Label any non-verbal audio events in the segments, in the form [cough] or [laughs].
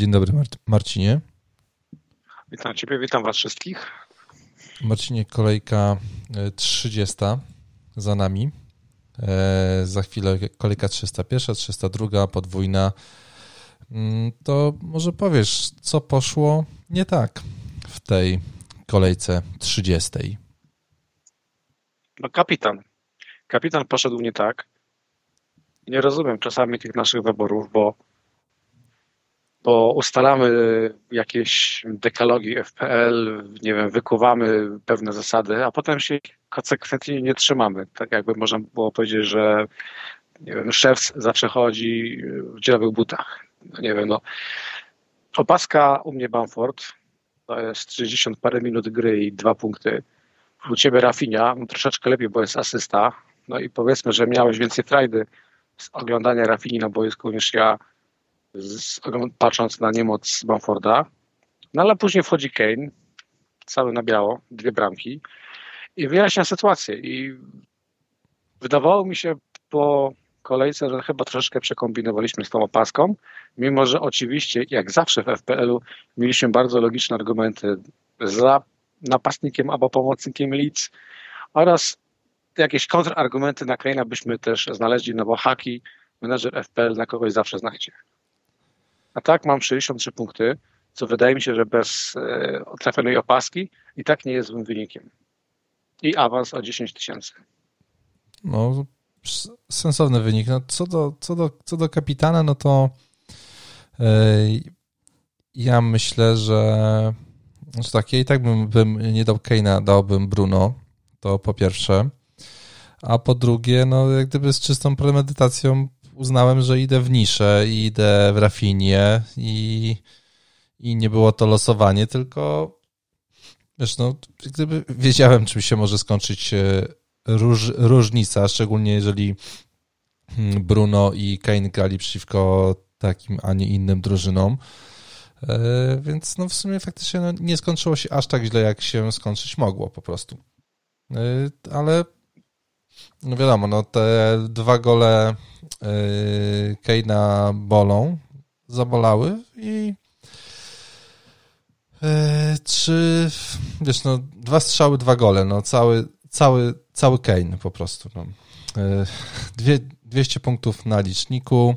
Dzień dobry Marcinie. Witam Ciebie, witam Was wszystkich. Marcinie, kolejka 30 e, za nami. E, za chwilę kolejka 301, 302, podwójna. Mm, to może powiesz, co poszło nie tak w tej kolejce 30? No kapitan. Kapitan poszedł nie tak. Nie rozumiem czasami tych naszych wyborów, bo bo ustalamy jakieś dekalogi FPL, nie wiem, wykuwamy pewne zasady, a potem się konsekwentnie nie trzymamy. Tak jakby można było powiedzieć, że nie wiem, szef zawsze chodzi w dzielowych butach. No nie wiem, no. Opaska u mnie Bamford, to jest 30 parę minut gry i dwa punkty. U ciebie Rafinia, no troszeczkę lepiej, bo jest asysta. No i powiedzmy, że miałeś więcej frajdy z oglądania Rafini na boisku niż ja z, patrząc na niemoc Bamforda. No ale później wchodzi Kane, cały na biało, dwie bramki i wyjaśnia sytuację. I wydawało mi się po kolejce, że chyba troszeczkę przekombinowaliśmy z tą opaską, mimo że oczywiście, jak zawsze w FPL-u, mieliśmy bardzo logiczne argumenty za napastnikiem albo pomocnikiem Leeds oraz jakieś kontrargumenty na Kane'a byśmy też znaleźli, no bo haki, menedżer FPL na kogoś zawsze znajdzie. A tak mam 63 punkty, co wydaje mi się, że bez e, trafionej opaski i tak nie jest złym wynikiem. I awans o 10 tysięcy. No, sensowny wynik. No, co, do, co, do, co do kapitana, no to yy, ja myślę, że, że tak, ja i tak bym, bym nie dał Keina, dałbym Bruno, to po pierwsze. A po drugie, no jak gdyby z czystą premedytacją uznałem, że idę w niszę i idę w rafinie i, i nie było to losowanie, tylko wiesz, no, gdyby wiedziałem, czym się może skończyć e, róż, różnica, szczególnie jeżeli hmm, Bruno i Kane grali przeciwko takim, a nie innym drużynom. E, więc no w sumie faktycznie no, nie skończyło się aż tak źle, jak się skończyć mogło po prostu. E, ale no wiadomo, no te dwa gole yy, Keina bolą, zabolały i yy, czy wiesz, no dwa strzały, dwa gole, no cały, cały, cały Kane po prostu. No. Yy, dwie, 200 punktów na liczniku.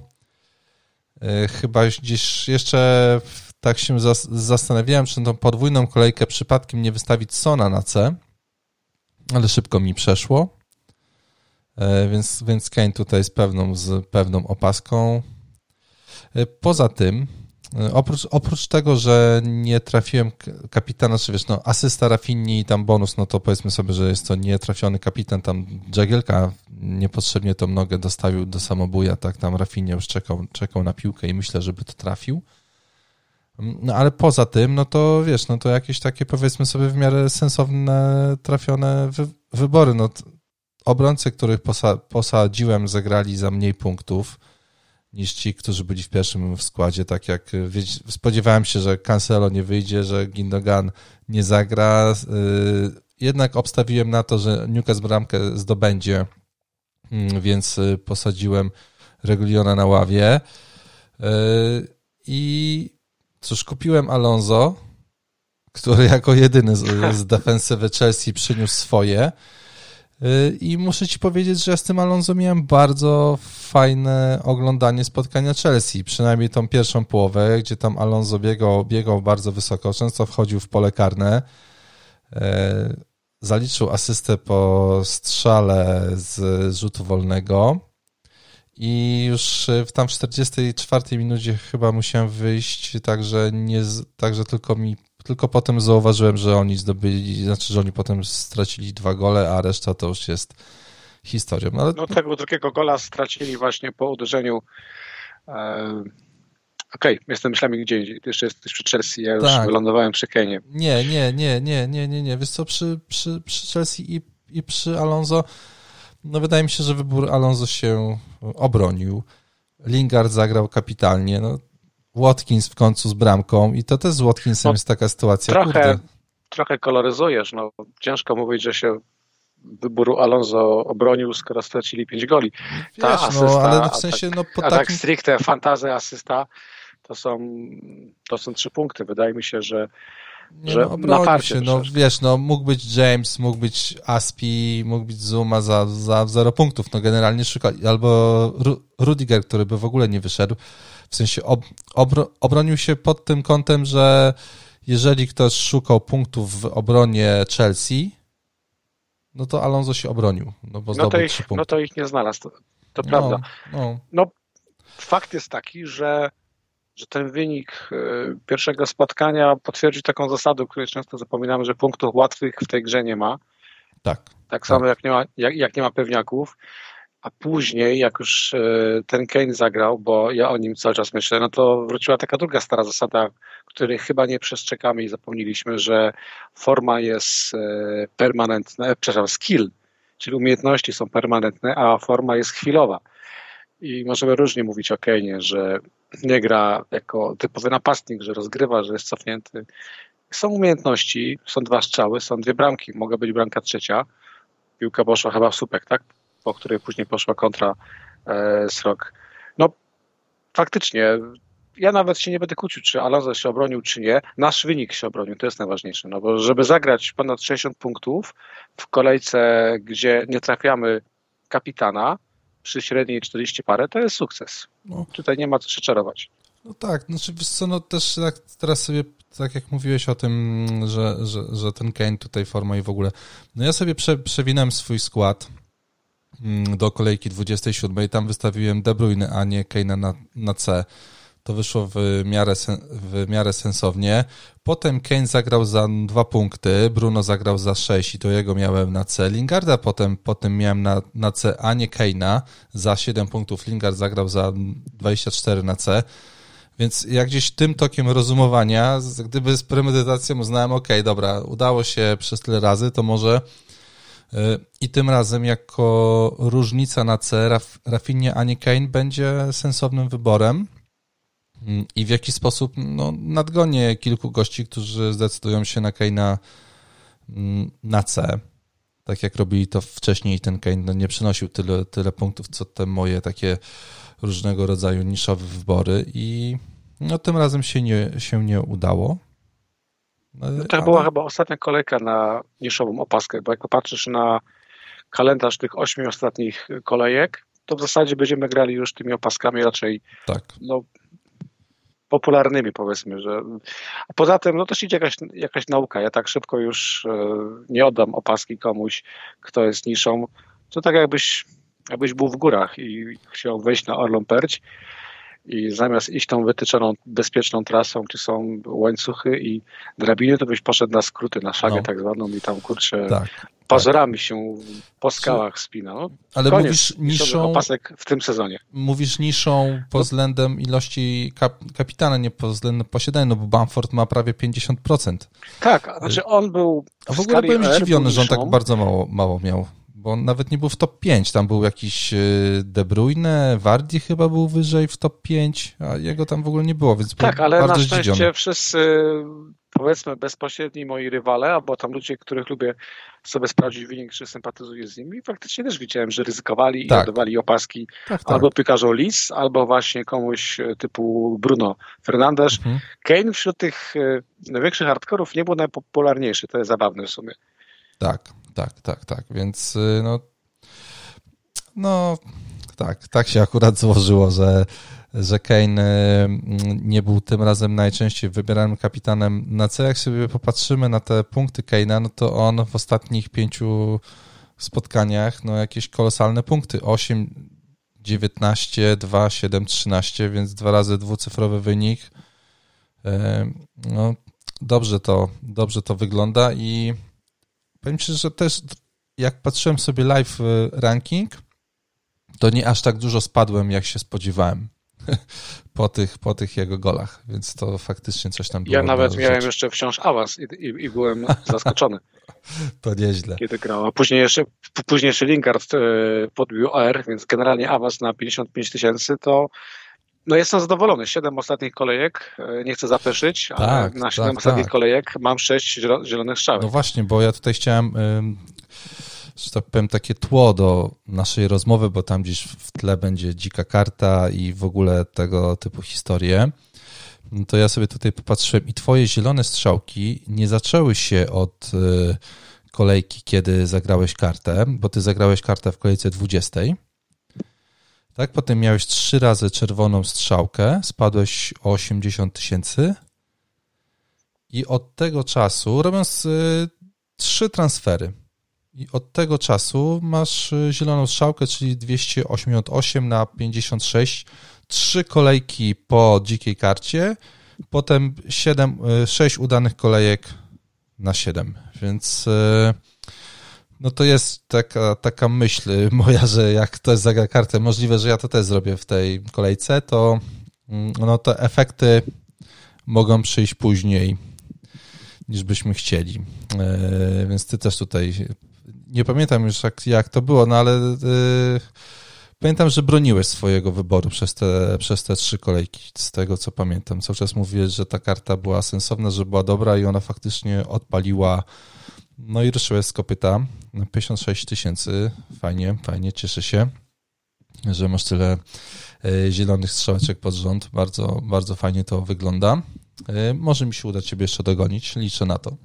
Yy, chyba gdzieś jeszcze tak się zas zastanawiałem, czy tą podwójną kolejkę przypadkiem nie wystawić Sona na C, ale szybko mi przeszło. E, więc, więc Kane tutaj z pewną, z pewną opaską. E, poza tym, e, oprócz, oprócz tego, że nie trafiłem kapitana, czy wiesz, no asysta Rafinni i tam bonus, no to powiedzmy sobie, że jest to nietrafiony kapitan, tam Jagielka niepotrzebnie tą nogę dostawił do samobuja, tak, tam Rafinnia już czekał, czekał na piłkę i myślę, żeby to trafił. No ale poza tym, no to wiesz, no to jakieś takie powiedzmy sobie w miarę sensowne, trafione wy wybory, no obrońcy, których posa posadziłem, zagrali za mniej punktów niż ci, którzy byli w pierwszym składzie. Tak jak spodziewałem się, że Cancelo nie wyjdzie, że Gindogan nie zagra. Y, jednak obstawiłem na to, że Newcastle bramkę zdobędzie, mm, więc y, posadziłem Reguliona na ławie. Y, I cóż, kupiłem Alonso, który jako jedyny z, z defensywy Chelsea przyniósł swoje. Y, I muszę ci powiedzieć, że ja z tym Alonso miałem bardzo fajne oglądanie spotkania Chelsea. Przynajmniej tą pierwszą połowę, gdzie tam Alonso biegał, biegał bardzo wysoko, często wchodził w pole karne. Y, zaliczył asystę po strzale z rzutu wolnego. I już w tam w 44 minucie chyba musiałem wyjść, także, nie, także tylko mi tylko potem zauważyłem, że oni zdobyli, znaczy, że oni potem stracili dwa gole, a reszta to już jest historią. No, ale... no tego drugiego gola stracili właśnie po uderzeniu e... Okej, okay, jestem myślami gdzie indziej. Ty jeszcze jesteś przy Chelsea, ja już tak. wylądowałem przy Kenie. Nie, nie, nie, nie, nie, nie, nie. Wiesz co, przy, przy, przy Chelsea i, i przy Alonso, no wydaje mi się, że wybór Alonso się obronił. Lingard zagrał kapitalnie. No, Watkins w końcu z bramką i to też z Watkinsem no, jest taka sytuacja. Trochę, trochę koloryzujesz. No, ciężko mówić, że się wyboru Alonso obronił, skoro stracili pięć goli. Ta Wiesz, no, asysta, no, ale w sensie, no, po tak, takim... tak stricte fantazy asysta, To są, to są trzy punkty. Wydaje mi się, że nie, że no, obronił się, no wiesz, no mógł być James, mógł być Aspi, mógł być Zuma za, za zero punktów, no generalnie szukali, albo Rudiger, który by w ogóle nie wyszedł, w sensie ob, obro, obronił się pod tym kątem, że jeżeli ktoś szukał punktów w obronie Chelsea, no to Alonso się obronił, no bo no to ich. No to ich nie znalazł, to, to no, prawda. No. no, fakt jest taki, że że ten wynik e, pierwszego spotkania potwierdzi taką zasadę, o której często zapominamy, że punktów łatwych w tej grze nie ma. Tak. Tak samo tak. Jak, nie ma, jak, jak nie ma pewniaków. A później, jak już e, ten Kane zagrał, bo ja o nim cały czas myślę, no to wróciła taka druga stara zasada, której chyba nie przestrzegamy i zapomnieliśmy, że forma jest e, permanentna, przepraszam, skill, czyli umiejętności są permanentne, a forma jest chwilowa. I możemy różnie mówić o Kane, że nie gra jako typowy napastnik, że rozgrywa, że jest cofnięty. Są umiejętności, są dwa strzały, są dwie bramki, mogła być bramka trzecia. Piłka poszła chyba w słupek, tak? Po której później poszła kontra e, Srok. No faktycznie, ja nawet się nie będę kłócił, czy Alonso się obronił, czy nie. Nasz wynik się obronił, to jest najważniejsze. No bo żeby zagrać ponad 60 punktów w kolejce, gdzie nie trafiamy kapitana, przy średniej 40 parę, to jest sukces. No. Tutaj nie ma co się czarować. No tak, znaczy wiesz co, no też tak teraz sobie, tak jak mówiłeś o tym, że, że, że ten Kane tutaj forma i w ogóle, no ja sobie prze, przewinąłem swój skład do kolejki 27 i tam wystawiłem De Bruyne, a nie Kane'a na, na C to wyszło w miarę, w miarę sensownie. Potem Kane zagrał za dwa punkty, Bruno zagrał za sześć i to jego miałem na C. Lingarda potem, potem miałem na, na C, a nie Kane'a za 7 punktów. Lingard zagrał za 24 na C. Więc jak gdzieś tym tokiem rozumowania, gdyby z premedytacją uznałem, ok, dobra, udało się przez tyle razy, to może i tym razem jako różnica na C Raf, Rafinie, a nie Kane będzie sensownym wyborem i w jaki sposób no, nadgonię kilku gości, którzy zdecydują się na Kane'a mm, na C. Tak jak robili to wcześniej, ten Kane no, nie przynosił tyle, tyle punktów, co te moje takie różnego rodzaju niszowe wybory i no, tym razem się nie, się nie udało. No, to ale... była chyba ostatnia kolejka na niszową opaskę, bo jak popatrzysz na kalendarz tych ośmiu ostatnich kolejek, to w zasadzie będziemy grali już tymi opaskami raczej tak. no, popularnymi, powiedzmy, że. A poza tym, no też idzie jakaś, jakaś nauka. Ja tak szybko już e, nie oddam opaski komuś, kto jest niszą. To tak jakbyś, jakbyś był w górach i chciał wejść na Orlą Perć i zamiast iść tą wytyczoną, bezpieczną trasą, gdzie są łańcuchy i drabiny, to byś poszedł na skróty, na szagę no. tak zwaną i tam, kurczę, tak, pazurami tak. się po skałach spina. No, Ale koniec. mówisz niszą... Opasek w tym sezonie. Mówisz niszą pod względem ilości kap, kapitana, nie pod względem posiadania, no bo Bamford ma prawie 50%. Tak, znaczy on był A w ogóle byłem zdziwiony, że on tak bardzo mało, mało miał bo on nawet nie był w top 5. Tam był jakiś y, De Bruyne, Wardi chyba był wyżej w top 5, a jego tam w ogóle nie było, więc Tak, ale na szczęście zdziwiony. wszyscy powiedzmy bezpośredni moi rywale, albo tam ludzie, których lubię sobie sprawdzić wynik, czy sympatyzuję z nimi, faktycznie też widziałem, że ryzykowali tak. i oddawali opaski tak, tak. albo piekarzom Lis, albo właśnie komuś e, typu Bruno Fernandes. Mhm. Kane wśród tych e, największych hardkorów nie był najpopularniejszy, to jest zabawne w sumie. Tak, tak, tak, tak, więc y, no, no tak, tak się akurat złożyło, że, że Kane y, nie był tym razem najczęściej wybieranym kapitanem na C. Jak sobie popatrzymy na te punkty Kane'a, no to on w ostatnich pięciu spotkaniach, no jakieś kolosalne punkty, 8, 19, 2, 7, 13, więc dwa razy dwucyfrowy wynik. Y, no, dobrze to, dobrze to wygląda i powiem Ci, że też jak patrzyłem sobie live y, ranking, to nie aż tak dużo spadłem, jak się spodziewałem [laughs] po tych, po tych jego golach, więc to faktycznie coś tam było. Ja nawet miałem rzeczy. jeszcze wciąż awans i, i, i byłem [laughs] zaskoczony. to nieźle. Kiedy grał. A później jeszcze, później jeszcze Lingard y, podbił R, więc generalnie awans na 55 tysięcy to no jestem zadowolony. Siedem ostatnich kolejek, e, nie chcę zapeszyć, tak, ale na siedem tak, ostatnich tak. kolejek mam sześć zielonych strzałek. No właśnie, bo ja tutaj chciałem, że tak powiem, takie tło do naszej rozmowy, bo tam gdzieś w tle będzie dzika karta i w ogóle tego typu historie. no to ja sobie tutaj popatrzyłem i twoje zielone strzałki nie zaczęły się od y, kolejki, kiedy zagrałeś kartę, bo ty zagrałeś kartę w kolejce 20. Tak, potem miałeś trzy razy czerwoną strzałkę, spadłeś o 80 tysięcy. I od tego czasu, robiąc y, trzy transfery, i od tego czasu masz y, zieloną strzałkę, czyli 288 na 56, trzy kolejki po dzikiej karcie, potem 7, 6 y, udanych kolejek na 7, więc y, no to jest taka, taka myśl moja, że jak ktoś zagra kartę, możliwe, że ja to też zrobię w tej kolejce, to mm, no te efekty mogą przyjść później niż byśmy chcieli. Więc ty też tutaj nie pamiętam już jak, jak to było, no ale yy, pamiętam, że broniłeś swojego wyboru przez te, przez te trzy kolejki, z tego co pamiętam. Cały czas mówiłeś, że ta karta była sensowna, że była dobra i ona faktycznie odpaliła. No i ruszyłeś z kopyta na 56 tysięcy. Fajnie, fajnie, cieszę się, że masz tyle y, zielonych strzałeczek pod rząd. Bardzo, bardzo fajnie to wygląda. Y, może mi się uda Ciebie jeszcze dogonić, liczę na to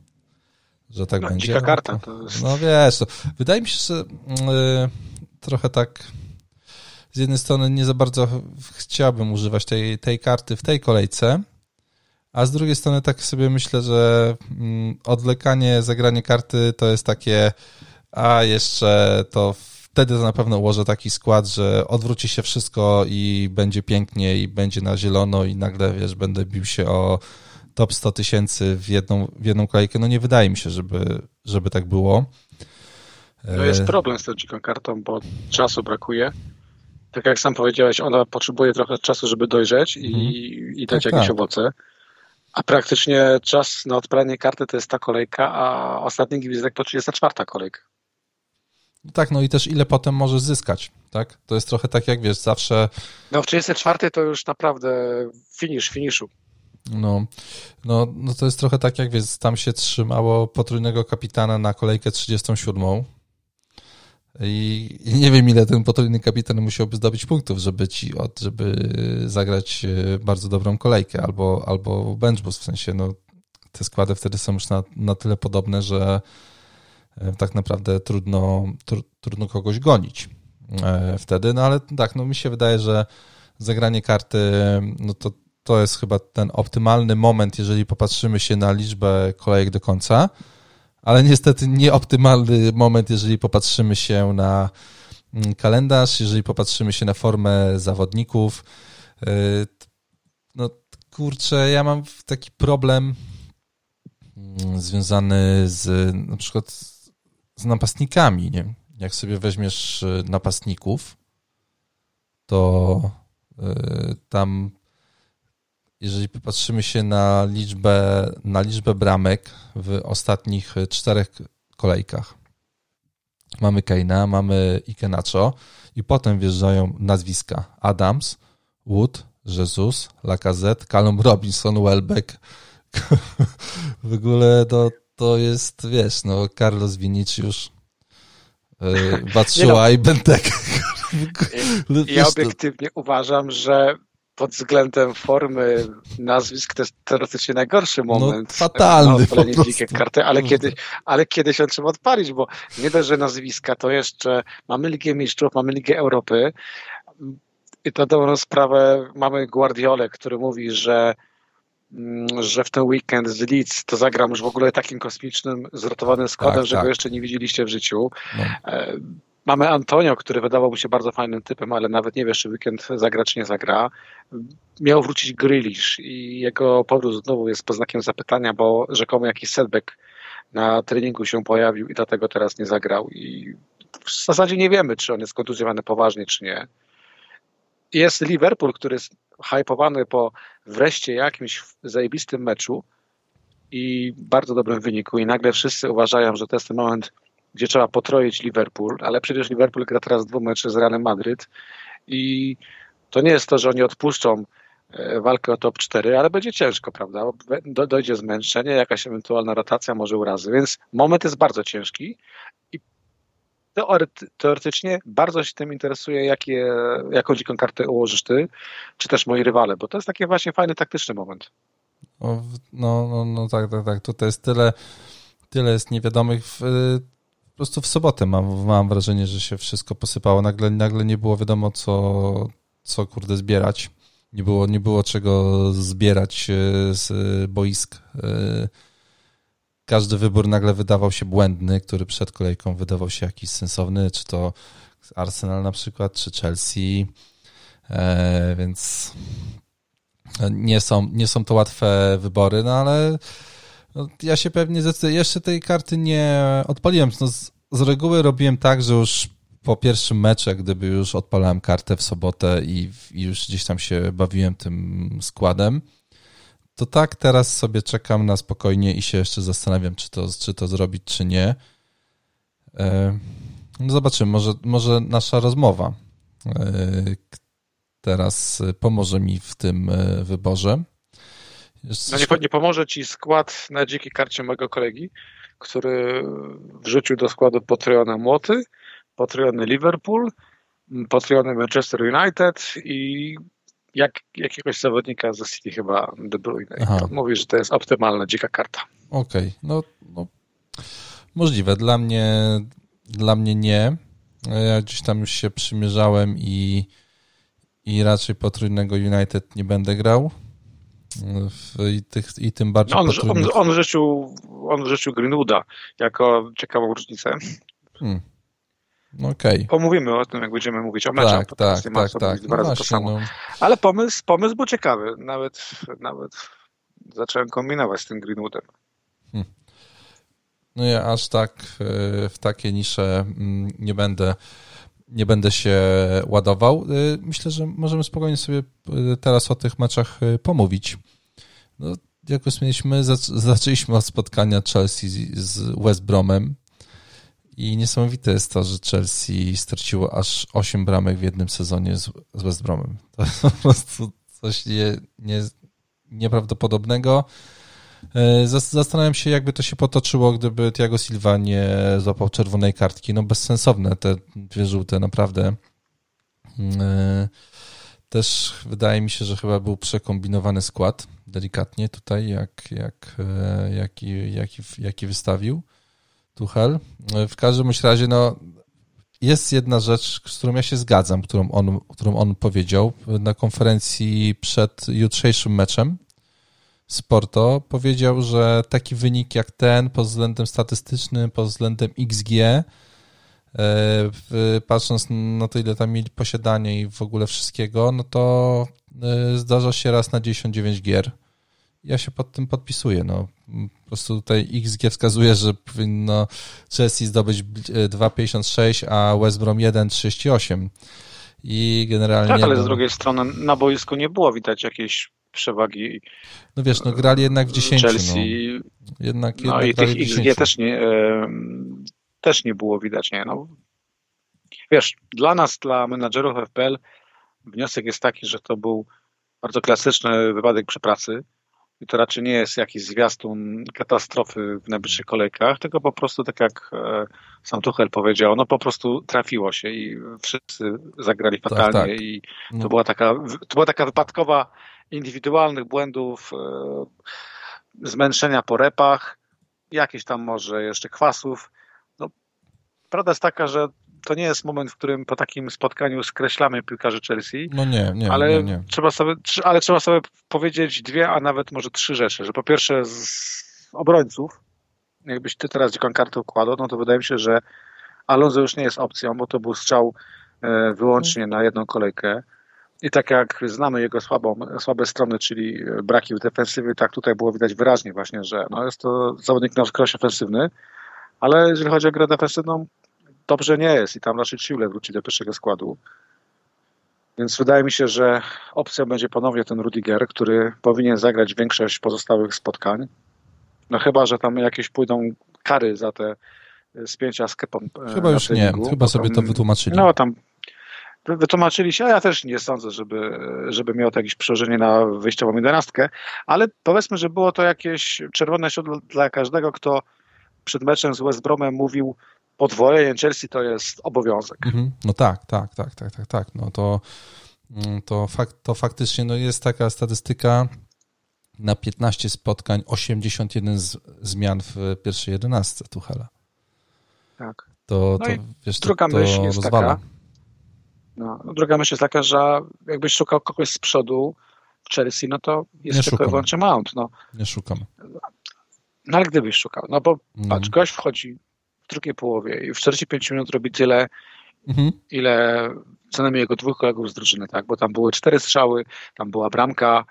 że tak no, będzie. Dzika karta. To jest... No wiesz, to wydaje mi się, że yy, trochę tak z jednej strony nie za bardzo chciałbym używać tej, tej karty w tej kolejce, a z drugiej strony tak sobie myślę, że yy, odlekanie, zagranie karty to jest takie, a jeszcze to wtedy na pewno ułożę taki skład, że odwróci się wszystko i będzie pięknie i będzie na zielono i nagle, wiesz, będę bił się o top 100 tysięcy w jedną, w jedną kolejkę. No nie wydaje mi się, żeby, żeby tak było. No jest problem z tą dziką kartą, bo czasu brakuje. Tak jak sam powiedziałeś, ona potrzebuje trochę czasu, żeby dojrzeć i, mhm. i dać tak, jakieś tak. owoce. A praktycznie czas na odpalenie karty to jest ta kolejka, a ostatni gwizdek to 34 kolejka. Tak, no i też ile potem możesz zyskać, tak? To jest trochę tak jak wiesz, zawsze... No w 34 to już naprawdę finish finiszu. No, no, no to jest trochę tak, jak wiesz, tam się trzymało potrójnego kapitana na kolejkę 37. I, nie wiem, ile ten potrójny kapitan musiałby zdobyć punktów, żeby ci, żeby zagrać e, bardzo dobrą kolejkę, albo, albo bench boost, w sensie, no, te składy wtedy są już na, na tyle podobne, że e, tak naprawdę trudno, tr, trudno kogoś gonić e, wtedy, no ale tak, no mi się wydaje, że zagranie karty, no to to jest chyba ten optymalny moment, jeżeli popatrzymy się na liczbę kolejek do końca, ale niestety nieoptymalny moment, jeżeli popatrzymy się na mm, kalendarz, jeżeli popatrzymy się na formę zawodników. Y, no kurczę, ja mam taki problem mm, związany z na przykład z napastnikami. Nie? Jak sobie weźmiesz y, napastników, to y, tam jeżeli popatrzymy się na liczbę, na liczbę bramek w ostatnich czterech kolejkach, mamy Keina, mamy Ikenacho i potem wjeżdżają nazwiska Adams, Wood, Jesus, Lacazette, Callum Robinson, Welbeck. [laughs] w ogóle to, to jest, wiesz, no Carlos Vinicius, yy, Batshuayi no. i Bentek. Ja obiektywnie uważam, że pod względem formy nazwisk to jest teoretycznie najgorszy no, moment. No, fatalny. Na karty, ale, kiedy, ale kiedyś on trzeba odpalić, bo nie dość, że nazwiska, to jeszcze mamy Ligę Mistrzów, mamy Ligę Europy i to dobrą sprawę mamy Guardiolę, który mówi, że mm, że w ten weekend z Leeds to zagram już w ogóle takim kosmicznym, zrotowanym składem, tak, że tak. go jeszcze nie widzieliście w życiu. No. Mamy Antonio, który wydawał mi się bardzo fajnym typem, ale nawet nie wiesz, czy weekend zagra, czy nie zagra. Miał wrócić Grealish i jego powrót znowu jest pod znakiem zapytania, bo rzekomo jakiś setback na treningu się pojawił i dlatego teraz nie zagrał. I w zasadzie nie wiemy, czy on jest kontuzjowany poważnie, czy nie. Jest Liverpool, który jest hypowany po wreszcie jakimś zajebistym meczu i bardzo dobrym wyniku i nagle wszyscy uważają, że to jest ten moment gdzie trzeba potroić Liverpool, ale przecież Liverpool gra teraz dwa mecze z Realem Madryt i to nie jest to, że oni odpuszczą e, walkę o top 4, ale będzie ciężko, prawda? Do, dojdzie zmęczenie, jakaś ewentualna rotacja, może urazy, więc moment jest bardzo ciężki i teoretycznie bardzo się tym interesuje, jakie, jaką dziką kartę ułożysz ty, czy też moi rywale, bo to jest taki właśnie fajny, taktyczny moment. No, no, no tak, tak, tak. Tutaj jest tyle, tyle jest niewiadomych. W, prostu w sobotę mam, mam wrażenie, że się wszystko posypało. Nagle, nagle nie było wiadomo, co, co kurde zbierać. Nie było, nie było czego zbierać e, z boisk. E, każdy wybór nagle wydawał się błędny, który przed kolejką wydawał się jakiś sensowny, czy to Arsenal na przykład, czy Chelsea. E, więc nie są, nie są to łatwe wybory, no ale no, ja się pewnie zdecyduję. Jeszcze tej karty nie odpaliłem. No, z, z reguły robiłem tak, że już po pierwszym meczu, gdyby już odpalałem kartę w sobotę i, i, już gdzieś tam się bawiłem tym składem, to tak teraz sobie czekam na spokojnie i się jeszcze zastanawiam, czy to, czy to zrobić, czy nie. E, no zobaczymy, może, może nasza rozmowa e, teraz pomoże mi w tym e, wyborze. No nie, nie pomoże ci skład na dzikiej karcie mojego kolegi, który wrzucił do składu potrojone młoty, potrojony Liverpool, potrojony Manchester United i jak, jakiegoś zawodnika ze City chyba De Bruyne. Mówi, że to jest optymalna dzika karta. Okej, okay. no, no, możliwe. Dla mnie, dla mnie nie. Ja gdzieś tam już się przymierzałem i, i raczej potrójnego United nie będę grał. I, tych, i tym bardziej. No on, potrójnych... on, on, wrzucił, on Greenwooda jako ciekawą różnicę. Hmm. Okay. Pomówimy o tym, jak będziemy mówić o meczach. Tak, tak, tak, tak. Dwa no razy to samo. No. Ale pomysł, pomysł był ciekawy. Nawet, nawet zacząłem kombinować z tym Greenwoodem. Hmm. No ja aż tak e, w takie nisze mm, nie będę nie będę się ładował. E, myślę, że możemy spokojnie sobie e, teraz o tych meczach pomówić. No, jak już mieliśmy, zaczęliśmy od spotkania Chelsea z West Bromem. I niesamowite jest to, że Chelsea straciło aż 8 bramek w jednym sezonie z West Bromem. To jest po prostu coś nie, nie, nieprawdopodobnego. E, zastanawiam się, jakby to się potoczyło, gdyby Thiago Silva nie złapał czerwonej kartki. No bezsensowne te dwie żółte, naprawdę. E, też wydaje mi się, że chyba był przekombinowany skład, delikatnie tutaj, jak, jak, e, jaki, jaki, jaki wystawił. Tuchel. W każdym razie, no, jest jedna rzecz, z którą ja się zgadzam, którą on, którą on powiedział na konferencji przed jutrzejszym meczem Sporto. Powiedział, że taki wynik jak ten pod względem statystycznym, pod względem XG, e, patrząc na to, ile tam mieli posiadanie i w ogóle wszystkiego, no to e, zdarza się raz na 99 gier ja się pod tym podpisuję. No. Po prostu tutaj XG wskazuje, że powinno Chelsea zdobyć 2,56, e, a West Brom 1,38. I generalnie... Tak, ale z drugiej strony na boisku nie było widać jakiejś przewagi. No wiesz, no grali jednak w 10. Chelsea, no. Jednak, no jednak i tych XG też nie, e, też nie było widać. Nie? No, wiesz, dla nas, dla menadżerów FPL wniosek jest taki, że to był bardzo klasyczny wypadek przy pracy i to raczej nie jest jakiś zwiastun katastrofy w najbliższych kolejkach, tylko po prostu, tak jak e, sam Tuchel powiedział, no po prostu trafiło się i wszyscy zagrali tak, fatalnie tak, tak. i to, no. była taka, to była taka wypadkowa indywidualnych błędów, e, zmęczenia po repach, jakieś tam może jeszcze kwasów. No, prawda jest taka, że to nie jest moment, w którym po takim spotkaniu skreślamy piłkarzy Chelsea. No nie, nie, ale nie, nie. Trzeba sobie, ale trzeba sobie powiedzieć dwie, a nawet może trzy rzeczy, że po pierwsze z obrońców, jakbyś ty teraz dziką kartę układał, no to wydaje mi się, że Alonso już nie jest opcją, bo to był strzał e, wyłącznie na jedną kolejkę. I tak jak znamy jego słabą, słabe strony, czyli braki w defensywie, tak tutaj było widać wyraźnie właśnie, że no jest to zawodnik na skroś ofensywny, ale jeżeli chodzi o grę defensywną, dobrze nie jest i tam raczej Chile wróci do pierwszego składu. Więc wydaje mi się, że opcją będzie ponownie ten Rudiger, który powinien zagrać większość pozostałych spotkań. No chyba, że tam jakieś pójdą kary za te spięcia z kepą. E, chyba już nie, chyba sobie to wytłumaczyli. No tam wytłumaczyli się, a ja też nie sądzę, żeby, żeby miało to jakieś przełożenie na wyjściową jedenastkę, ale powiedzmy, że było to jakieś czerwone światło dla każdego, kto przed meczem z West Bromem mówił, podwojenie Chelsea to jest obowiązek. Mhm. No tak, tak, tak, tak, tak, tak. No to, mm, to, fakt, to faktycznie no jest taka statystyka na 15 spotkań 81 z, zmian w pierwszej jedenastce Tuchela. Tak. To, no to wiesz, druga to, myśl jest rozwala. taka, no, druga myśl jest taka, że jakbyś szukał kogoś z przodu w Chelsea, no to jest Nie tylko i wyłącznie Mount. No. Nie szukam. no ale gdybyś szukał, no bo No. patrz, gość wchodzi w drugiej połowie i w 45 minut robi tyle, Mhm. ile co najmniej jego dwóch kolegów z drużyny, tak? Bo tam były cztery strzały, tam była bramka.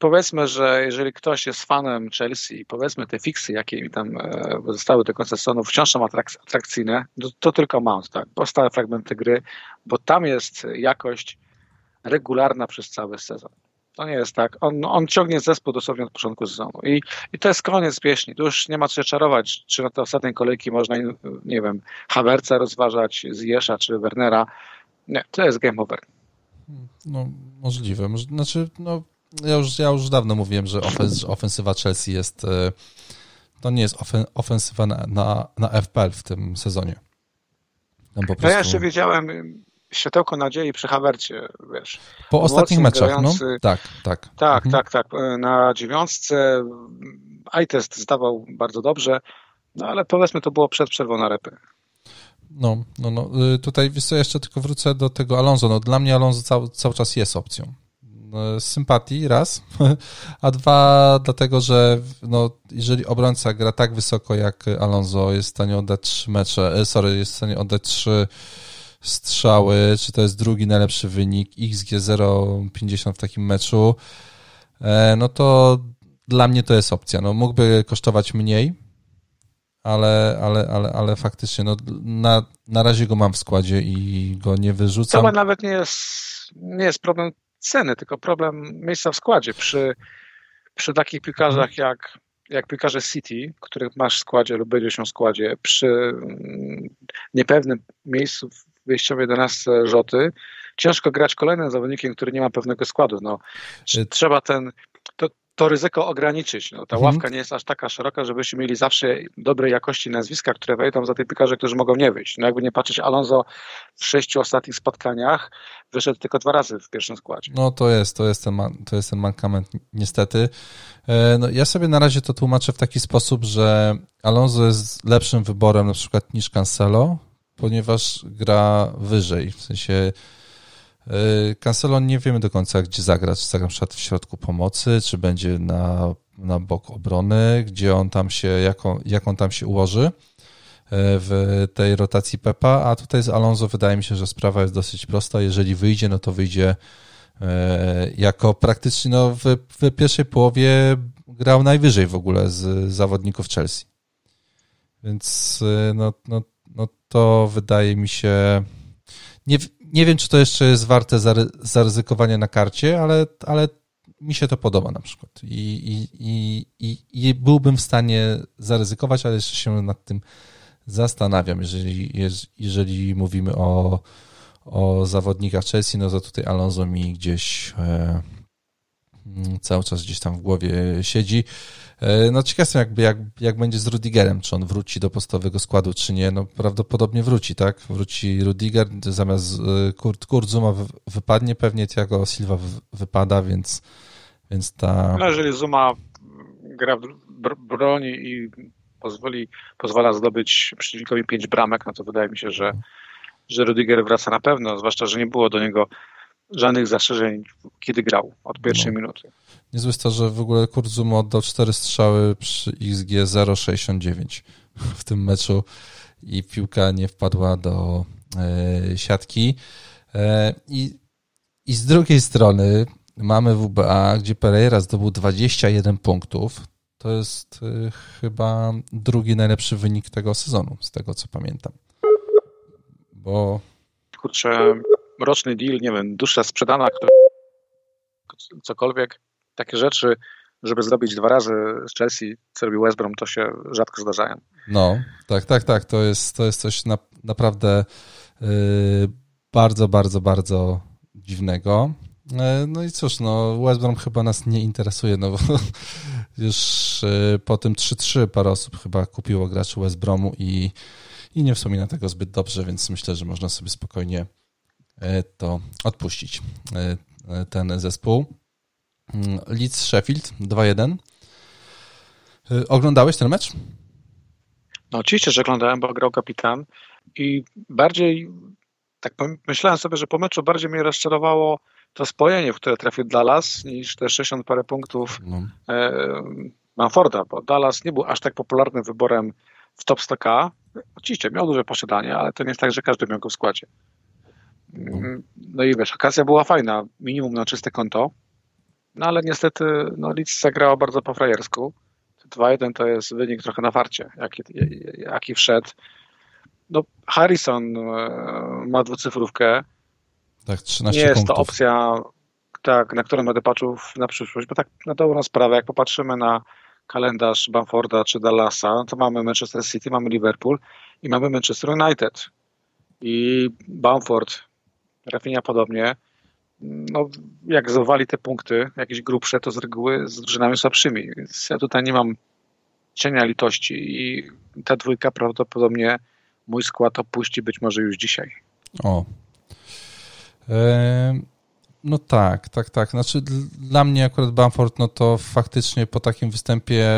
Powiedzmy, że jeżeli ktoś jest fanem Chelsea i powiedzmy te fiksy, jakie im tam e, zostały do końca sezonu, wciąż są atrak- atrakcyjne, to, to tylko Mount, tak? Pozostałe fragmenty gry, bo tam jest jakość regularna przez cały sezon. To nie jest tak. On, on ciągnie zespół dosłownie od początku sezonu. I, I to jest koniec pieśni. Tu już nie ma co się czarować, czy na te ostatniej kolejki można, nie wiem, Havertza rozważać, Zjesza czy Wernera. Nie, to jest game over. No, możliwe. Moż- Znaczy, no, ja już, ja już dawno mówiłem, że, ofens, ofensywa Chelsea jest. e, To nie jest ofen, ofensywa na, na, na FPL w tym sezonie. No prostu, ja jeszcze wiedziałem światełko nadziei przy Havercie, wiesz. po ostatnich meczach, no. grający- Tak, tak. Tak, Mhm. tak, tak. Y, Na dziewiątce iTest zdawał bardzo dobrze, no ale powiedzmy to było przed przerwą na repy. No, no, no. y, Tutaj wiesz co, jeszcze tylko wrócę do tego Alonso. No, dla mnie Alonso cały, cały czas jest opcją. Z sympatii, raz, [laughs] a dwa, dlatego, że no, jeżeli obrońca gra tak wysoko jak Alonso, jest w stanie oddać trzy mecze, e, sorry, jest w stanie oddać trzy strzały, czy to jest drugi najlepszy wynik, XG 0,50 w takim meczu, e, no to dla mnie to jest opcja. No, mógłby kosztować mniej, ale, ale, ale, ale faktycznie no, na, na razie go mam w składzie i go nie wyrzucam. To nawet nie jest, nie jest problem ceny, tylko problem miejsca w składzie. Przy, przy takich piłkarzach jak, jak piłkarze City, których masz w składzie lub będziesz miał w składzie, przy mm, niepewnym miejscu w wyjściowej 11 Rzoty, ciężko grać kolejnym zawodnikiem, który nie ma pewnego składu. No, trzeba ten, to, ryzyko ograniczyć. No, ta Mhm. ławka nie jest aż taka szeroka, żebyśmy mieli zawsze dobrej jakości nazwiska, które wejdą za te piłkarze, którzy mogą nie wyjść. No jakby nie patrzeć, Alonso w sześciu ostatnich spotkaniach wyszedł tylko dwa razy w pierwszym składzie. No to jest, to jest ten, to jest ten mankament niestety. E, No, ja sobie na razie to tłumaczę w taki sposób, że Alonso jest lepszym wyborem na przykład niż Cancelo, ponieważ gra wyżej, w sensie Cancelo nie wiemy do końca, gdzie zagra, czy zagra na w środku pomocy, czy będzie na, na bok obrony, gdzie on tam się, jaką, jak on tam się ułoży e, w tej rotacji Pepa, a tutaj z Alonso wydaje mi się, że sprawa jest dosyć prosta. Jeżeli wyjdzie, no to wyjdzie e, jako praktycznie no, w, w pierwszej połowie grał najwyżej w ogóle z zawodników Chelsea. Więc no, no, no to wydaje mi się. Nie, nie wiem, czy to jeszcze jest warte zary, zaryzykowania na karcie, ale, ale mi się to podoba na przykład. I, i, i, i, byłbym w stanie zaryzykować, ale jeszcze się nad tym zastanawiam, jeżeli, jeż- jeżeli mówimy o, o zawodnikach Chelsea, no to tutaj Alonso mi gdzieś e, cały czas gdzieś tam w głowie siedzi. E, no ciekaw jestem jakby, jak, jak będzie z Rudigerem, czy on wróci do podstawowego składu, czy nie. No prawdopodobnie wróci, tak? Wróci Rudiger, zamiast e, Kurt, Kurt Zuma wy- wypadnie, pewnie Thiago Silva wy- wypada, więc, więc ta... No, jeżeli Zuma gra w br- broni i pozwoli, pozwala zdobyć przeciwnikowi pięć bramek, no to wydaje mi się, że, że Rudiger wraca na pewno, zwłaszcza, że nie było do niego żadnych zastrzeżeń, kiedy grał od pierwszej No. minuty. Niezłe jest to, że w ogóle Kurt Zuma oddał cztery strzały przy XG 0,69 [laughs] w tym meczu i piłka nie wpadła do e, siatki. E, i, I z drugiej strony mamy WBA, gdzie Pereira zdobył 21 punktów. To jest e, chyba drugi najlepszy wynik tego sezonu, z tego co pamiętam. Bo Kurczę, roczny deal, nie wiem, dusza sprzedana, cokolwiek, takie rzeczy, żeby zrobić dwa razy z Chelsea, co robi West Brom, to się rzadko zdarzają. No, tak, tak, tak. To jest, to jest coś na, naprawdę yy, bardzo, bardzo, bardzo dziwnego. E, No i cóż, no West Brom chyba nas nie interesuje, no bo [laughs] już po tym 3-3 parę osób chyba kupiło graczy West Bromu i, i nie wspomina tego zbyt dobrze, więc myślę, że można sobie spokojnie to odpuścić. Ten zespół. Mm, Leeds Sheffield 2-1. Oglądałeś ten mecz? No oczywiście, że oglądałem, bo grał kapitan i bardziej tak myślałem sobie, że po meczu bardziej mnie rozczarowało to spojenie, w które trafił Dallas, niż te 60 parę punktów no. e, Manforda, bo Dallas nie był aż tak popularnym wyborem w top 100K. Oczywiście miał duże posiadanie, ale to nie jest tak, że każdy miał go w składzie. Mm, no i wiesz, okazja była fajna, minimum na czyste konto, no ale niestety no, Leeds zagrało bardzo po frajersku. 2-1 to jest wynik trochę na farcie, jaki, jaki wszedł. No, Harrison e, ma dwucyfrówkę. Tak, 13 Nie jest punktów. to opcja, tak, na którą będę patrzył na przyszłość, bo tak na dobrą sprawę, jak popatrzymy na kalendarz Bamforda czy Dallasa, no to mamy Manchester City, mamy Liverpool i mamy Manchester United. I Bamford, Rafinha podobnie, no, jak zawali te punkty, jakieś grubsze, to z reguły z drużynami słabszymi. Więc ja tutaj nie mam cienia litości i ta dwójka prawdopodobnie mój skład opuści być może już dzisiaj. O. E, no tak, tak, tak. Znaczy dla mnie akurat Bamford, no to faktycznie po takim występie,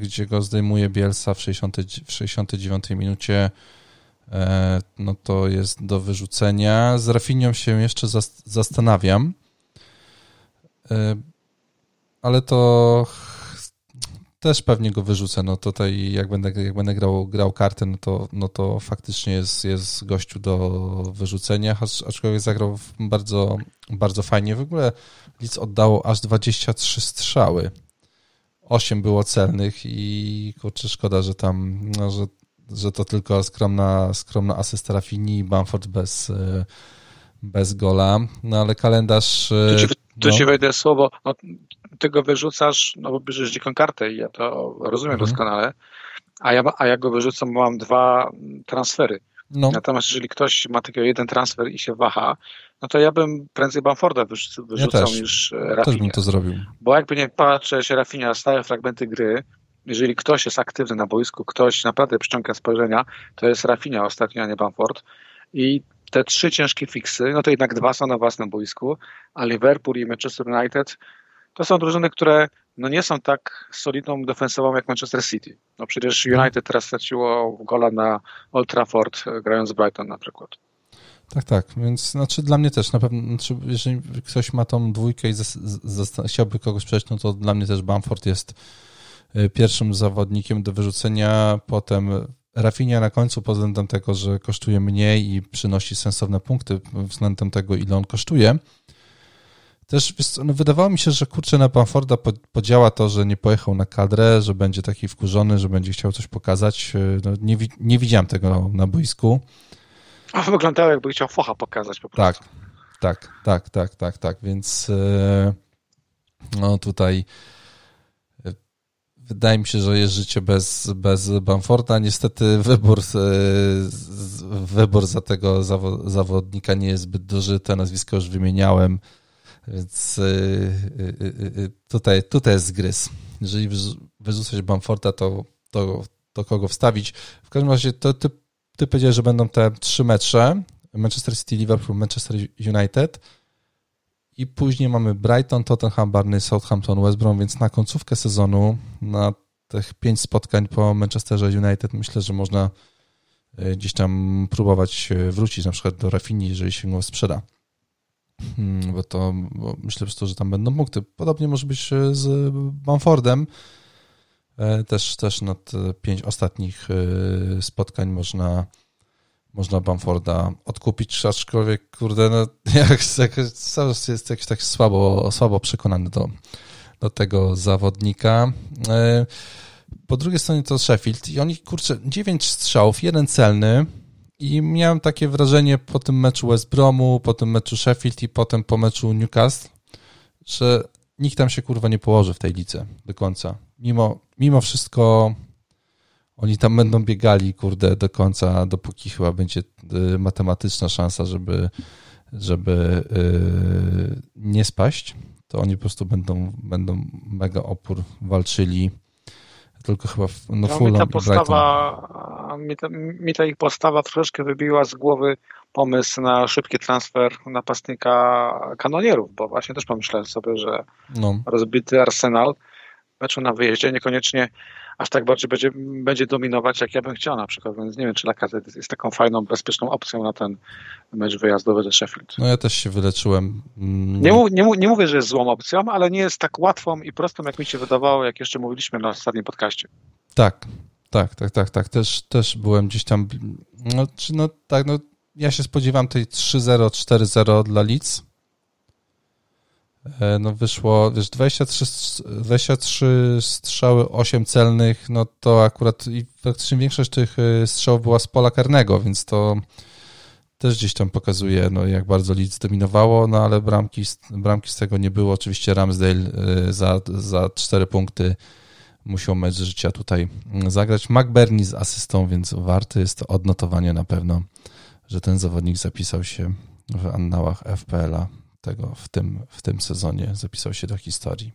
gdzie go zdejmuje Bielsa w, 60, w 69 minucie, no to jest do wyrzucenia. Z Rafinią się jeszcze zastanawiam, e, ale to też pewnie go wyrzucę. No tutaj jak będę, jak będę grał, grał kartę, no to, no to faktycznie jest, jest gościu do wyrzucenia, aczkolwiek zagrał bardzo, bardzo fajnie. W ogóle Lidz oddało aż 23 strzały. 8 było celnych i kurczę, szkoda, że tam, no, że, że to tylko skromna, skromna asysta Rafini i Bamford bez, bez gola. No ale kalendarz... Tu ci, tu no. ci wejdę słowo. No, ty go wyrzucasz, no bo bierzesz dziką kartę i ja to rozumiem mhm. doskonale, a ja, a ja go wyrzucam, mam dwa transfery. No. Natomiast jeżeli ktoś ma takiego jeden transfer i się waha, no to ja bym prędzej Bamforda wyrzucał, ja niż Rafinha. Też bym to zrobił. Bo jakby nie patrzeć Rafinha, stałe fragmenty gry, jeżeli ktoś jest aktywny na boisku, ktoś naprawdę przyciąga spojrzenia, to jest Rafinha ostatnio, a nie Bamford. I te trzy ciężkie fiksy, no to jednak dwa są na własnym boisku, a Liverpool i Manchester United to są drużyny, które no nie są tak solidną defensywą jak Manchester City. No przecież mhm. United teraz straciło gola na Old Trafford, grając Brighton na przykład. Tak, tak, więc znaczy dla mnie też na pewno, znaczy, jeżeli ktoś ma tą dwójkę i chciałby kogoś przejść, no to dla mnie też Bamford jest pierwszym zawodnikiem do wyrzucenia, potem Rafinha na końcu pod względem tego, że kosztuje mniej i przynosi sensowne punkty względem tego, ile on kosztuje. Też no, wydawało mi się, że kurczę na Bamforda podziała to, że nie pojechał na kadrę, że będzie taki wkurzony, że będzie chciał coś pokazać. E, no, nie, nie widziałem tego na boisku. A wyglądało jakby chciał focha pokazać po prostu. Tak, tak, tak, tak, tak, tak, więc e, no tutaj wydaje mi się, że jest życie bez, bez Bamforda. Niestety wybór, wybór za tego zawodnika nie jest zbyt duży. Te nazwisko już wymieniałem. Więc y, y, tutaj, tutaj jest zgryz. Jeżeli wyrzucać Bamforda, to, to, to kogo wstawić? W każdym razie to ty, ty powiedziałeś, że będą te trzy mecze. Manchester City, Liverpool, Manchester United i później mamy Brighton, Tottenham, Barney, Southampton, West Brom, więc na końcówkę sezonu, na tych pięć spotkań po Manchesterze United myślę, że można gdzieś tam próbować wrócić na przykład do Rafini, jeżeli się go sprzeda. Hmm, bo to bo myślę że tam będą punkty. Podobnie może być e, z Bamfordem. E, też, też nad pięć ostatnich e, spotkań można, można Bamforda odkupić, aczkolwiek, kurde, no, [laughs] jak, jak, jest jakiś tak słabo, słabo przekonany do, do tego zawodnika. Po drugiej stronie to Sheffield i oni, kurczę, dziewięć strzałów, jeden celny, i miałem takie wrażenie po tym meczu West Bromu, po tym meczu Sheffield i potem po meczu Newcastle, że nikt tam się kurwa nie położy w tej lice do końca. Mimo, mimo wszystko oni tam będą biegali, kurde, do końca, dopóki chyba będzie y, matematyczna szansa, żeby, żeby yy, nie spaść. to oni po prostu będą, będą mega opór walczyli. Tylko chyba no, no mi ta postawa, mi ta, mi ta ich postawa troszeczkę wybiła z głowy pomysł na szybki transfer napastnika kanonierów, bo właśnie też pomyślałem sobie, że no. rozbity Arsenal meczu na wyjeździe niekoniecznie aż tak bardziej będzie, będzie dominować, jak ja bym chciał na przykład, więc nie wiem, czy Lacazette jest taką fajną, bezpieczną opcją na ten mecz wyjazdowy ze Sheffield. No ja też się wyleczyłem. Mm. Nie, nie, nie mówię, że jest złą opcją, ale nie jest tak łatwą i prostą, jak mi się wydawało, jak jeszcze mówiliśmy na ostatnim podcaście. Tak, tak, tak, tak, tak. Też, też byłem gdzieś tam, no, czy, no tak, no ja się spodziewam tej 3-0, 4-0 dla Leeds. E, no wyszło, wiesz, 23, 23 strzały, 8 celnych, no to akurat i praktycznie większość tych e, strzałów była z pola karnego, więc to też gdzieś tam pokazuje, no jak bardzo Leeds dominowało, no ale bramki, bramki z tego nie było. Oczywiście Ramsdale e, za, za 4 punkty musiał mecz życia tutaj zagrać. McBurney z asystą, więc warty jest to odnotowanie na pewno, że ten zawodnik zapisał się w annałach FPL-a tego w tym, w tym sezonie, zapisał się do historii.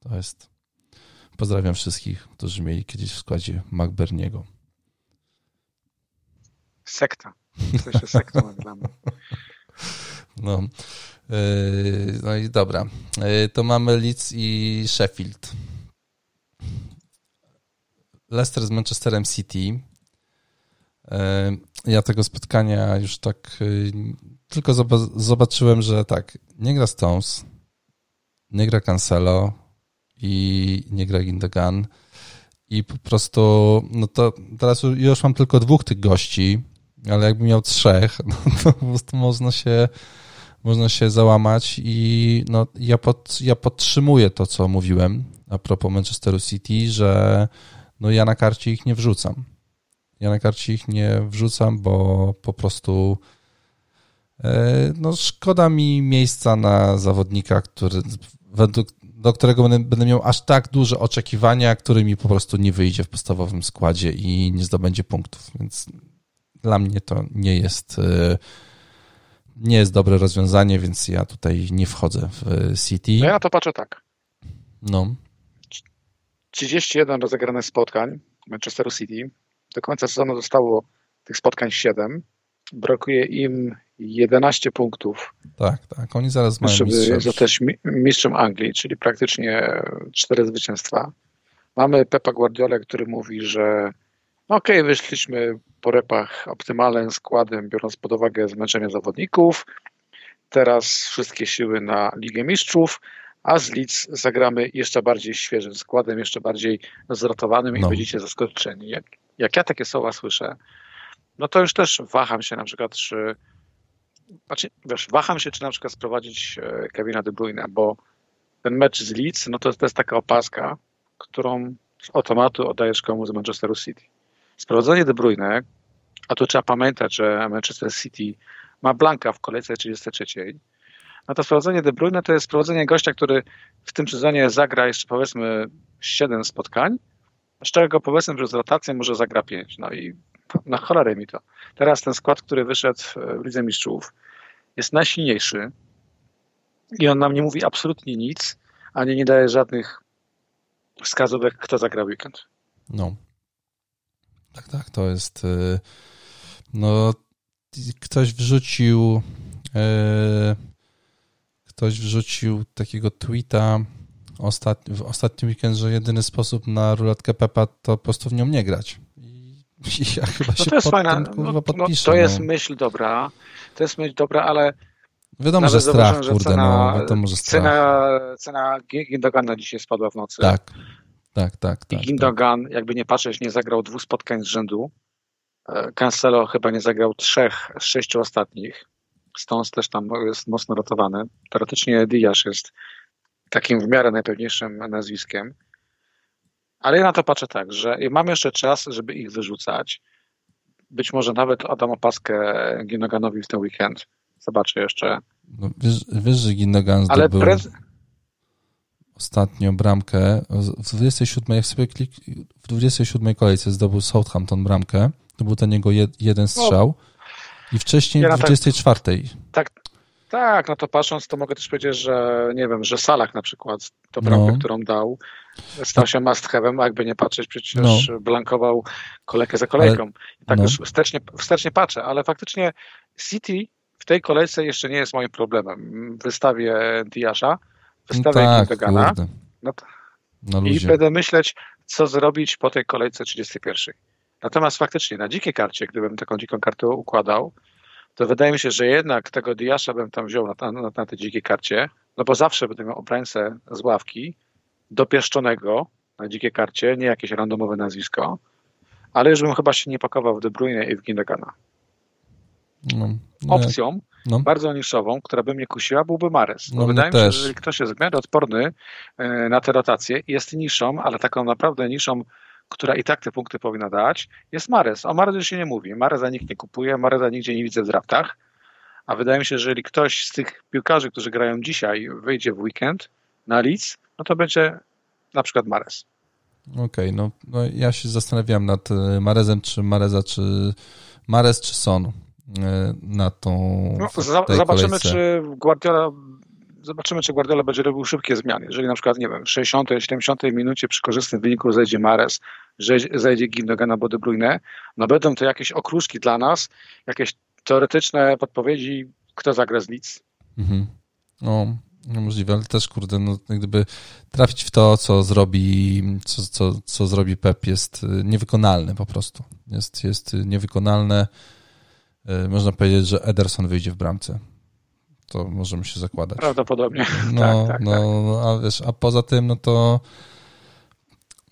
To jest. Pozdrawiam wszystkich, którzy mieli kiedyś w składzie McBurniego. Sekta. To się sektą dla mnie. No. Yy, no i dobra. Yy, to mamy Leeds i Sheffield. Leicester z Manchesterem City. Ja tego spotkania już tak tylko zobaczyłem, że tak, nie gra Stones, nie gra Cancelo i nie gra Gindogan i po prostu, no to teraz już mam tylko dwóch tych gości, ale jakbym miał trzech, [laughs] no to po prostu można się, można się załamać i no, ja, pod, ja podtrzymuję to, co mówiłem a propos Manchesteru City, że no ja na karcie ich nie wrzucam. Ja na karcie ich nie wrzucam, bo po prostu E, no szkoda mi miejsca na zawodnika, który, według, do którego będę, będę miał aż tak duże oczekiwania, który mi po prostu nie wyjdzie w podstawowym składzie i nie zdobędzie punktów, więc dla mnie to nie jest e, nie jest dobre rozwiązanie, więc ja tutaj nie wchodzę w City. No ja to patrzę tak. No. 31 rozegranych spotkań Manchesteru City. Do końca sezonu zostało tych spotkań 7. Brakuje im 11 punktów. Tak, tak. Oni zaraz mają Żeby zostać mistrzem Anglii, czyli praktycznie cztery zwycięstwa. Mamy Pepa Guardiola, który mówi, że no okej, okay, wyszliśmy po repach optymalnym składem, biorąc pod uwagę zmęczenie zawodników. Teraz wszystkie siły na Ligę Mistrzów, a z Leeds zagramy jeszcze bardziej świeżym składem, jeszcze bardziej zrotowanym no. i będziecie zaskoczeni. Jak, jak ja takie słowa słyszę, no to już też waham się na przykład, czy znaczy, wiesz, waham się, czy na przykład sprowadzić e, Kevina De Bruyne, bo ten mecz z Leeds, no to, to jest taka opaska, którą z automatu oddajesz komuś z Manchesteru City. Sprowadzenie De Bruyne, a tu trzeba pamiętać, że Manchester City ma Blanka w kolejce 33. No to sprowadzenie De Bruyne to jest sprowadzenie gościa, który w tym sezonie zagra jeszcze powiedzmy 7 spotkań, z czego powiedzmy, że z rotacją może zagra 5. No i na cholerę mi to. Teraz ten skład, który wyszedł w Lidze Mistrzów jest najsilniejszy i on nam nie mówi absolutnie nic, ani nie daje żadnych wskazówek, kto zagra weekend. No. Tak, tak, to jest y, no ktoś wrzucił y, ktoś wrzucił takiego tweeta ostatni, w ostatni weekend, że jedyny sposób na ruletkę Pepa to po prostu w nią nie grać. [laughs] Ja chyba no się to jest fajna, tym, kurwa, no, podpiszę, no, to jest no. myśl dobra, to jest myśl dobra, ale Wiadomo, że strach, że kurde, cena, no, wiadomo, że strach. Cena, cena Gindogana dzisiaj spadła w nocy. Tak, tak, tak. tak I Gindogan, tak. jakby nie patrzeć, nie zagrał dwóch spotkań z rzędu. E, Cancelo chyba nie zagrał trzech z sześciu ostatnich. Stones też tam jest mocno rotowany. Teoretycznie Diasz jest takim w miarę najpewniejszym nazwiskiem. Ale ja na to patrzę tak, że mamy jeszcze czas, żeby ich wyrzucać. Być może nawet oddam opaskę Ginoganowi w ten weekend. Zobaczę jeszcze. No, wiesz, wiesz, że Gindogan zdobył Ale ostatnio bramkę w 27, jak sobie klik, w 27 kolejce zdobył Southampton bramkę. To był ten jego jed, jeden no. I wcześniej ja w 24. Tak, Tak, no to patrząc, to mogę też powiedzieć, że nie wiem, że Salak na przykład, to bramkę, no. którą dał, stał się must have'em, a jakby nie patrzeć, przecież no. blankował kolejkę za kolejką. Ale, tak no. już wstecznie, wstecznie patrzę, ale faktycznie City w tej kolejce jeszcze nie jest moim problemem. Wystawię Diasza, wystawię no tak, no, no i będę myśleć, co zrobić po tej kolejce 31. Natomiast faktycznie na dzikiej karcie, gdybym taką dziką kartę układał, to wydaje mi się, że jednak tego Diasza bym tam wziął na, na, na tej dzikiej karcie, no bo zawsze będę miał obrońcę z ławki, dopieszczonego na dzikiej karcie, nie jakieś randomowe nazwisko, ale już bym chyba się nie pakował w De Bruyne i w Gindegana. No, no, Opcją no. bardzo niszową, która by mnie kusiła, byłby Mares. No, wydaje mi się, też. że jeżeli ktoś jest w miarę odporny e, na te rotacje, jest niszą, ale taką naprawdę niszą, która i tak te punkty powinna dać, jest Mares. O Mares się nie mówi. Mareza nikt nie kupuje, Mareza nigdzie nie widzę w draftach. A wydaje mi się, że jeżeli ktoś z tych piłkarzy, którzy grają dzisiaj, wyjdzie w weekend na Leeds, no to będzie na przykład Mares. Okej, okay, no, no, ja się zastanawiam nad e, Marezem, czy Mareza, czy Mares, czy Son e, na tą no, Zobaczymy, czy Guardiola zobaczymy, czy Guardiola będzie robił szybkie zmiany. Jeżeli na przykład, nie wiem, w 60, 70 minucie przy korzystnym wyniku zejdzie Mares, zejdzie Gindogan albo De no będą to jakieś okruszki dla nas, jakieś teoretyczne podpowiedzi, kto zagra z Leeds. Mhm. No, no, możliwe, ale też, kurde, no, gdyby trafić w to, co zrobi, co, co, co zrobi Pep, jest y, niewykonalne po prostu. Jest, jest niewykonalne. Y, można powiedzieć, że Ederson wyjdzie w bramce. To możemy się zakładać. Prawdopodobnie. No, tak, tak, no, tak. no a wiesz, a poza tym, no to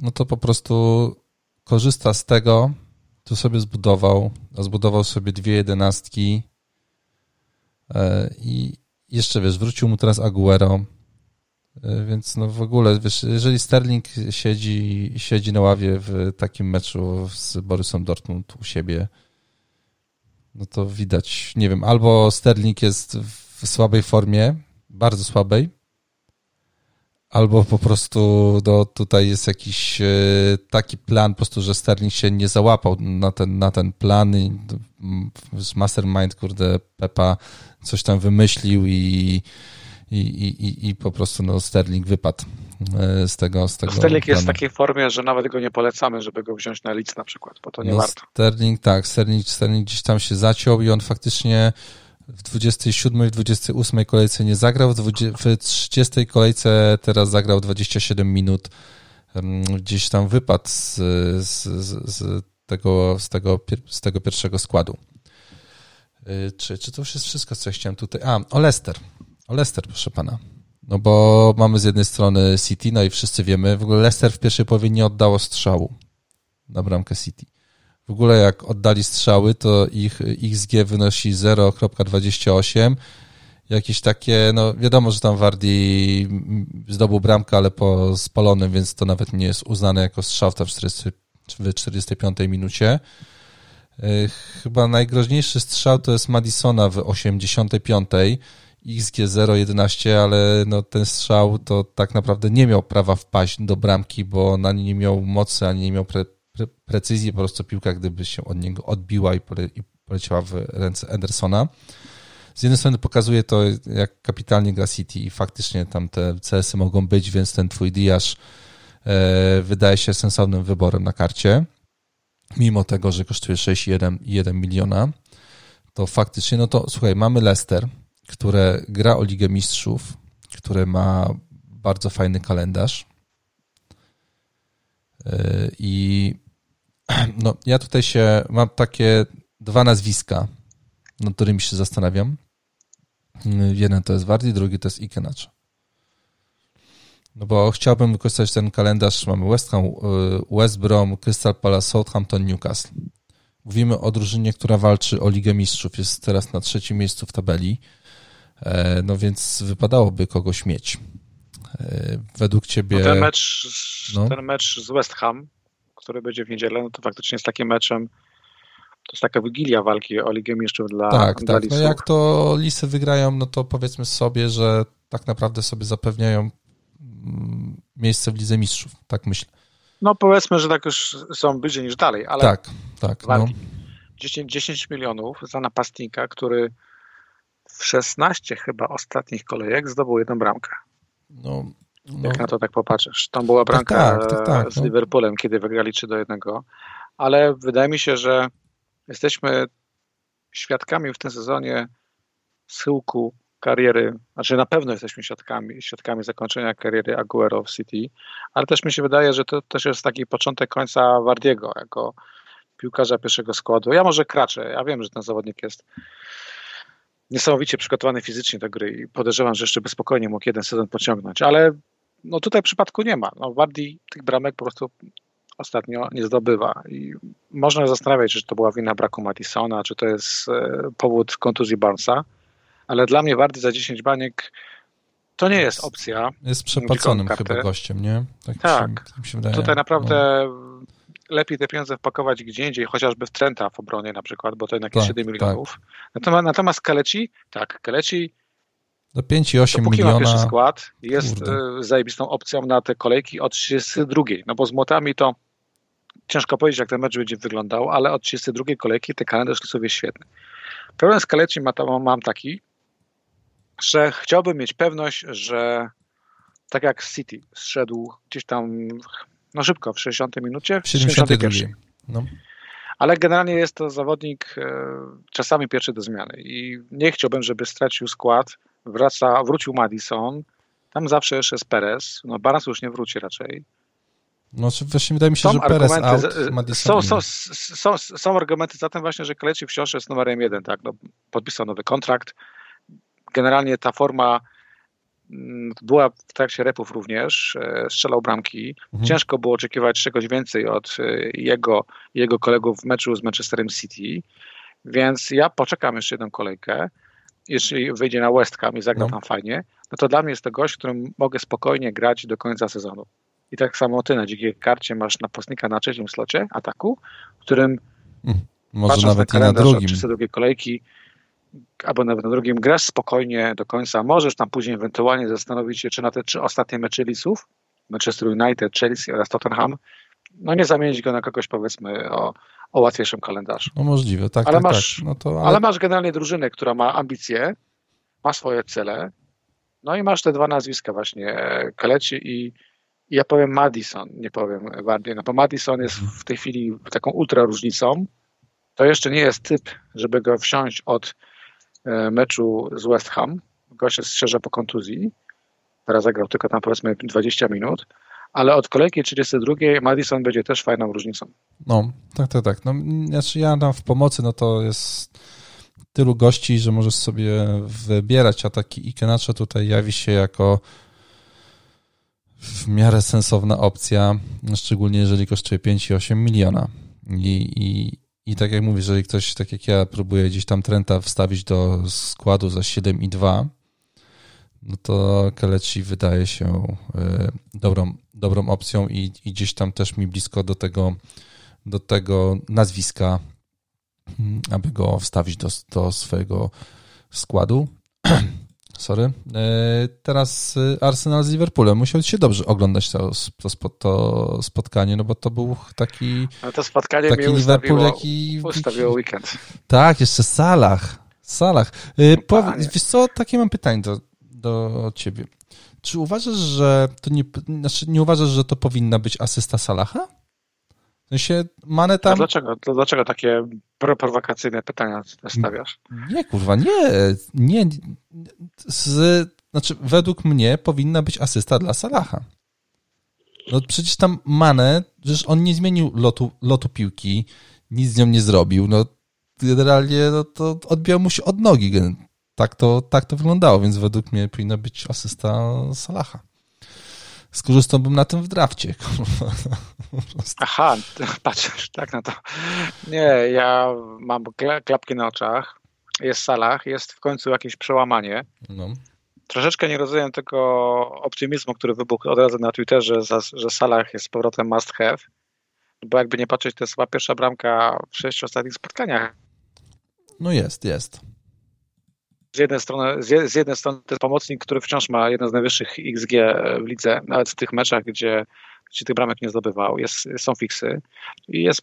no to po prostu korzysta z tego, co sobie zbudował, a zbudował sobie dwie jedenastki e, i jeszcze, wiesz, wrócił mu teraz Aguero, e, więc no w ogóle, wiesz, jeżeli Sterling siedzi, siedzi na ławie w takim meczu z Borusem Dortmund u siebie, no to widać, nie wiem, albo Sterling jest w słabej formie, bardzo słabej, albo po prostu no, tutaj jest jakiś e, taki plan, po prostu, że Sterling się nie załapał na ten, na ten plan i mastermind, kurde, Pepa coś tam wymyślił i, i, i, i po prostu no, Sterling wypadł e, z tego. Z tego Sterling planu. jest w takiej formie, że nawet go nie polecamy, żeby go wziąć na lic na przykład, bo to nie no, warto. Sterling, tak, Sterling, Sterling gdzieś tam się zaciął i on faktycznie w 27 i 28 kolejce nie zagrał, w, 20, w 30 kolejce teraz zagrał 27 minut. Gdzieś tam wypadł z, z, z, tego, z, tego, z tego pierwszego składu. Y, czy, czy to już jest wszystko, co ja chciałem tutaj? A, o Leicester. O Leicester, proszę pana. No bo mamy z jednej strony City, no i wszyscy wiemy, w ogóle Leicester w pierwszej połowie nie oddało strzału na bramkę City. W ogóle jak oddali strzały, to ich XG wynosi 0.28. Jakieś takie, no wiadomo, że tam Wardi zdobył bramkę, ale po spalonym, więc to nawet nie jest uznane jako strzał w 40, w 45 minucie. Chyba najgroźniejszy strzał to jest Madisona w 85. XG 0,11, ale no ten strzał to tak naprawdę nie miał prawa wpaść do bramki, bo ani nie miał mocy, ani nie miał pre, pre, precyzji, po prostu piłka gdyby się od niego odbiła i, pole, i poleciała w ręce Edersona. Z jednej strony pokazuje to, jak kapitalnie gra City i faktycznie tam te CS-y mogą być, więc ten twój Diasz e, wydaje się sensownym wyborem na karcie mimo tego, że kosztuje 6,1 miliona, to faktycznie, no to słuchaj, mamy Leicester, które gra o Ligę Mistrzów, które ma bardzo fajny kalendarz. Yy, I [clears throat] no, ja tutaj się mam takie dwa nazwiska, nad którymi się zastanawiam. Yy, jeden to jest Wardy, drugi to jest Ikenacz. No bo chciałbym wykorzystać ten kalendarz. Mamy West Ham, y, West Brom, Crystal Palace, Southampton, Newcastle. Mówimy o drużynie, która walczy o Ligę Mistrzów. Jest teraz na trzecim miejscu w tabeli. E, no więc wypadałoby kogoś mieć. E, według ciebie... No ten, mecz, no. ten mecz z West Ham, który będzie w niedzielę, no to faktycznie jest takim meczem, to jest taka wigilia walki o Ligę Mistrzów dla Tak, dla tak. No jak to Lisy wygrają, no to powiedzmy sobie, że tak naprawdę sobie zapewniają Mm, miejsce w Lidze Mistrzów, tak myślę. No powiedzmy, że tak już są bliżej niż dalej, ale tak, tak. No. 10, 10 milionów za napastnika, który w 16 chyba ostatnich kolejek zdobył jedną bramkę. No, no. Jak na to tak popatrzysz. Tam była tak, bramka tak, tak, tak, z no. Liverpoolem, kiedy wygrali 3 do 1. Ale wydaje mi się, że jesteśmy świadkami w tym sezonie schyłku kariery, znaczy na pewno jesteśmy świadkami, świadkami zakończenia kariery Aguero w City, ale też mi się wydaje, że to też jest taki początek końca Wardiego jako piłkarza pierwszego składu. Ja może kraczę, ja wiem, że ten zawodnik jest niesamowicie przygotowany fizycznie do gry i podejrzewam, że jeszcze by spokojnie mógł jeden sezon pociągnąć, ale no tutaj przypadku nie ma. No Wardi tych bramek po prostu ostatnio nie zdobywa. I można zastanawiać, czy to była wina braku Madisona, czy to jest e, powód kontuzji Barnesa, ale dla mnie Wardy za 10 baniek to nie jest opcja. Jest przepłaconym chyba gościem, nie? Tak, tak. Się, się wydaje. tutaj naprawdę no. lepiej te pieniądze wpakować gdzie indziej, chociażby w Trenta w obronie na przykład, bo to jednak tak, 7 milionów. Tak. Natomiast, natomiast Kaleci, tak, Kaleci do 5,8 miliona. pierwszy skład, jest Kurde. E, zajebistą opcją na te kolejki od 32. No bo z młotami to ciężko powiedzieć, jak ten mecz będzie wyglądał, ale od 32 kolejki te kalendarz sobie świetny. Problem z Kaleci ma, mam taki, że chciałbym mieć pewność, że tak jak City zszedł gdzieś tam no szybko, w 60 minucie, w 72. No. Ale generalnie jest to zawodnik e, czasami pierwszy do zmiany i nie chciałbym, żeby stracił skład, wraca, wrócił Madison, tam zawsze jeszcze jest Perez, no Barnes już nie wróci raczej. No właśnie wydaje mi się, są że Perez out, Madison są, są, są, są, argumenty za tym właśnie, że Kaleci wciąż jest numerem jeden, tak, no, podpisał nowy kontrakt, generalnie ta forma mm, była w trakcie repów również, e, strzelał bramki. Mhm. Ciężko było oczekiwać czegoś więcej od e, jego, jego kolegów w meczu z Manchesterem City, więc ja poczekam jeszcze jedną kolejkę. Jeśli wyjdzie na West Ham i zagra no. tam fajnie, no to dla mnie jest to gość, którym mogę spokojnie grać do końca sezonu. I tak samo ty na dzikiej karcie masz napastnika na trzecim slocie ataku, w którym hmm. może nawet na i na. Od drugiej kolejki albo nawet na drugim grasz spokojnie do końca. Możesz tam później ewentualnie zastanowić się, czy na te trzy ostatnie mecze Lisów, Manchester United, Chelsea oraz Tottenham, no nie zamienić go na kogoś powiedzmy o, o łatwiejszym kalendarzu. No możliwe, tak, ale tak, masz, tak. No to, ale... ale... masz generalnie drużynę, która ma ambicje, ma swoje cele, no i masz te dwa nazwiska właśnie, Kaleci i, i ja powiem Madison, nie powiem Wardy, no bo Madison jest w tej chwili taką ultra różnicą, to jeszcze nie jest typ, żeby go wsiąść od E, meczu z West Ham. Gość jest szczerze po kontuzji. Teraz zagrał tylko tam powiedzmy 20 minut. Ale od kolejki 32 Madison będzie też fajną różnicą. No, tak, tak, tak. No, znaczy ja tam w pomocy, no to jest tylu gości, że możesz sobie wybierać, a taki Ikenacze tutaj jawi się jako w miarę sensowna opcja, szczególnie jeżeli kosztuje 5,8 miliona. I, i, i tak jak mówisz, jeżeli ktoś, tak jak ja, próbuje gdzieś tam Trenta wstawić do składu za 7,2, no to Keleci wydaje się e, dobrą, dobrą opcją i, i gdzieś tam też mi blisko do tego, do tego nazwiska, mm, aby go wstawić do, do swojego składu. [clears throat] Sorry. E, teraz e, Arsenal z Liverpoolem. Musiał się dobrze oglądać to, to, to spotkanie, no bo to był taki. Ale to spotkanie taki mi Liverpool, jaki. Ustawiło weekend. Tak, jeszcze Salah. Powiedz, wiesz co, takie mam pytanie do, do ciebie. Czy uważasz, że to nie, znaczy nie uważasz, że to powinna być asysta Salaha? W sensie Mane tam... A dlaczego, dlaczego takie prowokacyjne pytania stawiasz? Nie, kurwa, nie. Nie. Z, znaczy, według mnie powinna być asysta dla Salaha. No przecież tam Mane, przecież on nie zmienił lotu, lotu piłki, nic z nią nie zrobił. No generalnie no, to odbijał mu się od nogi. Tak to, tak to wyglądało, więc według mnie powinna być asysta Salaha skorzystałbym na tym w drafcie. [laughs] Aha, [laughs] patrzysz tak na to. Nie, ja mam klapki na oczach, jest Salah, jest w końcu jakieś przełamanie. No. Troszeczkę nie rozumiem tego optymizmu, który wybuchł od razu na Twitterze, że Salah jest z powrotem must have, bo jakby nie patrzeć, to jest chyba pierwsza bramka w sześciu ostatnich spotkaniach. No jest, jest z jednej strony, z jednej strony to jest pomocnik, który wciąż ma jeden z najwyższych XG w lidze, nawet w tych meczach, gdzie, gdzie tych bramek nie zdobywał, jest, są fiksy. I jest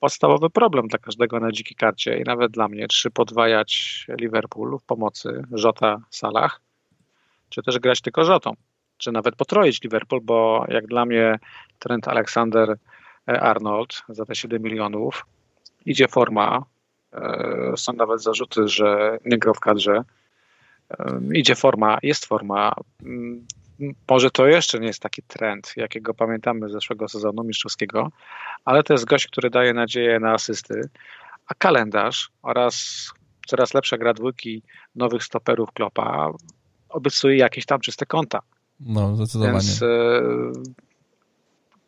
podstawowy problem dla każdego na dzikiej karcie i nawet dla mnie, czy podwajać Liverpool w pomocy Żota Salah, czy też grać tylko Żotą, czy nawet potroić Liverpool, bo jak dla mnie Trent Alexander Arnold za te 7 milionów idzie forma, e, są nawet zarzuty, że nie grał w kadrze, e, idzie forma, jest forma, mm, może to jeszcze nie jest taki trend, jakiego pamiętamy z zeszłego sezonu mistrzowskiego, ale to jest gość, który daje nadzieję na asysty, a kalendarz oraz coraz lepsza gra dwójki nowych stoperów Klopa obiecuje jakieś tam czyste konta. No, zdecydowanie. Więc e,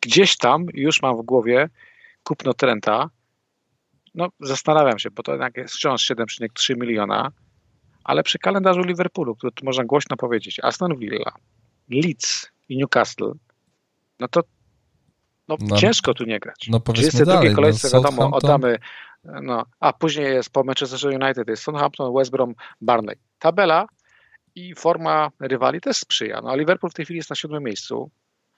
gdzieś tam już mam w głowie kupno Trenta. No, zastanawiam się, bo to jednak jest wciąż 7,3 miliona, ale przy kalendarzu Liverpoolu, który można głośno powiedzieć, Aston Villa, Leeds i Newcastle, no to no, no, ciężko tu nie grać. No powiedzmy dalej, kolejce no, wiadomo, oddamy, no, a później jest po Manchester United, jest Southampton, West Brom, Barney. Tabela i forma rywali też sprzyja. No, Liverpool w tej chwili jest na siódmym miejscu,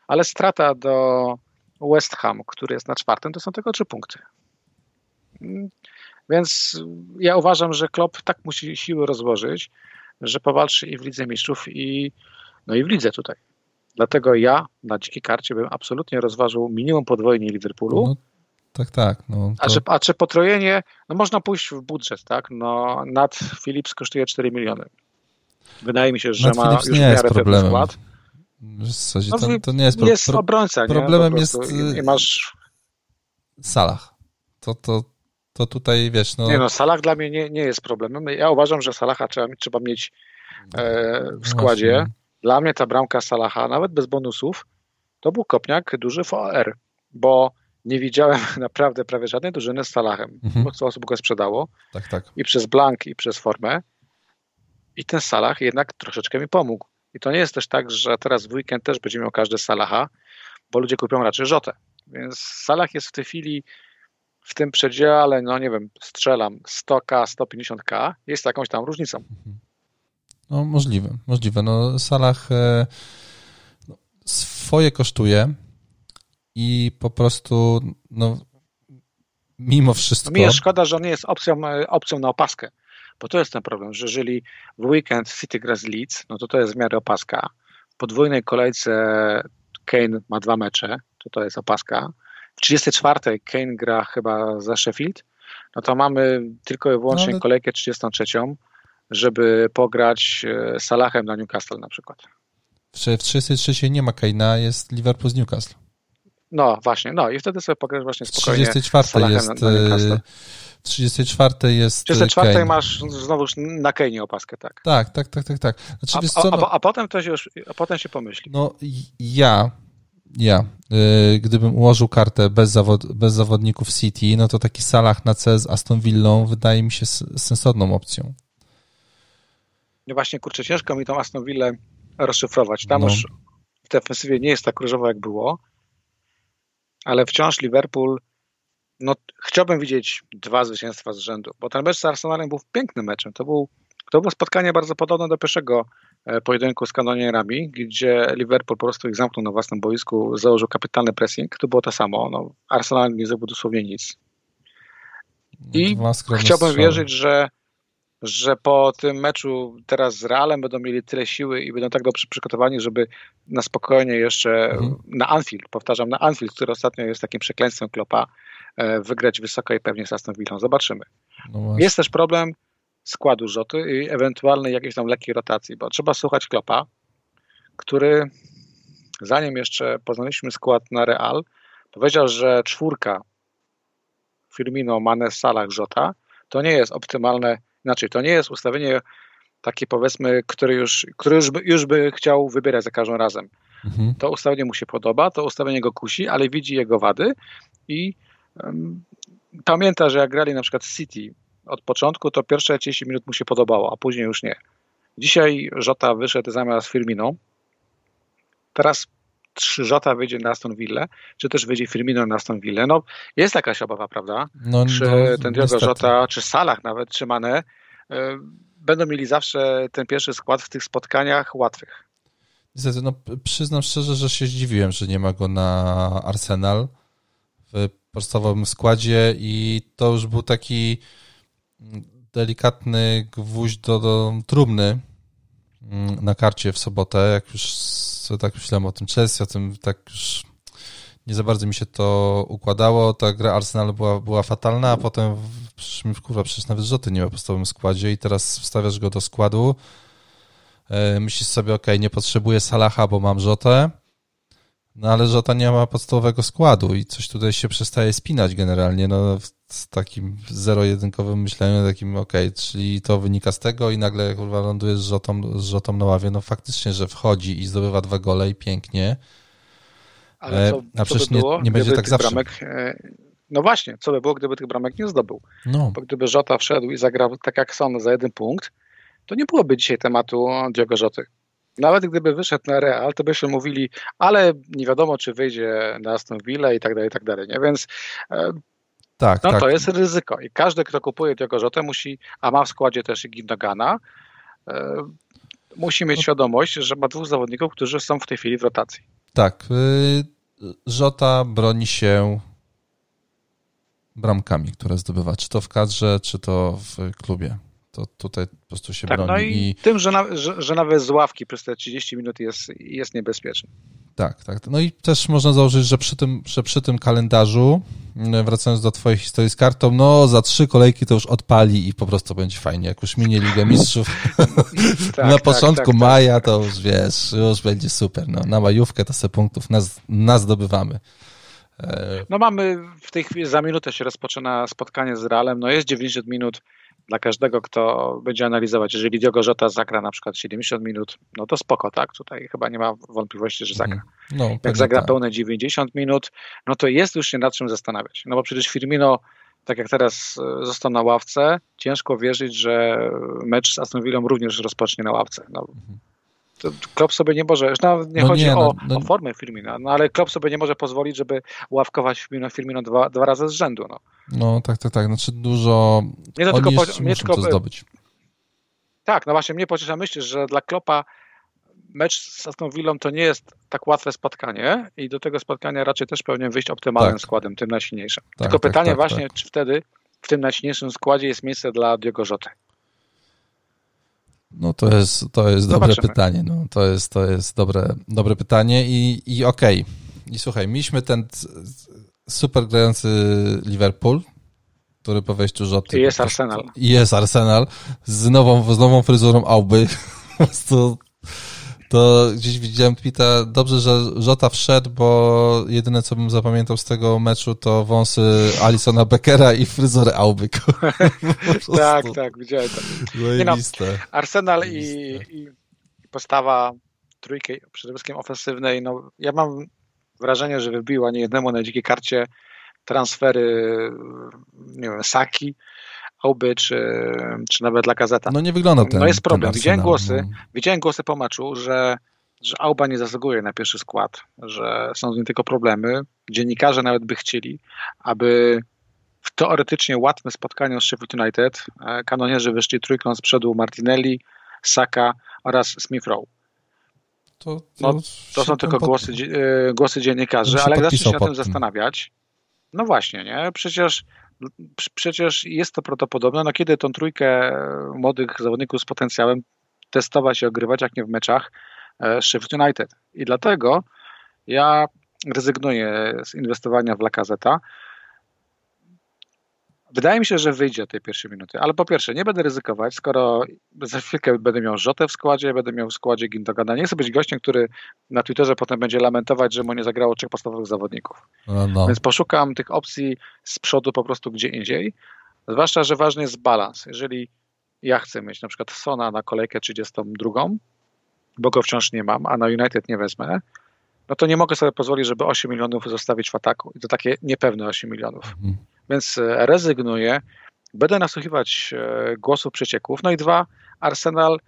ale strata do West Ham, który jest na czwartym, to są tylko trzy punkty. Więc ja uważam, że Klopp tak musi siły rozłożyć, że powalczy i w Lidze Mistrzów, i, no i w Lidze tutaj. Dlatego ja na dzikiej karcie bym absolutnie rozważył minimum podwojenie Liverpoolu. No, tak, tak. No, to... a, czy, a czy potrojenie, no można pójść w budżet, tak? No, nad Philips kosztuje 4 miliony. Wydaje mi się, że nad ma Philips już w miarę pewny skład. W zasadzie to, to nie jest, pro, jest obrońca. Problemem jest nie masz... Salah. To, to, to tutaj wiesz. No... Nie no, Salah dla mnie nie, nie jest problemem. Ja uważam, że Salaha trzeba, trzeba mieć e, w składzie. Właśnie. Dla mnie ta bramka Salaha, nawet bez bonusów, to był kopniak duży w OR, bo nie widziałem [laughs] naprawdę prawie żadnej drużyny z Salahem. Mhm. Bo osób go sprzedało. Tak, tak. I przez blank, i przez formę. I ten Salah jednak troszeczkę mi pomógł. I to nie jest też tak, że teraz w weekend też będzie miał każdy Salaha, bo ludzie kupią raczej Rzotę. Więc Salah jest w tej chwili w tym przedziale, no nie wiem, strzelam 100k, 150k, jest jakąś tam różnicą. No możliwe, możliwe. No Salah e, no, swoje kosztuje i po prostu no mimo wszystko... Mi jest szkoda, że on nie jest opcją, e, opcją na opaskę. Bo to jest ten problem, że jeżeli w weekend City gra z Leeds, no to to jest w miarę opaska. W podwójnej kolejce Kane ma dwa mecze, to to jest opaska. W 34 Kane gra chyba za Sheffield, no to mamy tylko i wyłącznie no, kolejkę 33, żeby pograć e, Salahem na Newcastle na przykład. W 33 nie ma Kane'a, jest Liverpool z Newcastle. No właśnie, no i wtedy sobie pograsz właśnie spokojnie. W 34 jest, na, na w 34 jest. W 34 Kane. masz znowu na Kane opaskę, tak. Tak, tak, tak, tak. tak. Znaczy, a, co, no, a, a, potem to się już, a potem się pomyśli. No ja, ja, yy, gdybym ułożył kartę bez, zawod, bez zawodników City, no to taki Salah na C z Aston Villą wydaje mi się sensowną opcją. No właśnie, kurczę, ciężko mi tą Aston Villę rozszyfrować. Tam no. już w defensywie nie jest tak różowo, jak było, ale wciąż Liverpool no, chciałbym widzieć dwa zwycięstwa z rzędu, bo ten mecz z Arsenalem był pięknym meczem. To, był, to było spotkanie bardzo podobne do pierwszego pojedynku z kanonierami, gdzie Liverpool po prostu ich zamknął na własnym boisku, założył kapitalny pressing. To było to samo. No, Arsenal nie zrobił dosłownie nic. I chciałbym wierzyć, że, że po tym meczu teraz z Realem będą mieli tyle siły i będą tak dobrze przygotowani, żeby na spokojnie jeszcze mhm. na Anfield, powtarzam, na Anfield, który ostatnio jest takim przekleństwem Klopa, E, wygrać wysoko i pewnie z Aston Villą. Zobaczymy. No jest też problem składu rzoty i ewentualnej jakiejś tam lekkiej rotacji, bo trzeba słuchać Klopa, który zanim jeszcze poznaliśmy skład na Real, powiedział, że czwórka Firmino, Mane, Salah, Żota to nie jest optymalne, znaczy to nie jest ustawienie takie powiedzmy, które już, który już, by, już by chciał wybierać za każdym razem. Mhm. To ustawienie mu się podoba, to ustawienie go kusi, ale widzi jego wady i pamięta, że jak grali na przykład City od początku, to pierwsze 30 minut mu się podobało, a później już nie. Dzisiaj Żota wyszedł zamiast Firmino. Teraz czy Żota wyjdzie na Aston Villa, czy też wyjdzie Firmino na Aston Villa. No, jest jakaś obawa, prawda? No, czy no, ten Diogo Żota, czy Salah nawet, czy Mane y, będą mieli zawsze ten pierwszy skład w tych spotkaniach łatwych. Niestety, no, przyznam szczerze, że się zdziwiłem, że nie ma go na Arsenal w podstawowym składzie i to już był taki delikatny gwóźdź do, do trumny mm, na karcie w sobotę, jak już tak myślałem o tym Chelsea, o tym tak już nie za bardzo mi się to układało. Ta gra Arsenal była, była fatalna, a potem w, kurwa, przecież nawet Rzoty nie ma w podstawowym składzie i teraz wstawiasz go do składu. E, myślisz sobie, ok, nie potrzebuję Salaha, bo mam Rzotę, no ale Żota nie ma podstawowego składu i coś tutaj się przestaje spinać generalnie, no z takim zero-jedynkowym myśleniem, takim ok, czyli to wynika z tego i nagle kurwa lądujesz z Żotą, z Żotą na ławie, no faktycznie, że wchodzi i zdobywa dwa gole i pięknie, ale e, co, a przecież by było, nie, nie będzie tak zawsze. Bramek, e, no właśnie, co by było, gdyby tych bramek nie zdobył? No. Bo gdyby Żota wszedł i zagrał tak jak Son za jeden punkt, to nie byłoby dzisiaj tematu Diogo Rzoty. Nawet gdyby wyszedł na Real, to byśmy mówili, ale nie wiadomo, czy wyjdzie na Aston Villa i tak dalej, i tak dalej. Nie? Więc e, tak, no tak. to jest ryzyko. I każdy, kto kupuje Diogo Rzotę musi, a ma w składzie też i Gindogana, musi mieć no. świadomość, że ma dwóch zawodników, którzy są w tej chwili w rotacji. Tak. Żota y, broni się bramkami, które zdobywa, czy to w kadrze, czy to w klubie. To tutaj po prostu się tak, broni. No i, i... tym, że, na, że, że, nawet z ławki przez te 30 minut jest, jest niebezpieczny. Tak, tak. No i też można założyć, że przy tym, że przy tym kalendarzu, mm, wracając do twojej historii z kartą, no za trzy kolejki to już odpali i po prostu będzie fajnie. Jak już minie Ligę Mistrzów [laughs] tak, na tak, początku tak, tak, maja, to już wiesz, już będzie super. No, na majówkę to se punktów nas, nas zdobywamy. E, no mamy w tej chwili, za minutę się rozpoczyna spotkanie z Realem, no jest 90 minut, dla każdego, kto będzie analizować. Jeżeli Diogo Jota zagra na przykład 70 minut, no to spoko, tak? Tutaj chyba nie ma wątpliwości, że zagra. No, Jak zagra tak. pełne 90 minut, no to jest już się nad czym zastanawiać. No bo przecież Firmino, tak jak teraz e, został na ławce, ciężko wierzyć, że mecz z Aston Villą również rozpocznie na ławce. No, mhm. Klopp sobie nie może, no, nie no chodzi nie, o, no, o, formę Firmina, no ale Klopp sobie nie może pozwolić, żeby ławkować Firmino, Firmino dwa, dwa razy z rzędu. No. no tak, tak, tak. Znaczy dużo. Nie to tylko, po, mnie tylko to zdobyć. Tak, no właśnie mnie pociesza myśl, że dla Kloppa mecz z Aston Villą to nie jest tak łatwe spotkanie i do tego spotkania raczej też powinien wyjść optymalnym tak. składem, tym najsilniejszym. Tak, tylko tak, pytanie tak, właśnie, tak. czy wtedy w tym najsilniejszym składzie jest miejsce dla Diogo Rzoty. No to jest, to jest dobre pytanie. No, to jest, to jest dobre, dobre pytanie i, i okej. Okay. I słuchaj, mieliśmy ten super grający Liverpool, który po wejściu Rzoty... I jest Arsenal. I jest Arsenal z nową, z nową fryzurą Auby. [laughs] Po prostu to gdzieś widziałem tweeta, dobrze, że Żota wszedł, bo jedyne, co bym zapamiętał z tego meczu, to wąsy Alisona Beckera i fryzurę Auby. [laughs] tak, tak, widziałem to. No, Arsenal i, i, postawa trójki, przede wszystkim ofensywnej, no ja mam wrażenie, że wybiła niejednemu na dzikiej karcie transfery, nie wiem, Saki, Oby, czy, czy nawet dla gazeta. No nie wygląda ten No jest problem. Widziałem głosy, no. widziałem głosy po meczu, że, że Auba nie zasługuje na pierwszy skład, że są z nim tylko problemy. Dziennikarze nawet by chcieli, aby w teoretycznie łatwe spotkaniu z Sheffield United e, kanonierzy wyszli trójką z przodu Martinelli, Saka oraz Smith Rowe. To, no, to są tylko pod... głosy, e, głosy dziennikarzy, ale jak się na tym zastanawiać, no właśnie, nie? Przecież przecież jest to prawdopodobne, no kiedy tą trójkę młodych zawodników z potencjałem testować i ogrywać, jak nie w meczach e, Sheffield United. I dlatego ja rezygnuję z inwestowania w Lakazeta, Wydaje mi się, że wyjdzie tej pierwszej minuty, ale po pierwsze, nie będę ryzykować, skoro za chwilkę będę miał Rzotę w składzie, będę miał w składzie Gindogana. Nie chcę być gościem, który na Twitterze potem będzie lamentować, że mu nie zagrało trzech podstawowych zawodników. No, no. Więc poszukam tych opcji z przodu po prostu gdzie indziej. Zwłaszcza, że ważny jest balans. Jeżeli ja chcę mieć na przykład Sona na kolejkę 32, bo go wciąż nie mam, a na United nie wezmę, no to nie mogę sobie pozwolić, żeby 8 milionów zostawić w ataku. I to takie niepewne 8 milionów. Mhm więc e, rezygnuję. Będę nasłuchiwać e, głosów przecieków. No i dwa, Arsenal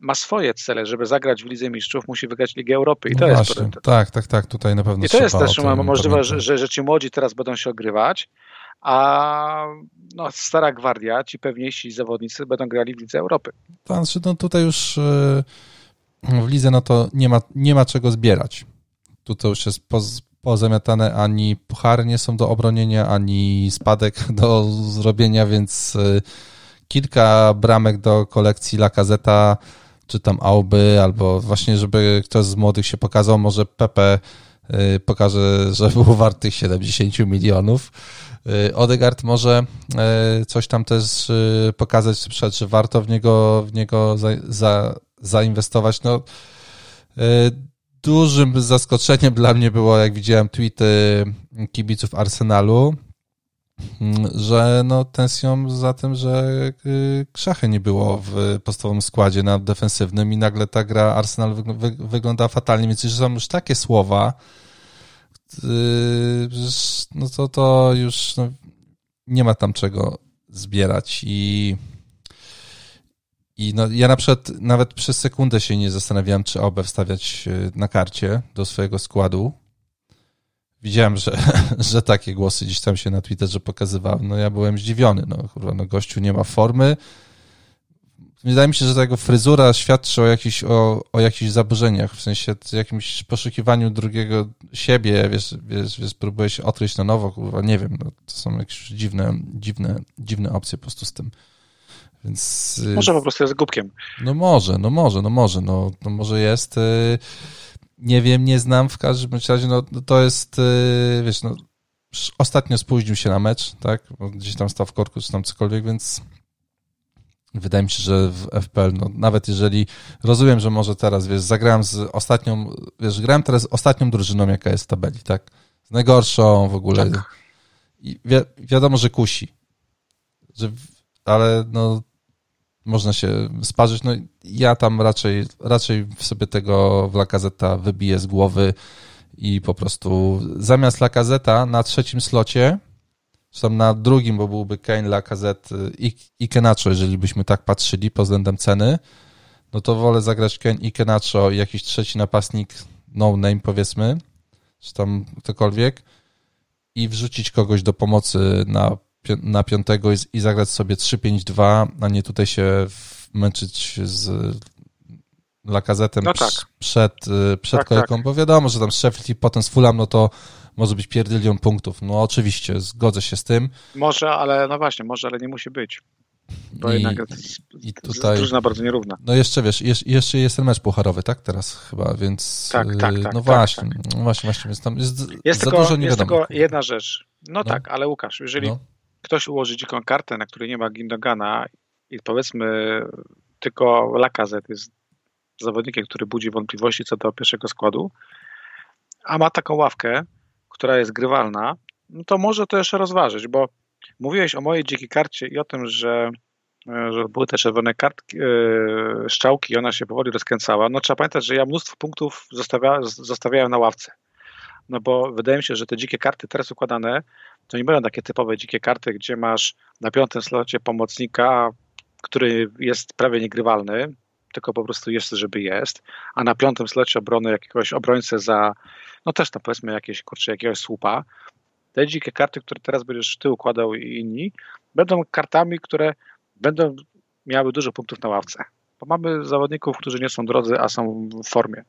ma swoje cele, żeby zagrać w Lidze Mistrzów, musi wygrać Ligę Europy i no to właśnie, jest priorytet. Tak, tak, tak, tutaj na pewno I to jest też możliwe, że, że, że ci młodzi teraz będą się ogrywać, a no, stara gwardia, ci pewniejsi zawodnicy będą grali w Lidze Europy. Znaczy, no tutaj już e, w Lidze no to nie ma, nie ma czego zbierać. Tu to już jest poz, pozamiatane, ani puchary nie są do obronienia, ani spadek [laughs] do zrobienia, więc y, kilka bramek do kolekcji La Gazeta, czy tam Auby, albo właśnie, żeby ktoś z młodych się pokazał, może Pepe y, pokaże, że był warty 70 milionów. Y, Odegaard może coś tam też pokazać, że warto w niego, w niego za, za, zainwestować. No, dużym zaskoczeniem dla mnie było, jak widziałem tweety kibiców Arsenalu, że no, tensją za tym, że y, Krzachy nie było w podstawowym składzie na defensywnym i nagle ta gra Arsenal wygląda fatalnie, więc że są już takie słowa, y, no to, to już no, nie ma tam czego zbierać i i no, ja na przykład nawet przez sekundę się nie zastanawiałem, czy obę wstawiać e, na karcie do swojego składu. Widziałem, że, [laughs] że takie głosy gdzieś tam się na Twitterze pokazywałem. No ja byłem zdziwiony. No kurwa, no gościu nie ma formy. Wydaje mi się, że ta jego fryzura świadczy o jakichś, o, o jakichś zaburzeniach, w sensie jakimś poszukiwaniu drugiego siebie, wiesz, wiesz, wiesz próbuje się odkryć na nowo, kurwa, nie wiem, no, to są jakieś dziwne, dziwne, dziwne opcje po prostu z tym. Więc, y, może po prostu jest głupkiem. No może, no może, no może, no, no może jest. Y, nie wiem, nie znam w każdym razie, no, no to jest, y, wiesz, no ostatnio spóźnił się na mecz, tak? Gdzieś tam stał w korku, czy tam cokolwiek, więc wydaje mi się, że w FPL, no nawet jeżeli rozumiem, że może teraz, wiesz, zagrałem z ostatnią, wiesz, grałem teraz z ostatnią drużyną, jaka jest w tabeli, tak? Z najgorszą w ogóle. Tak. I wi wiadomo, że kusi. Że, ale no można się sparzyć. No ja tam raczej, raczej sobie tego w Lakazeta wybiję z głowy i po prostu zamiast Lakazeta na trzecim slocie, czy tam na drugim, bo byłby Kane, Lakazet i, i Kenacho, jeżeli byśmy tak patrzyli pod względem ceny, no to wolę zagrać Kane i Kenacho i jakiś trzeci napastnik, no name powiedzmy, czy tam ktokolwiek i wrzucić kogoś do pomocy na na piątego i, i zagrać sobie 3-5-2, a nie tutaj się męczyć z Lakazetem no tak. przed, y, przed tak, kolejką, tak. bo wiadomo, że tam Sheffield i potem z Fulham, no to może być pierdylion punktów. No oczywiście, zgodzę się z tym. Może, ale no właśnie, może, ale nie musi być. Bo I, jednak i tutaj, drużyna bardzo nierówna. No jeszcze wiesz, jeszcze jest ten mecz pucharowy, tak? Teraz chyba, więc tak, tak, tak, no tak, właśnie, tak. no właśnie, właśnie, więc tam jest, jest za tylko, dużo nie Jest tylko jedna rzecz. No, no, tak, ale Łukasz, jeżeli no ktoś ułoży dziką kartę, na której nie ma Gindogana i powiedzmy tylko Lakazet jest zawodnikiem, który budzi wątpliwości co do pierwszego składu, a ma taką ławkę, która jest grywalna, no to może to jeszcze rozważyć, bo mówiłeś o mojej dzikiej karcie i o tym, że, że były te czerwone kartki, yy, szczałki i ona się powoli rozkręcała. No trzeba pamiętać, że ja mnóstwo punktów zostawia, zostawiałem na ławce. No bo wydaje mi się, że te dzikie karty teraz układane to nie będą takie typowe dzikie karty, gdzie masz na piątym slocie pomocnika, który jest prawie niegrywalny, tylko po prostu jest, żeby jest, a na piątym slocie obrony jakiegoś obrońcę za, no też tam powiedzmy jakieś, kurczę, jakiegoś słupa. Te dzikie karty, które teraz będziesz ty układał i inni, będą kartami, które będą miały dużo punktów na ławce. Bo mamy zawodników, którzy nie są drodzy, a są w formie.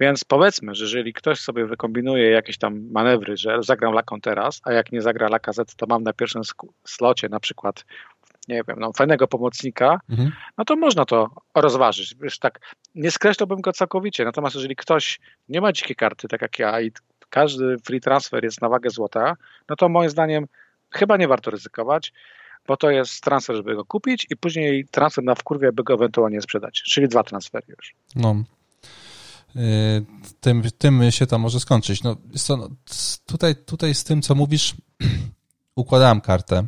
Więc powiedzmy, że jeżeli ktoś sobie wykombinuje jakieś tam manewry, że zagram laką teraz, a jak nie zagra laka Z, to mam na pierwszym slocie na przykład nie wiem, no, fajnego pomocnika, mhm. no to można to rozważyć. Wiesz, tak, nie skreślałbym go całkowicie, natomiast jeżeli ktoś nie ma dzikiej karty, tak jak ja, i każdy free transfer jest na wagę złota, no to moim zdaniem chyba nie warto ryzykować, bo to jest transfer, żeby go kupić i później transfer na wkurwie, by go ewentualnie sprzedać, czyli dwa transfery już. No, tym, tym się to może skończyć. No, co, no, tutaj, tutaj z tym, co mówisz, [clears throat] układałem kartę,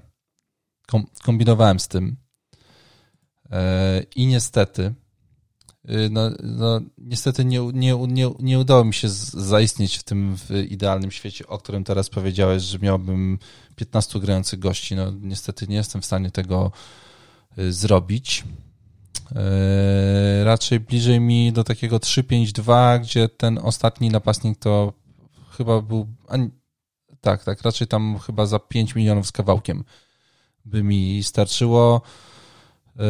kombinowałem z tym y, i niestety y, no, no, niestety nie, nie, nie, nie udało mi się zaistnieć w tym w idealnym świecie, o którym teraz powiedziałeś, że miałbym 15 grających gości. No, niestety nie jestem w stanie tego zrobić. Yy, raczej bliżej mi do takiego 3-5-2, gdzie ten ostatni napastnik to chyba był. tak, tak, raczej tam chyba za 5 milionów z kawałkiem by mi starczyło. Yy,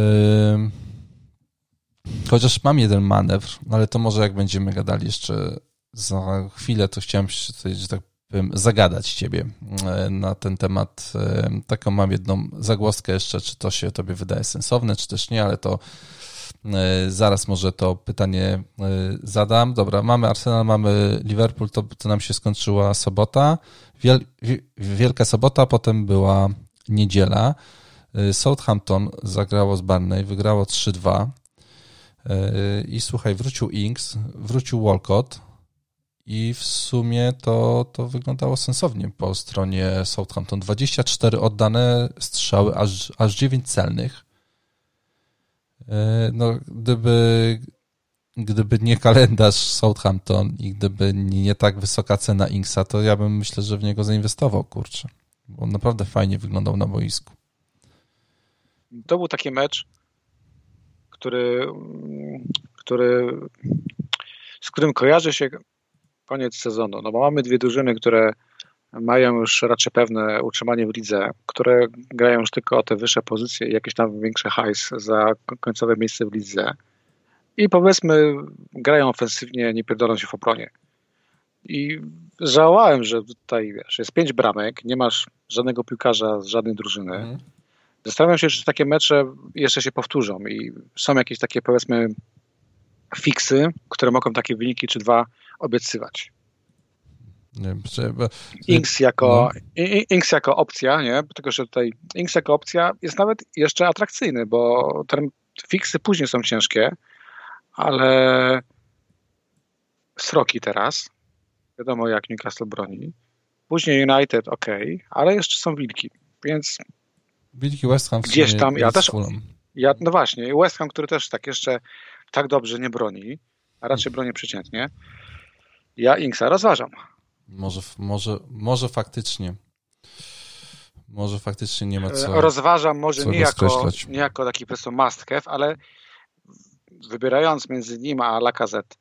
chociaż mam jeden manewr, ale to może jak będziemy gadali jeszcze za chwilę to chciałem się, że tak zagadać ciebie e, na ten temat. E, taką mam jedną zagłoskę jeszcze, czy to się tobie wydaje sensowne, czy też nie, ale to e, zaraz może to pytanie zadam. Dobra, mamy Arsenal, mamy Liverpool, to, to nam się skończyła sobota. Wiel, wielka sobota, potem była niedziela. Southampton zagrało z Barney, wygrało 3-2. I słuchaj, wrócił Inks, wrócił Walcott, i w sumie to, to wyglądało sensownie po stronie Southampton. 24 oddane strzały, aż, aż 9 celnych. E, no, gdyby, gdyby nie kalendarz Southampton i gdyby nie tak wysoka cena Inksa, to ja bym myślę, że w niego zainwestował, kurczę. Bo on naprawdę fajnie wyglądał na boisku. To był taki mecz, który, który z którym kojarzy się koniec sezonu. No bo mamy dwie drużyny, które mają już raczej pewne utrzymanie w lidze, które grają już tylko o te wyższe pozycje i jakieś tam większe hajs za końcowe miejsce w lidze. I powiedzmy, grają ofensywnie, nie pierdolą się w obronie. I żałałem, że tutaj wiesz, jest pięć bramek, nie masz żadnego piłkarza z żadnej drużyny. Mhm. Zastanawiam się, czy takie mecze jeszcze się powtórzą i są jakieś takie powiedzmy fiksy, które mogą takie wyniki czy dwa obiecywać. Nie, trzeba... Inks jako, no. Inks jako opcja, nie? Tylko, że tutaj Inks jako opcja jest nawet jeszcze atrakcyjny, bo te fiksy później są ciężkie, ale sroki teraz, wiadomo jak Newcastle broni. Później United, ok, ale jeszcze są wilki, więc Wilki West Ham gdzieś tam, ja też, ja, no właśnie, West Ham, który też tak jeszcze tak dobrze nie broni, a raczej broni przeciętnie, ja Inksa rozważam. Może, może, może faktycznie. Może faktycznie nie ma co. Rozważam może nie jako, nie jako taki po prostu must have, ale wybierając między nim a Lacazette,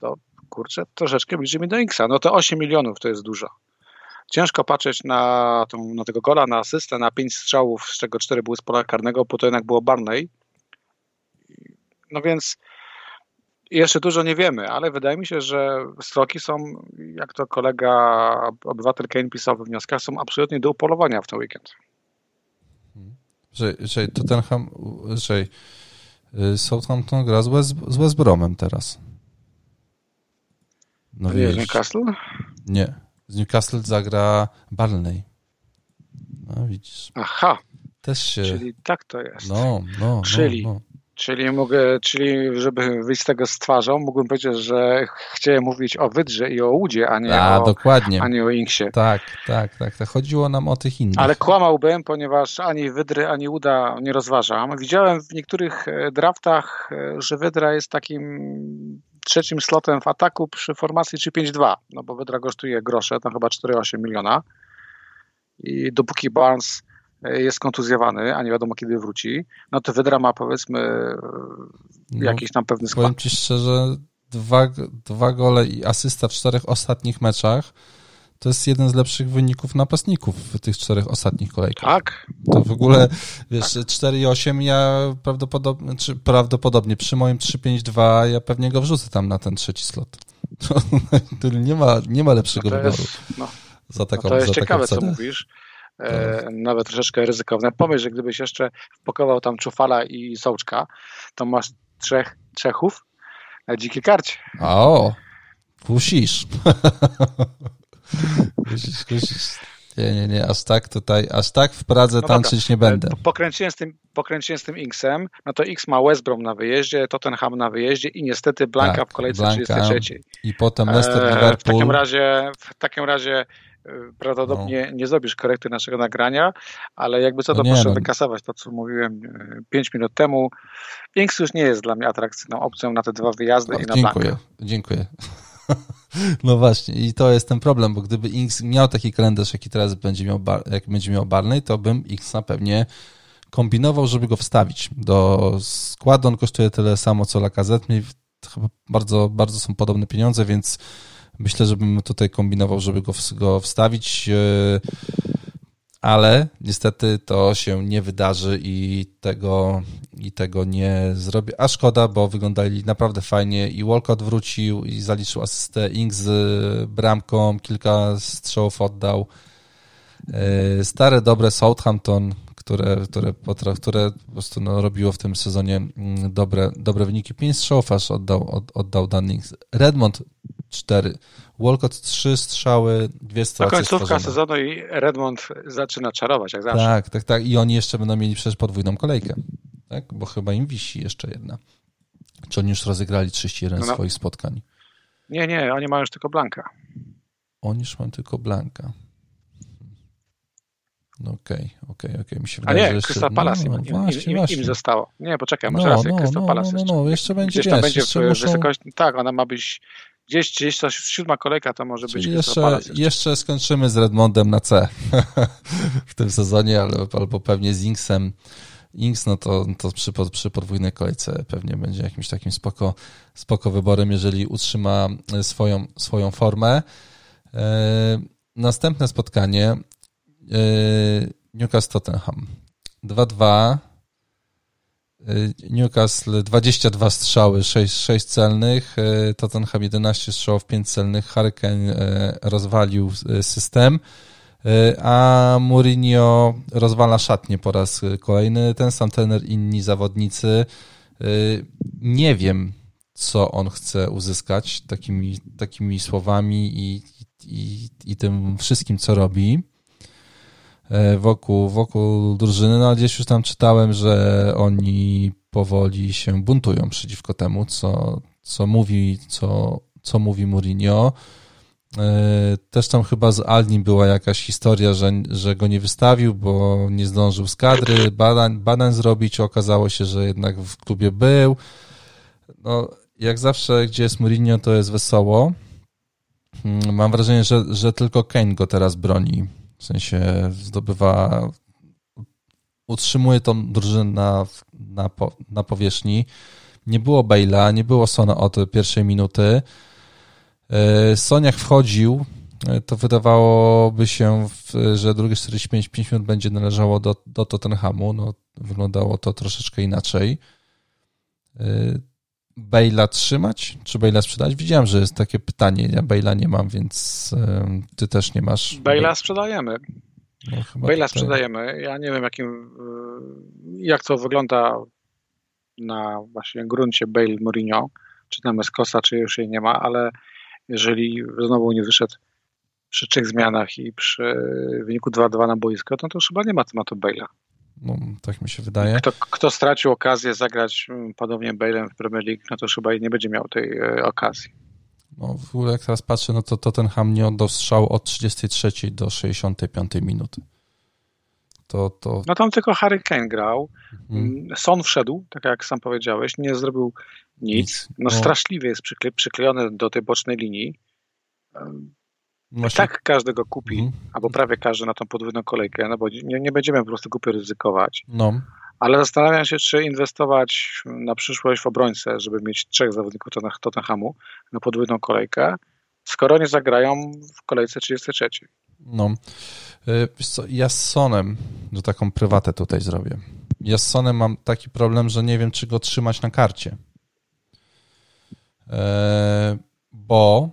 to kurczę, troszeczkę bliżej mi do Inksa. No to 8 milionów to jest dużo. Ciężko patrzeć na, tą, na tego gola, na asystę, na 5 strzałów, z czego 4 były z pola karnego, bo to jednak było Barney. No więc jeszcze dużo nie wiemy, ale wydaje mi się, że stroki są, jak to kolega obywatel Kane pisał we wnioskach, są absolutnie do upolowania w ten weekend. Że, że Tottenham, że y, Southampton gra z West, z West Bromem teraz. No nie, z Newcastle? Nie. Z Newcastle zagra Barney. No widzisz. Aha. Też się... Czyli tak to jest. No, no, Czyli no, no. Czyli mogę, czyli żeby wyjść z tego z twarzą, mógłbym powiedzieć, że chciałem mówić o Wydrze i o Łudzie, a nie, a, o, dokładnie. A nie o Inksie. Tak, tak, tak, tak. Chodziło nam o tych innych. Ale kłamałbym, ponieważ ani Wydry, ani Uda nie rozważam. Widziałem w niektórych e, draftach, e, że Wydra jest takim trzecim slotem w ataku przy formacji 3-5-2, no bo Wydra kosztuje grosze, tam chyba 4-8 miliona. I dopóki Barnes jest kontuzjowany, a nie wiadomo kiedy wróci, no to Wydra ma powiedzmy no, jakiś tam pewny skład. Powiem Ci szczerze, dwa, dwa gole i asysta w czterech ostatnich meczach to jest jeden z lepszych wyników napastników w tych czterech ostatnich kolejkach. Tak. To w ogóle, wiesz, tak. 4,8 ja prawdopodobnie, czy prawdopodobnie przy moim 3,5,2 ja pewnie go wrzucę tam na ten trzeci slot. [laughs] nie ma, nie ma lepszego no wyboru. Jest, no, za taką, no to jest ciekawe, co mówisz. E, nawet troszeczkę ryzykowne. Pomyśl, że gdybyś jeszcze wpakował tam Czufala i Sołczka, to masz trzech Czechów na dzikiej karcie. A o, kusisz. [laughs] kusisz, kusisz. Nie, nie, nie, aż tak tutaj, aż tak w Pradze no tańczyć nie będę. Pokręciłem z, tym, pokręciłem z tym Xem, no to X ma West Brom na wyjeździe, Tottenham na wyjeździe i niestety Blanka tak, w kolejce Blanka 33. I potem Leicester, Liverpool. W takim razie, w takim razie prawdopodobnie no. nie zrobisz korekty naszego nagrania, ale jakby co to no proszę no. wykasować to, co mówiłem 5 e, minut temu. Inks już nie jest dla mnie atrakcyjną opcją na te dwa wyjazdy i na Dziękuję, dziękuję. [laughs] No właśnie, i to jest ten problem, bo gdyby Inks miał taki kalendarz, jaki teraz będzie miał, jak będzie miał Barney, to bym na pewnie kombinował, żeby go wstawić. Do składu on kosztuje tyle samo, co Lacazette. Chyba bardzo, bardzo są podobne pieniądze, więc Myślę, żebym tutaj kombinował, żeby go, go wstawić. E, ale niestety to się nie wydarzy i tego, i tego nie zrobię. A szkoda, bo wyglądali naprawdę fajnie i Walcott wrócił i zaliczył asystę, Ink z bramką, kilka strzałów oddał. E, stare, dobre Southampton, które, które, które po prostu no, robiło w tym sezonie mm, dobre, dobre wyniki. Pięć strzałów aż oddał, od, oddał Dunning. Redmond cztery. Walcott trzy strzały, dwie straty. To końcówka stworzone. sezonu i Redmond zaczyna czarować, jak zawsze. Tak, tak, tak. I oni jeszcze będą mieli przecież podwójną kolejkę, tak? Bo chyba im wisi jeszcze jedna. Czy oni już rozegrali 31 no, no. swoich spotkań? Nie, nie, oni mają już tylko Blanka. Oni już mają tylko Blanka. No okej, okay, okej, okay, okej. Mi się wydaje, A nie, Crystal Palace no, im, właśnie, im, właśnie. im, zostało. Nie, poczekaj, może no, raz, no, Crystal no, Palace no, jeszcze. No, jeszcze będzie, gdzieś tam będzie jeszcze w muszą... wysokości, tak, ona ma być gdzieś, gdzieś ta siódma kolejka to może Czyli być jeszcze, jeszcze. jeszcze skończymy z Redmondem na C [laughs] w tym sezonie, albo, albo pewnie z Inksem. Inks, no to, to przy, przy podwójnej kolejce pewnie będzie jakimś takim spoko, spoko wyborem, jeżeli utrzyma swoją, swoją formę. E, następne spotkanie Newcastle Tottenham. 2-2 Y, Newcastle 22 strzały, 6, 6 celnych, y, Tottenham 11 strzałów, 5 celnych, Hurricane rozwalił system, a Mourinho rozwala szatnie po raz kolejny, ten sam trener, inni zawodnicy. Nie wiem, co on chce uzyskać takimi, takimi słowami i, i, i tym wszystkim, co robi. E, wokół, wokół drużyny, no ale gdzieś już tam czytałem, że oni powoli się buntują przeciwko temu, co, co mówi, co, co mówi Mourinho. E, też tam chyba z Alni była jakaś historia, że, że go nie wystawił, bo nie zdążył z kadry badań, badań zrobić. Okazało się, że jednak w klubie był. No, jak zawsze, gdzie jest Mourinho, to jest wesoło. Hmm, mam wrażenie, że, że tylko Kane go teraz broni w sensie zdobywa, utrzymuje tą drużynę na, na, na powierzchni. Nie było Bale'a, nie było Sona od pierwszej minuty. E, Soniak wchodził, e, to wydawałoby się, że drugie 45 minut będzie należało do, do Tottenhamu. No, wyglądało to troszeczkę inaczej. Bejla trzymać, czy Bejla sprzedać? Widziałem, że jest takie pytanie. Ja Bejla nie mam, więc ty też nie masz. Bejla sprzedajemy. No, Bejla sprzedajemy. Ja nie wiem, jakim, y, jak to wygląda na właśnie gruncie Bale Mourinho, czy tam jest kosa, czy już jej nie ma, ale jeżeli znowu nie wyszedł przy trzech zmianach i przy wyniku 2-2 na boisko, no to już chyba nie ma tematu Bale'a. No, tak mi się wydaje. Kto, kto stracił okazję zagrać mm, podobnie Bale'em w Premier League, no to chyba nie będzie miał tej e, okazji. No, w ogóle jak teraz patrzę, no to Tottenham nie oddał strzału od 33 do 65 minuty. To, to... No tam tylko Harry Kane grał. Mhm. Mm, Son wszedł, tak jak sam powiedziałeś, nie zrobił nic. nic. No, no straszliwie jest przykle przyklejony do tej bocznej linii. Właśnie... tak każdy go kupi, mhm. albo prawie każdy na tą podwójną kolejkę, no bo nie, nie będziemy po prostu głupio ryzykować. No. Ale zastanawiam się, czy inwestować na przyszłość w obrońcę, żeby mieć trzech zawodników Tottenhamu na podwójną kolejkę, skoro nie zagrają w kolejce 33. No. E, wiesz co, ja z Sonem, że taką prywatę tutaj zrobię. Ja z Sonem mam taki problem, że nie wiem, czy go trzymać na karcie. E, bo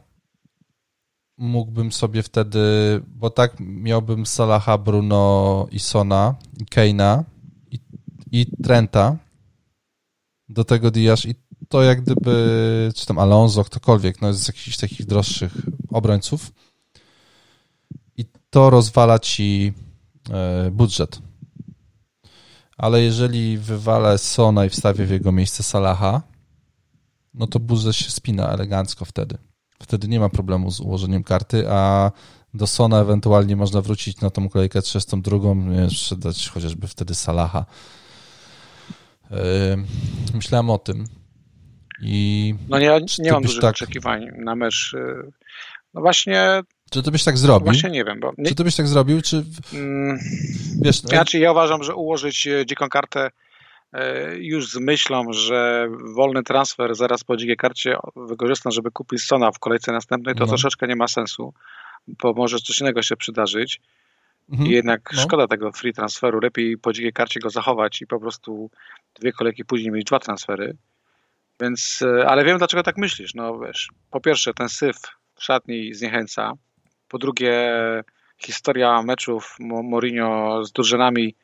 mógłbym sobie wtedy, bo tak miałbym Salaha, Bruno i Sona, i Keina i, i Trenta, do tego Diasz i to jak gdyby, czy tam Alonso, ktokolwiek, no z jakichś takich droższych obrońców i to rozwala ci e, budżet. Ale jeżeli wywalę Sona i wstawię w jego miejsce Salaha, no to budżet się spina elegancko wtedy. Wtedy nie ma problemu z ułożeniem karty, a do Sona ewentualnie można wrócić na tą kolejkę 32, sprzedać chociażby wtedy Salaha. Yy, myślałem o tym. I no nie, nie mam dużych tak... oczekiwań na mecz. Yy, no właśnie. Czy to byś tak zrobił? Właśnie nie wiem. Bo nie... Czy to byś tak zrobił, czy. Hmm, Wiesz, no... Znaczy, ja uważam, że ułożyć e, dziką kartę już z myślą, że wolny transfer zaraz po dzikiej karcie wykorzystam, żeby kupić Sona w kolejce następnej, to no. troszeczkę nie ma sensu, bo może coś innego się przydarzyć. Mhm. I jednak no. szkoda tego free transferu. Lepiej po dzikiej karcie go zachować i po prostu dwie kolejki później mieć dwa transfery. Więc, e, ale wiem dlaczego tak myślisz. No wiesz, po pierwsze ten syf w szatni zniechęca. Po drugie historia meczów Mourinho z drużynami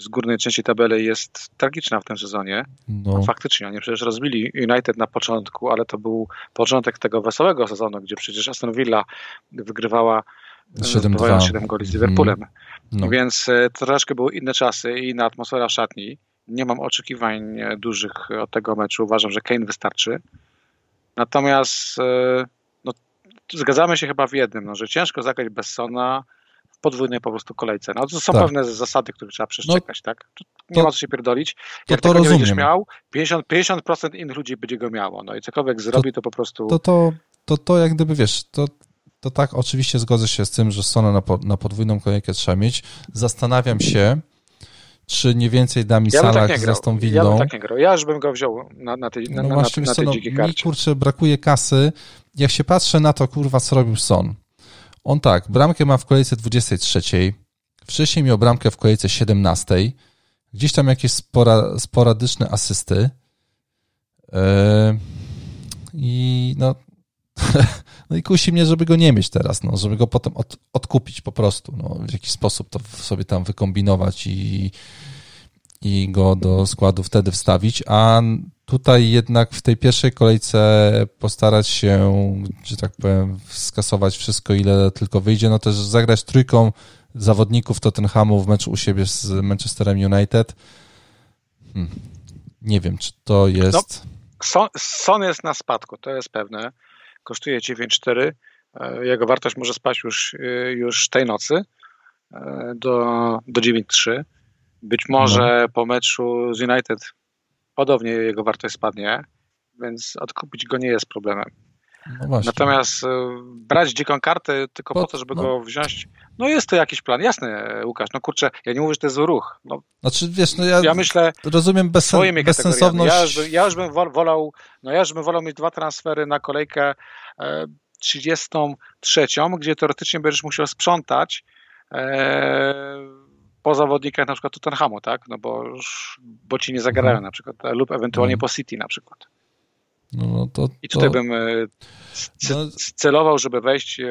z górnej części tabeli jest tragiczna w tym sezonie. No. faktycznie, oni przecież rozbili United na początku, ale to był początek tego wesołego sezonu, gdzie przecież Aston Villa wygrywała 7, 7 goli z Liverpoolem. Mm. No. Więc e, troszeczkę były inne czasy i inna atmosfera szatni. Nie mam oczekiwań e, dużych od tego meczu. Uważam, że Kane wystarczy. Natomiast e, no, zgadzamy się chyba w jednym, no, że ciężko zagrać bez Sona podwójnej po prostu kolejce. No, to są tak. pewne zasady, które trzeba przeszczekać, no, tak? Nie to, ma co się pierdolić. Jak to, to tego rozumiem. nie będziesz miał, 50%, 50% innych ludzi będzie go miało. No i cokolwiek zrobi, to, po prostu... To, to, to, to jak gdyby, wiesz, to to tak, oczywiście zgodzę się z tym, że Sona na, po, na podwójną kolejkę trzeba mieć. Zastanawiam się, czy nie więcej da mi ja Salah tak z Aston Villą. Ja bym tak nie grał. Ja już bym go wziął na, na tej, na, no na, właśnie, na, na tej no. Mi, kurczę, brakuje kasy. Jak się patrzę na to, kurwa, co robił Son. On tak, bramkę ma w kolejce 23, wcześniej miał bramkę w kolejce 17, gdzieś tam jakieś spora, sporadyczne asysty. Yy, I no, [laughs] No i kusi mnie, żeby go nie mieć teraz, no, żeby go potem od, odkupić po prostu, no, w jakiś sposób to sobie tam wykombinować i, i go do składu wtedy wstawić, a tutaj jednak w tej pierwszej kolejce postarać się, że tak powiem, skasować wszystko, ile tylko wyjdzie, no też zagrać trójką zawodników Tottenhamu w meczu u siebie z Manchesterem United. Hmm. Nie wiem, czy to jest... No, Son, Son jest na spadku, to jest pewne kosztuje 9,4. E, jego wartość może spaść już, e, już tej nocy e, do, do 9,3. Być może no. po meczu z United podobnie jego wartość spadnie, więc odkupić go nie jest problemem. No Natomiast brać dziką kartę tylko po, po to, żeby no. go wziąć, no jest to jakiś plan. Jasne, Łukasz, no kurczę, ja nie mówię, że to jest ruch. No, znaczy, wiesz, no ja, ja myślę, rozumiem bezsen, bezsensowność. Ja już, ja już bym wolał, no ja już bym wolał mieć dwa transfery na kolejkę 33, gdzie teoretycznie będziesz musiał sprzątać e, po zawodnikach na przykład Tottenhamu, tak? No bo, bo ci nie zagrają mhm. na przykład, lub ewentualnie mhm. po City na przykład. No, no to, I tutaj to... bym e, no... celował, żeby wejść e,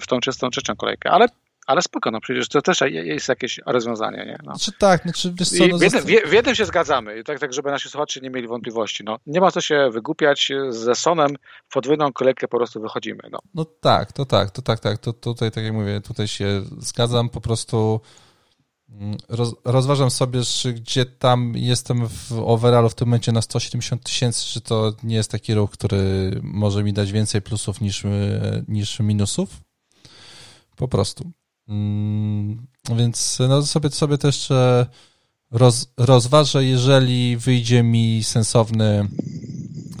w tą czystą trzecią kolejkę, ale ale spoko, no przecież to też jest jakieś rozwiązanie, nie? No. Znaczy tak, znaczy wiesz co, no w, jednym, w, jednym się zgadzamy, tak, tak żeby nasi słuchacze nie mieli wątpliwości, no. Nie ma co się wygłupiać, ze Sonem w podwójną kolejkę po prostu wychodzimy, no. No tak, to tak, to tak, tak, to tutaj tak jak mówię, tutaj się zgadzam, po prostu roz, rozważam sobie, czy gdzie tam jestem w overallu w tym momencie na 170 tysięcy, czy to nie jest taki ruch, który może mi dać więcej plusów niż, niż minusów. Po prostu. Mm, więc no sobie, sobie też e, roz, rozważę, jeżeli wyjdzie mi sensowny,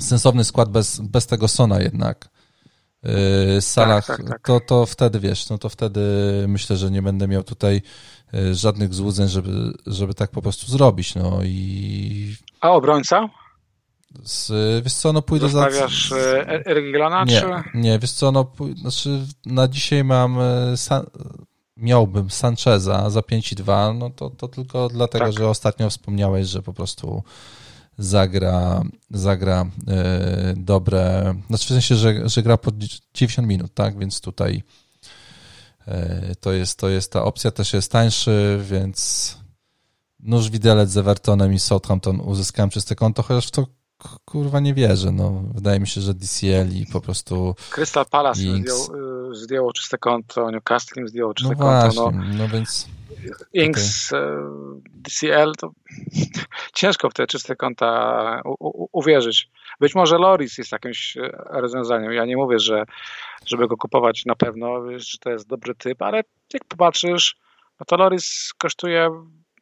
sensowny skład bez, bez tego Sona jednak. E, Salah, tak, tak, tak. To, to wtedy wiesz, no to wtedy myślę, że nie będę miał tutaj e, żadnych złudzeń, żeby, żeby tak po prostu zrobić. No i. A obrońca? Z, wiesz co, no pójdę Zostawiasz za... Ergilana, nie, czy... Nie, wiesz co, no znaczy na dzisiaj mam San, miałbym Sancheza za 5,2, no to, to tylko dlatego, tak. że ostatnio wspomniałeś, że po prostu zagra, zagra yy, dobre, znaczy w sensie, że, że gra po 90 minut, tak, więc tutaj to, jest, to jest ta opcja, też jest tańszy, więc nóż widelec z Evertonem i Southampton uzyskałem czyste konto, chociaż w to kurwa nie wierzę. No, wydaje mi się, że DCL i po prostu. Crystal Palace zdjął, y, zdjęło czyste konto, Newcastle zdjęło czyste no konto. Właśnie, no, no więc. Inks, okay. DCL, to [laughs] ciężko w te czyste konta u, u, uwierzyć. Być może Loris jest jakimś e, rozwiązaniem. Ja nie mówię, że żeby go kupować na pewno, że to jest dobry typ, ale jak popatrzysz, no to Loris kosztuje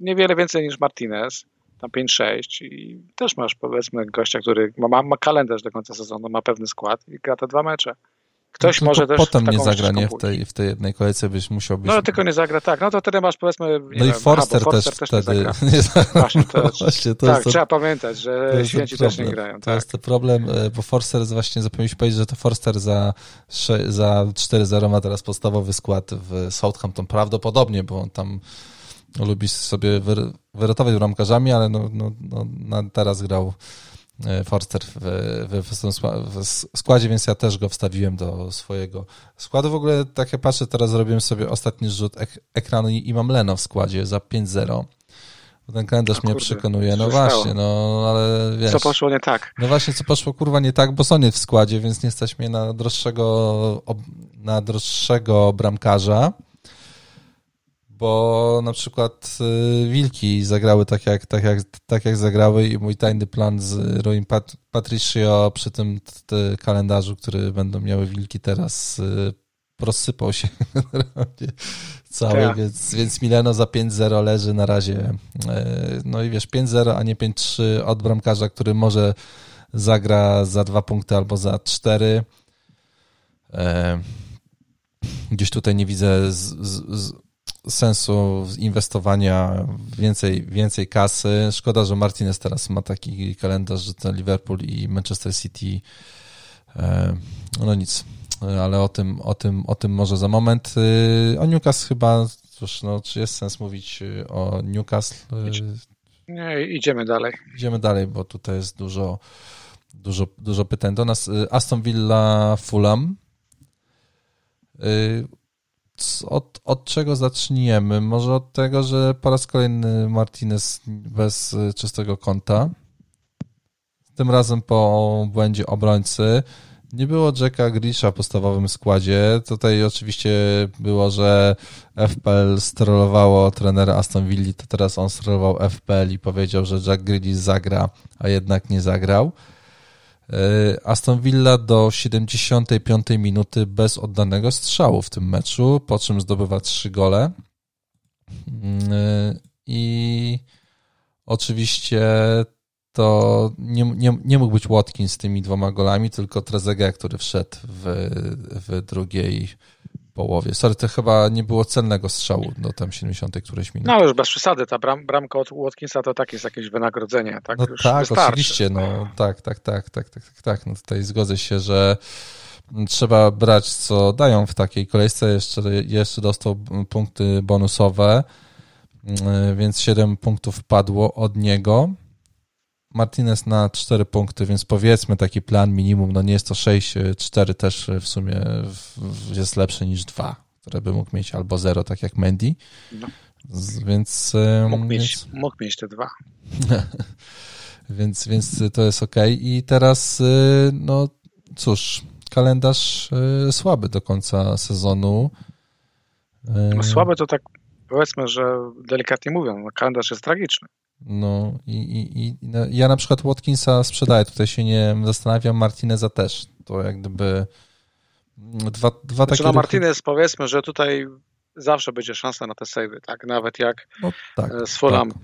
niewiele więcej niż Martinez tam 5-6 i też masz powiedzmy gościa, który ma, ma kalendarz do końca sezonu, ma pewny skład i gra te dwa mecze. Ktoś no, może też. Potem nie zagra nie w tej, w tej jednej kolejce, byś musiał być. No tylko nie zagra, tak. No to wtedy masz powiedzmy. No i Forster, aha, Forster też, też, wtedy. [laughs] Nie zagra. Właśnie, to, [laughs] właśnie, to tak, jest to, trzeba pamiętać, że święci też nie grają. To tak. jest to problem, e, bo Forster właśnie zapomnieliśmy powiedzieć, że to Forster za, za 4-0 ma teraz podstawowy skład w Southampton prawdopodobnie, bo on tam lubi sobie wyrotować bramkarzami, ale no, no, no, teraz grał Forster w, w, w, składzie, więc ja też go wstawiłem do swojego składu. W ogóle tak jak patrzę, teraz zrobiłem sobie ostatni rzut ek ekranu i, i mam Leno w składzie za 5-0. Ten kalendarz mnie przekonuje. No właśnie, no ale wiesz. Co poszło nie tak? No właśnie, co poszło kurwa nie tak, bo Sony w składzie, więc nie stać mnie na droższego, na droższego bramkarza bo na przykład y, Wilki zagrały tak jak, tak, jak, tak jak zagrały i mój tajny plan z Roim Pat Patricio przy tym kalendarzu, który będą miały Wilki teraz y, rozsypał się [laughs] cały, tak. więc, więc Mileno za 5-0 leży na razie. Y, no i wiesz, 5-0, a nie 5-3 od bramkarza, który może zagra za dwa punkty albo za cztery. Gdzieś tutaj nie widzę z, z, z sensu inwestowania więcej, więcej kasy. Szkoda, że Martinez teraz ma taki kalendarz, że ten Liverpool i Manchester City e, no nic, ale o tym, o tym, o tym może za moment. E, o Newcastle chyba, cóż, no, czy jest sens mówić o Newcastle? Nie, idziemy dalej. Idziemy dalej, bo tutaj jest dużo, dużo, dużo pytań do nas. Aston Villa Fulham od, od czego zaczniemy? Może od tego, że po raz kolejny Martinez bez y, czystego konta. Tym razem po błędzie obrońcy. Nie było Jacka Grisha w podstawowym składzie. Tutaj oczywiście było, że FPL strollowało trenera Aston Villa, to teraz on strollował FPL i powiedział, że Jack Grealish zagra, a jednak nie zagrał. E, Aston Villa do 75 minuty bez oddanego strzału w tym meczu, po czym zdobywa trzy gole. Mm, e, I oczywiście to nie, nie, nie mógł być Watkins z tymi dwoma golami, tylko Trezeguet, który wszedł w, w drugiej połowie. Sorry, to chyba nie było celnego strzału do tam 70 któreś minuty. No ale już bez przesady, ta bram, bramka od Watkinsa to tak jest jakieś wynagrodzenie, tak? No już tak, wystarczy. oczywiście, no tak, tak, tak, tak, tak, tak, tak. No tutaj zgodzę się, że trzeba brać, co dają w takiej kolejce. Jeszcze, jeszcze dostał punkty bonusowe, więc 7 punktów padło od niego. Martinez na 4 punkty, więc powiedzmy taki plan minimum, no nie jest to 6, 4 też w sumie jest lepszy niż 2, które by mógł mieć albo 0, tak jak Mendy. No. Więc, mógł, mieć, więc... mógł mieć te dwa. [laughs] więc, więc to jest ok. I teraz, no cóż, kalendarz słaby do końca sezonu. No, słaby to tak powiedzmy, że delikatnie mówią, no, kalendarz jest tragiczny. No i, i, i no, ja na przykład Watkinsa sprzedaję, tutaj się nie zastanawiam, Martineza też. To jak gdyby dwa, dwa znaczy, takie... No Martinez powiedzmy, że tutaj zawsze będzie szansa na te savey, tak? Nawet jak no, tak, e, z Fulham tak.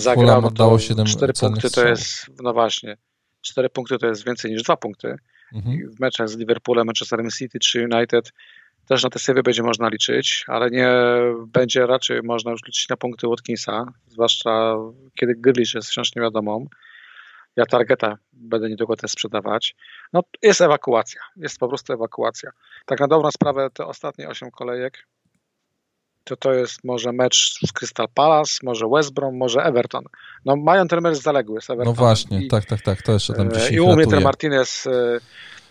zagrał, no to 7 4 punkty to jest, no właśnie, 4 punkty to jest więcej niż 2 punkty. Mhm. W meczach z Liverpoolem, Manchesterem City czy United też na te savey będzie można liczyć, ale nie będzie raczej można już liczyć na punkty Watkinsa, zwłaszcza kiedy Grealish jest wciąż niewiadomą. Ja targeta będę niedługo też sprzedawać. No jest ewakuacja, jest po prostu ewakuacja. Tak na dobrą sprawę te ostatnie 8 kolejek to to jest może mecz z Crystal Palace, może West Brom, może Everton. No mają ten mecz zaległy z Everton. No właśnie, I, tak, tak, tak, to jeszcze tam I u mnie ten Martinez e,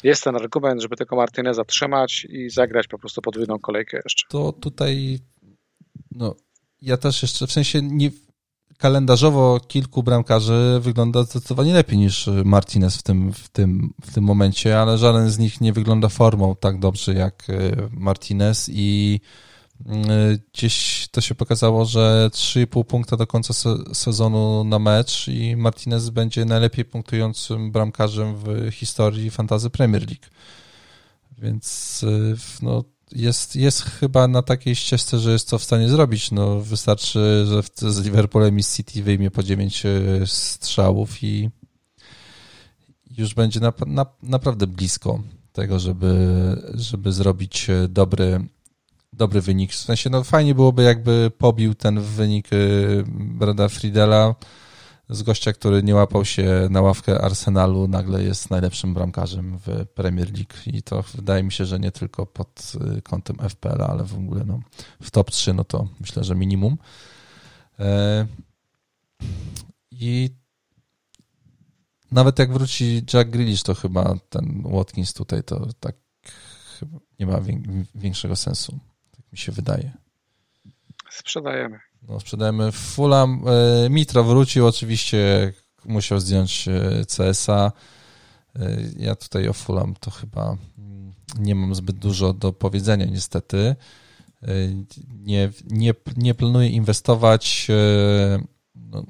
jest ten argument, żeby tego Martineza trzymać i zagrać po prostu podwójną kolejkę jeszcze. To tutaj, no, ja też jeszcze, w sensie nie, kalendarzowo kilku bramkarzy wygląda zdecydowanie lepiej niż Martinez w tym, w, tym, w tym momencie, ale żaden z nich nie wygląda formą tak dobrze jak e, Martinez i Gdzieś to się pokazało, że 3,5 punkta do końca sezonu na mecz i Martinez będzie najlepiej punktującym bramkarzem w historii fantazy Premier League. Więc y, no, jest, jest chyba na takiej ścieżce, że jest to w stanie zrobić. No, wystarczy, że z Liverpoolem i City wyjmie po 9 y, strzałów i już będzie na, na, naprawdę blisko tego, żeby, żeby zrobić dobry, dobry wynik. W sensie, no fajnie byłoby, jakby pobił ten wynik Brada Friedela z gościa, który nie łapał się na ławkę Arsenalu, nagle jest najlepszym bramkarzem w Premier League i to wydaje mi się, że nie tylko pod kątem FPL, ale w ogóle no, w top 3, no to myślę, że minimum. I nawet jak wróci Jack Grealish, to chyba ten Watkins tutaj to tak nie ma większego sensu. Mi się wydaje. Sprzedajemy. No, sprzedajemy Fulham. E, Mitro wrócił, oczywiście musiał zdjąć e, CSA. E, ja tutaj o Fulham to chyba mm, nie mam zbyt dużo do powiedzenia niestety. Nie, nie, nie planuję inwestować. No,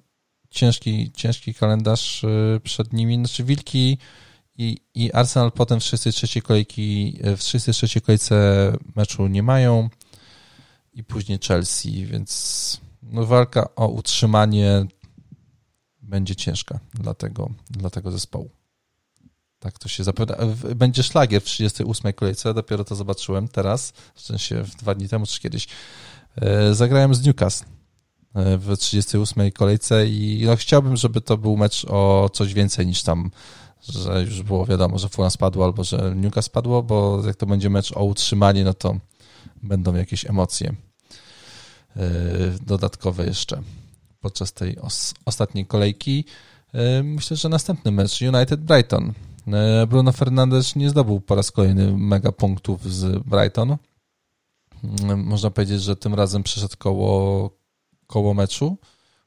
ciężki, ciężki kalendarz przed nimi. Znaczy Wilki i, i Arsenal potem w 33 kolejki, w 33 kolejce meczu nie mają i później Chelsea, więc no walka o utrzymanie będzie ciężka dla tego, dla tego zespołu. Tak to się zapowiada. Będzie szlagier w 38 kolejce, dopiero to zobaczyłem teraz, w sensie dwa dni temu czy kiedyś. E, zagrałem z Newcastle e, w 38 kolejce i no, chciałbym, żeby to był mecz o coś więcej niż tam, że już było wiadomo, że Fulham spadło albo że Newcastle spadło, bo jak to będzie mecz o utrzymanie, no to będą jakieś emocje. E, dodatkowe jeszcze podczas tej os ostatniej kolejki. E, myślę, że następny mecz United Brighton. E, Bruno Fernandes nie zdobył po raz kolejny mega punktów z Brighton. Można powiedzieć, że tym razem przeszedł koło, koło meczu.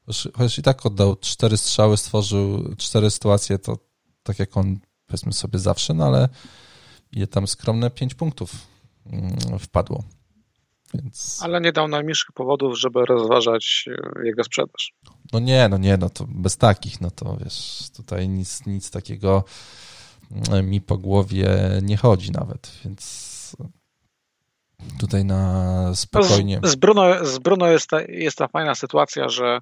Chociaż i tak oddał cztery strzały, stworzył cztery sytuacje, to tak jak on powiedzmy sobie zawsze, no ale je tam skromne pięć punktów mm, wpadło. Więc... Ale nie dał najmniejszych powodów, żeby rozważać e, jego sprzedaż. No nie, no nie, no to bez takich, no to wiesz, tutaj nic, nic takiego mm, mi po głowie nie chodzi nawet, więc tutaj na spokojnie. Z, z Bruno, z Bruno jest, ta, jest ta fajna sytuacja, że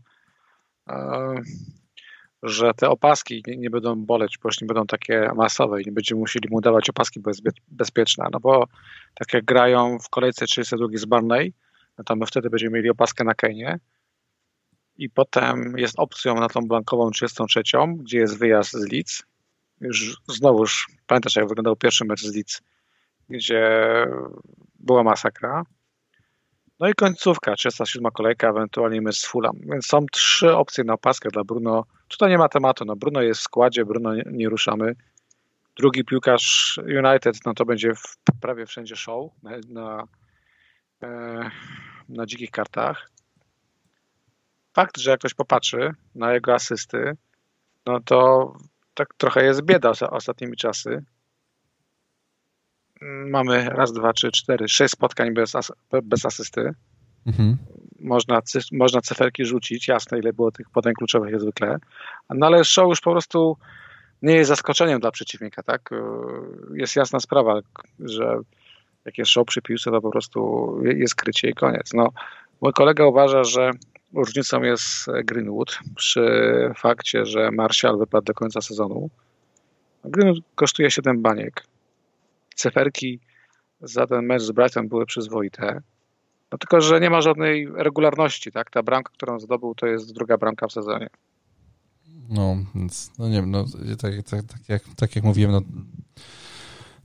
e, że te opaski nie, nie, będą boleć, bo już nie będą takie masowe i nie będziemy musieli mu dawać opaski bezpie, bezpieczne, no bo tak jak grają w kolejce 32 z Barney, no to my wtedy będziemy mieli opaskę na Kenie i potem jest opcją na tą blankową 33, gdzie jest wyjazd z Leeds. Już znowuż, pamiętasz jak wyglądał pierwszy mecz z Leeds, gdzie była masakra. No i końcówka, 37 kolejka, ewentualnie mecz z Fulham. Więc są trzy opcje na opaskę dla Bruno. Tutaj nie ma tematu. No Bruno jest w składzie, Bruno nie, nie ruszamy. Drugi piłkarz United, no to będzie w, prawie wszędzie show na, na, e, na dzikich kartach. Fakt, że jak ktoś popatrzy na jego asysty, no to tak trochę jest bieda ostatnimi czasy. Mamy raz, dwa, trzy, cztery, sześć spotkań bez, as bez asysty. Mhm. Można, można cyferki rzucić, jasne, ile było tych podań kluczowych jak zwykle. No ale show już po prostu nie jest zaskoczeniem dla przeciwnika, tak? Jest jasna sprawa, że jak jest show przy piłce, to po prostu jest krycie i koniec. No, mój kolega uważa, że różnicą jest Greenwood przy fakcie, że Martial wypadł do końca sezonu. Greenwood kosztuje 7 baniek. Ceferki za ten mecz z Brighton były przyzwoite. No tylko, że nie ma żadnej regularności, tak? Ta bramka, którą zdobył, to jest druga bramka w sezonie. No, więc, no nie wiem, no, tak, tak, tak, jak, tak jak mówiłem, no,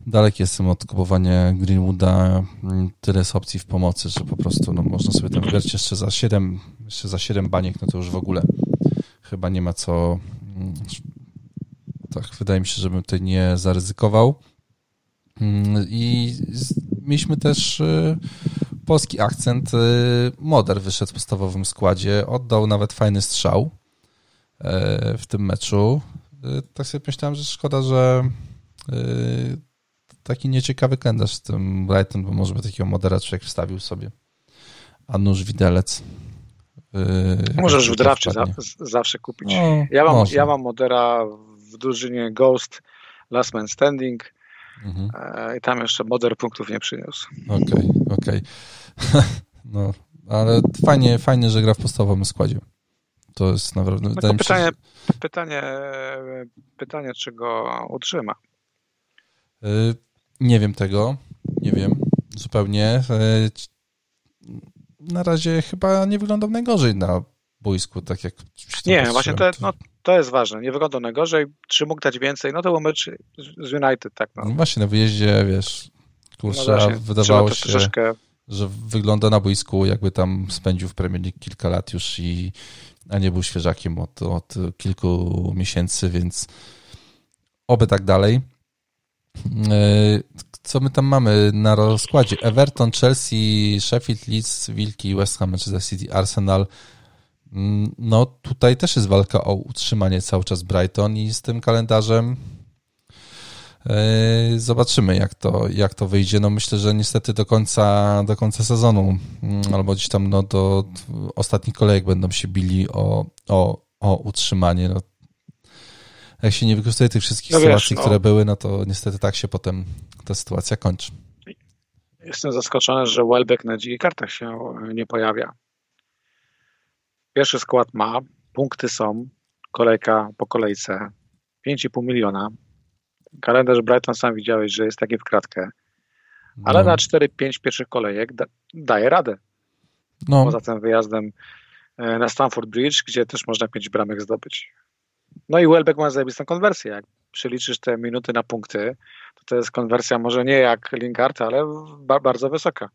daleki jestem od kupowania Greenwooda. Tyle jest opcji w pomocy, że po prostu no, można sobie tam wybrać jeszcze za 7, jeszcze za 7 baniek, no to już w ogóle chyba nie ma co. Mm, tak, wydaje mi się, żebym tutaj nie zaryzykował. Mm, I mieliśmy też y, polski akcent. Y, Moder wyszedł w podstawowym składzie, oddał nawet fajny strzał y, w tym meczu. Tak sobie myślałem, że szkoda, że taki nieciekawy kalendarz z tym Brighton, bo może by takiego modera człowiek wstawił sobie. A nóż widelec. Możesz w drafcie zawsze kupić. No, ja, mam, ja mam modera w drużynie Ghost Last Man Standing Mhm. E, I tam jeszcze moder punktów nie przyniósł. Okej, okay, okej. Okay. [laughs] no, ale fajnie, fajnie, że gra w podstawowym składzie. To jest naprawdę... No pytanie, się, pytanie, pytanie, czy go utrzyma. E, Nie wiem tego, nie wiem zupełnie. E, na razie chyba nie wyglądał najgorzej na boisku, tak jak Nie, właśnie to, no, to jest ważne. Nie wyglądał najgorzej. Czy mógł dać więcej? No to był mecz z United, tak. No. no właśnie, na wyjeździe, wiesz, kurczę, no wydawało się, troszeczkę... że wygląda na boisku, jakby tam spędził w Premier League kilka lat już i a nie był świeżakiem od, od kilku miesięcy, więc oby tak dalej. E, co my tam mamy na rozkładzie? Everton, Chelsea, Sheffield, Leeds, Wilki, West Ham, Manchester City, Arsenal. Mm, no tutaj też jest walka o utrzymanie cały czas Brighton i z tym kalendarzem e, zobaczymy jak to, jak to wyjdzie. No myślę, że niestety do końca, do końca sezonu mm, albo gdzieś tam no, do ostatnich kolejek będą się bili o, o, o utrzymanie. No, jak się nie wykorzystuje tych wszystkich no sytuacji, no. które były, no to niestety tak się potem ta sytuacja kończy. Jestem zaskoczony, że Welbeck na dzikich kartach się nie pojawia. Pierwszy skład ma, punkty są, kolejka po kolejce, 5,5 miliona. Kalendarz Brighton sam widziałeś, że jest taki w kratkę. Ale no. na 4-5 pierwszych kolejek da, daje radę. No. Poza tym wyjazdem e, na Stamford Bridge, gdzie też można 5 bramek zdobyć. No i Welbeck ma zajebistą konwersję. Jak przeliczysz te minuty na punkty, to to jest konwersja może nie jak Lingard, ale ba bardzo wysoka.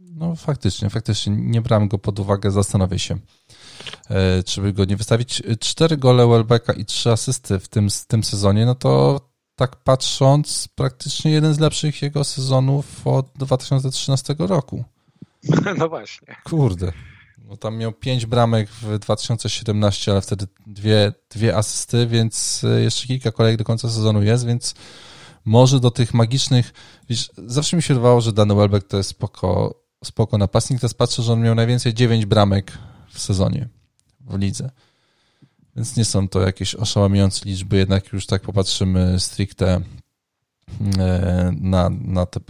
No faktycznie, faktycznie. Nie brałem go pod uwagę, zastanowię się, e, czy by go nie wystawić. Cztery gole Welbecka i trzy asysty w tym, w tym sezonie, no to tak patrząc, praktycznie jeden z lepszych jego sezonów od 2013 roku. [laughs] No właśnie. Kurde. No tam miał pięć bramek w 2017, ale wtedy dwie, dwie asysty, więc e, jeszcze kilka kolejek do końca sezonu jest, więc może do tych magicznych... Wiesz, zawsze mi się wydawało, że Dany Welbeck to jest spoko, spoko napastnik, teraz patrzę, że on miał najwięcej dziewięć bramek w sezonie w lidze. Więc nie są to jakieś oszałamiające liczby, jednak już tak popatrzymy stricte e, na, na, te,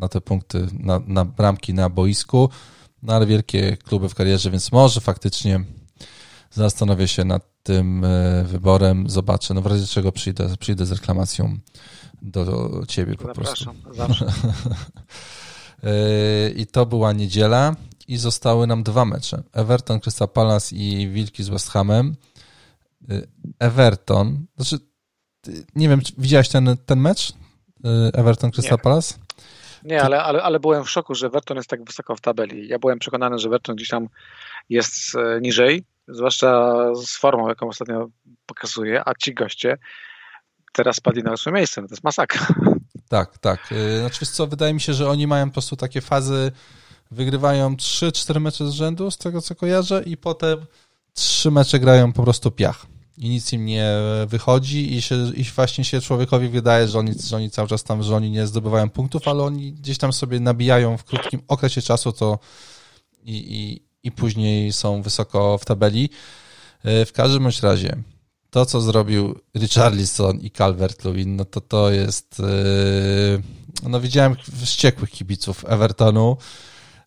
na te punkty, na, na bramki na boisku, no ale wielkie kluby w karierze, więc może faktycznie zastanowię się nad tym e, wyborem, zobaczę, no w razie czego przyjdę, przyjdę z reklamacją do ciebie po Zapraszam, prostu. zawsze. [laughs] E, I to była niedziela i zostały nam dwa mecze. Everton, Crystal Palace i Wilki z West Hamem. E, Everton, znaczy nie wiem, widziałeś ten, ten mecz? Everton, Crystal Palace? Nie, ale, ale, ale byłem w szoku, że Everton jest tak wysoko w tabeli. Ja byłem przekonany, że Everton gdzieś tam jest e, niżej, zwłaszcza z formą, jaką ostatnio pokazuje, a ci goście teraz spadli na ósme miejsce. No to jest masakra. Tak, tak. E, znaczy, co, wydaje mi się, że oni mają po prostu takie fazy, wygrywają 3-4 mecze z rzędu, z tego co kojarzę, i potem trzy mecze grają po prostu piach i nic im nie wychodzi i, się, i właśnie się człowiekowi wydaje, że oni, że oni cały czas tam, że oni nie zdobywają punktów, ale oni gdzieś tam sobie nabijają w krótkim okresie czasu to i, i, i później są wysoko w tabeli. E, w każdym razie to, co zrobił Richarlison i Calvert-Lewin, no to to jest e, no widziałem wściekłych kibiców Evertonu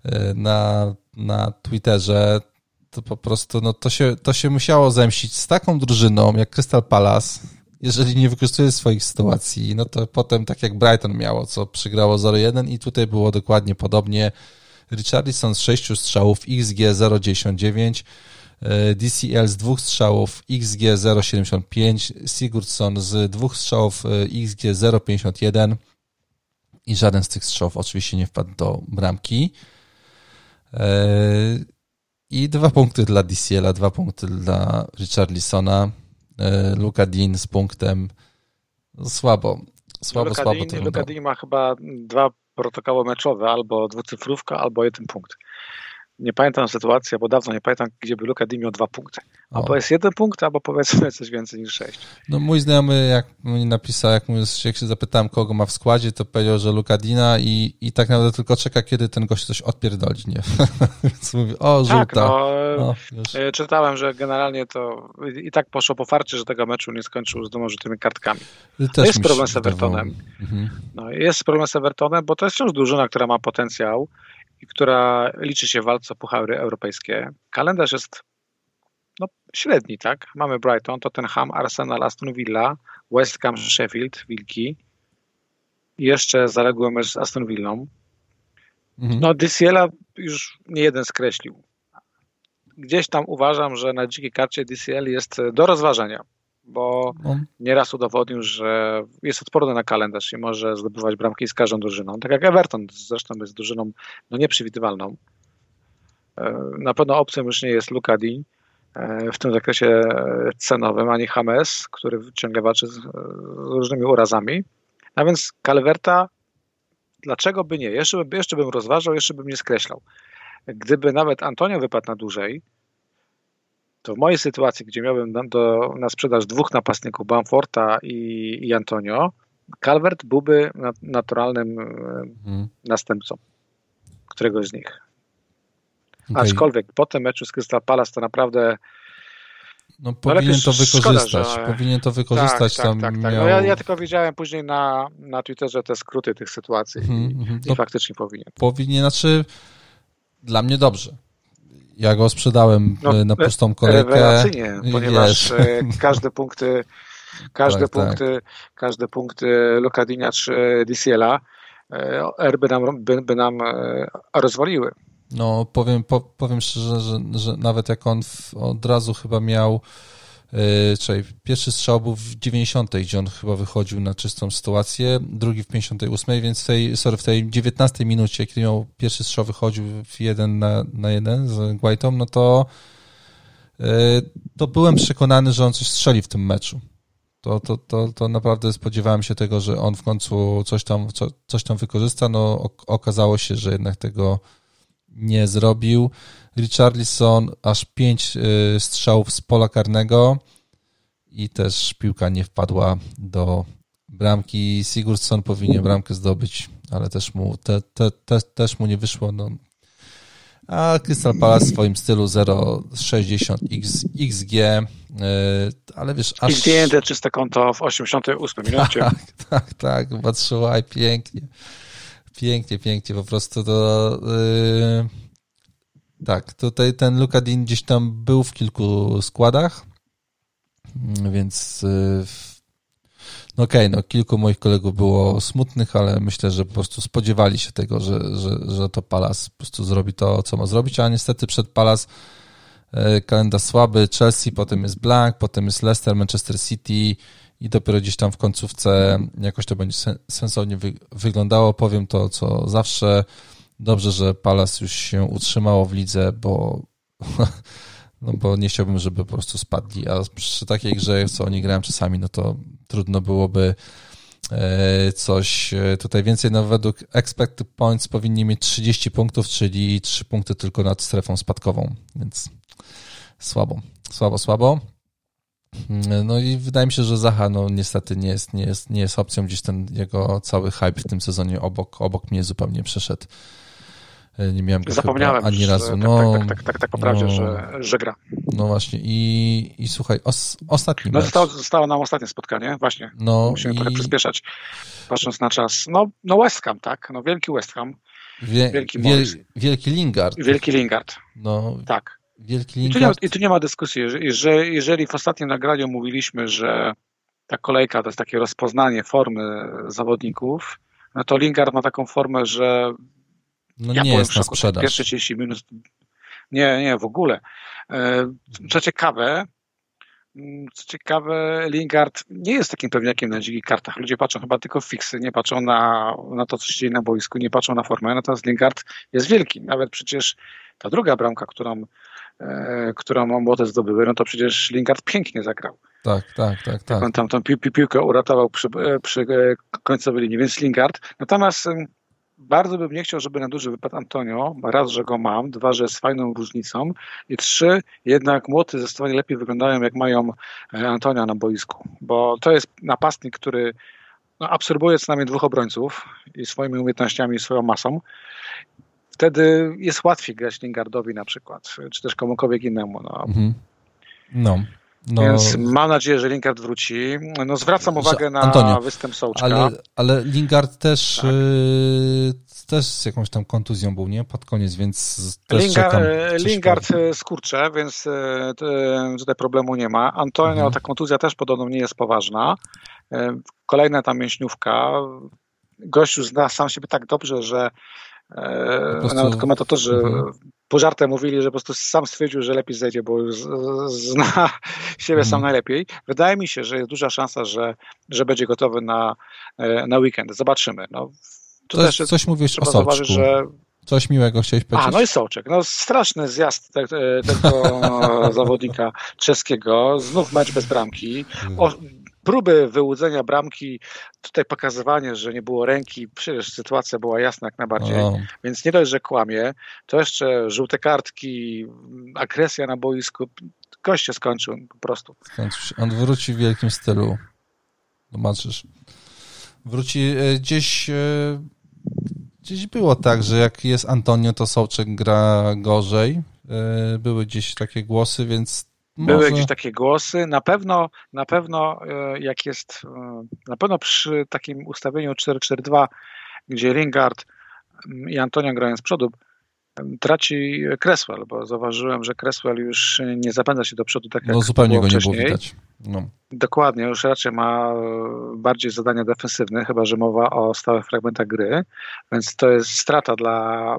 e, na, na Twitterze, to po prostu no, to, się, to się musiało zemścić z taką drużyną jak Crystal Palace, jeżeli nie wykorzystuje swoich sytuacji, no to potem tak jak Brighton miało, co przegrało 0-1 i tutaj było dokładnie podobnie. Richardson z 6 strzałów, XG 0,99, DCL z dwóch strzałów, XG 0,75, Sigurdsson z dwóch strzałów, e, XG 0,51 i żaden z tych strzałów oczywiście nie wpadł do bramki. E, i dwa punkty dla DCL-a, dwa punkty dla Richarlisona. E, Luka Dean z punktem słabo. Słabo, Luka słabo Dean, Luka Dean ma chyba dwa protokoły meczowe, albo dwucyfrówka, albo jeden punkt nie pamiętam sytuacji, bo dawno nie pamiętam, gdzie by Luka Di miał dwa punkty. Albo o. jest jeden punkt, albo powiedzmy coś więcej niż sześć. No mój znajomy, jak mi napisał, jak, mu, jak się zapytałem, kogo ma w składzie, to powiedział, że Luka Dina i, i tak naprawdę tylko czeka, kiedy ten gość coś odpierdoli, nie? [laughs] Więc mówi, o, żółta. Tak, no, no e, czytałem, że generalnie to i tak poszło po farcie, że tego meczu nie skończył z dwoma rzutymi kartkami. No jest problem z Evertonem. Mhm. No, jest problem z Evertonem, bo to jest wciąż drużyna, która ma potencjał, i która liczy się w walce o puchary europejskie. Kalendarz jest no, średni, tak? Mamy Brighton, Tottenham, Arsenal, Aston Villa, West Ham, Sheffield, Wilki. jeszcze zaległy mecz z Aston Villą. Mhm. No DCL-a już nie jeden skreślił. Gdzieś tam uważam, że na dzikiej karcie DCL jest do rozważenia, bo no. nieraz udowodnił, że jest odporny na kalendarz i może zdobywać bramki z każdą drużyną. Tak jak Everton zresztą jest drużyną no, nieprzewidywalną. E, na pewno opcją już nie jest Luka Di e, w tym zakresie cenowym, ani James, który ciągle walczy z różnymi urazami. A więc Calverta, dlaczego by nie? Jeszcze, by, jeszcze bym rozważał, jeszcze bym nie skreślał. Gdyby nawet Antonio wypadł na dłużej, to w mojej sytuacji, gdzie miałbym na, do, na sprzedaż dwóch napastników, Bamforta i, i Antonio, Calvert byłby naturalnym hmm. następcą któregoś z nich. Okay. Aczkolwiek po tym meczu z Crystal Palace to naprawdę no, powinien to wykorzystać. Szkoda, że... Powinien to wykorzystać. Tak, tam tak, tak, tak. Miał... No, ja, ja, tylko widziałem później na, na Twitterze te skróty tych sytuacji mm, i, mm, i faktycznie powinien. Powinien, znaczy dla mnie dobrze. Ja go sprzedałem no, na pustą kolejkę. Rewelacyjnie, ponieważ wiesz. E, każde punkty [laughs] każde tak, tak. punkty tak. każde punkty Lukadinia czy DCL-a e, R by nam, by, by nam e, rozwaliły. No, powiem, po, powiem szczerze, że, że nawet jak on w, od razu chyba miał. Yy, czyli pierwszy strzał był w 90, gdzie on chyba wychodził na czystą sytuację, drugi w 58, więc w tej, sorry, w tej 19 minucie, kiedy miał pierwszy strzał wychodził w 1 na, na 1 z Guaitą, no to yy, to byłem przekonany, że on coś strzeli w tym meczu. To, to, to, to naprawdę spodziewałem się tego, że on w końcu coś tam, co, coś tam wykorzysta. No, okazało się, że jednak tego nie zrobił. Richarlison aż pięć y, strzałów z pola karnego i też piłka nie wpadła do bramki. Sigurdsson powinien bramkę zdobyć, ale też mu, te, te, te, też mu nie wyszło. No. A Crystal Palace w swoim stylu 0,60 XG, yy, ale wiesz, aż... Zdjęte czyste konto w 88 minucie. [laughs] Tak, tak, tak, patrzyła i pięknie. Pięknie, pięknie, po prostu to... Yy... Tak, tutaj ten Lukadin gdzieś tam był w kilku składach, więc yy... no okej, okay, no kilku moich kolegów było smutnych, ale myślę, że po prostu spodziewali się tego, że, że, że to Palas po prostu zrobi to, co ma zrobić, a niestety przed Palas yy, kalendarz słaby, Chelsea, potem jest Blank, potem jest Leicester, Manchester City, i dopiero gdzieś tam w końcówce jakoś to będzie sensownie wy wyglądało. Powiem to, co zawsze. Dobrze, że Palace już się utrzymało w lidze, bo, [laughs] no bo nie chciałbym, żeby po prostu spadli. A przy takiej grze, co oni grają czasami, no to trudno byłoby e, coś e, tutaj więcej. No według expected points powinni mieć 30 punktów, czyli 3 punkty tylko nad strefą spadkową, więc słabo, słabo, słabo. No i wydaje mi się, że Zaha no niestety nie jest, nie jest, nie jest opcją. Gdzieś ten jego cały hype w tym sezonie obok, obok mnie zupełnie przeszedł. E, nie miałem go Zapomniałem ani razu. Tak, no, tak, tak, tak, tak, tak poprawdzie, no, że, że gra. No właśnie i, i słuchaj, os, ostatni no, zostało, zostało nam ostatnie spotkanie, właśnie. No Musimy trochę przyspieszać, patrząc na czas. No, no West Ham, tak? No wielki West Ham. Wie, wielki, wiel, wielki Lingard. Wielki Lingard. No, tak. Wielki I tu, nie, I tu nie ma dyskusji, że jeżeli w ostatnim nagraniu mówiliśmy, że ta kolejka to jest takie rozpoznanie formy zawodników, no to Lingard ma taką formę, że no ja nie jest na sprzedaż. Pierwsze 30 minut. Nie, nie, w ogóle. E, co ciekawe, mm, co ciekawe, Lingard nie jest takim pewniakiem na dzikich kartach. Ludzie patrzą chyba tylko w fiksy, nie patrzą na, na to, co się dzieje na boisku, nie patrzą na formę. Natomiast Lingard jest wielki. Nawet przecież ta druga bramka, którą którą młode zdobyły, no to przecież Lingard pięknie zagrał. Tak, tak, tak. tak. On tam tą pi pi piłkę uratował przy, e, przy e, końcowej linii, więc Lingard. Natomiast bardzo bym nie chciał, żeby na duży wypadł Antonio. Raz, że go mam, dwa, że jest fajną różnicą i trzy, jednak młody zdecydowanie lepiej wyglądają, jak mają Antonia na boisku, bo to jest napastnik, który no, absorbuje co najmniej dwóch obrońców i swoimi umiejętnościami i swoją masą wtedy jest łatwiej grać Lingardowi na przykład, czy też komukolwiek innemu. No. Mhm. no. No, Więc mam nadzieję, że Lingard wróci. No, zwracam uwagę na Antonio, występ Sołczka. Ale, ale Lingard też, tak. y, też z jakąś tam kontuzją był, nie? Pod koniec, więc też Lingard, czekam. Lingard y, skurcze, więc tutaj problemu nie ma. Antonio, mhm. ta kontuzja też podobno nie jest poważna. Kolejna tam mięśniówka, gościu zna sam siebie tak dobrze, że e, prostu... nawet komentatorzy mhm. pożartem mówili, że po prostu sam stwierdził, że lepiej zejdzie, bo zna [laughs] siebie sam mhm. najlepiej. Wydaje mi się, że jest duża szansa, że, że będzie gotowy na, e, na weekend. Zobaczymy. No, to coś, też coś mówisz o. Zauważyć, że Coś miłego chciałeś powiedzieć? A, no i Soczek. No straszny zjazd te, te, tego [laughs] zawodnika czeskiego. Znów mecz bez bramki. O, próby wyłudzenia bramki, tutaj pokazywanie, że nie było ręki, przecież sytuacja była jasna jak najbardziej, o. więc nie dość, że kłamie, to jeszcze żółte kartki, agresja na boisku, gość się skończył po prostu. Skończył On wróci w wielkim stylu. Zobaczysz. Wróci e, gdzieś e, gdzieś było tak, że jak jest Antonio, to Sołczek gra gorzej. E, były gdzieś takie głosy, więc może... Były jakieś takie głosy. Na pewno, na pewno e, jak jest, e, na pewno przy takim ustawieniu 4-4-2, gdzie Lingard mm, i Antonio grają z przodu, traci Cresswell, bo zauważyłem, że Cresswell już nie zapędza się do przodu tak jak No zupełnie go wcześniej. nie było widać. No. Dokładnie, już raczej ma bardziej zadania defensywne, chyba że mowa o stałych fragmentach gry, więc to jest strata dla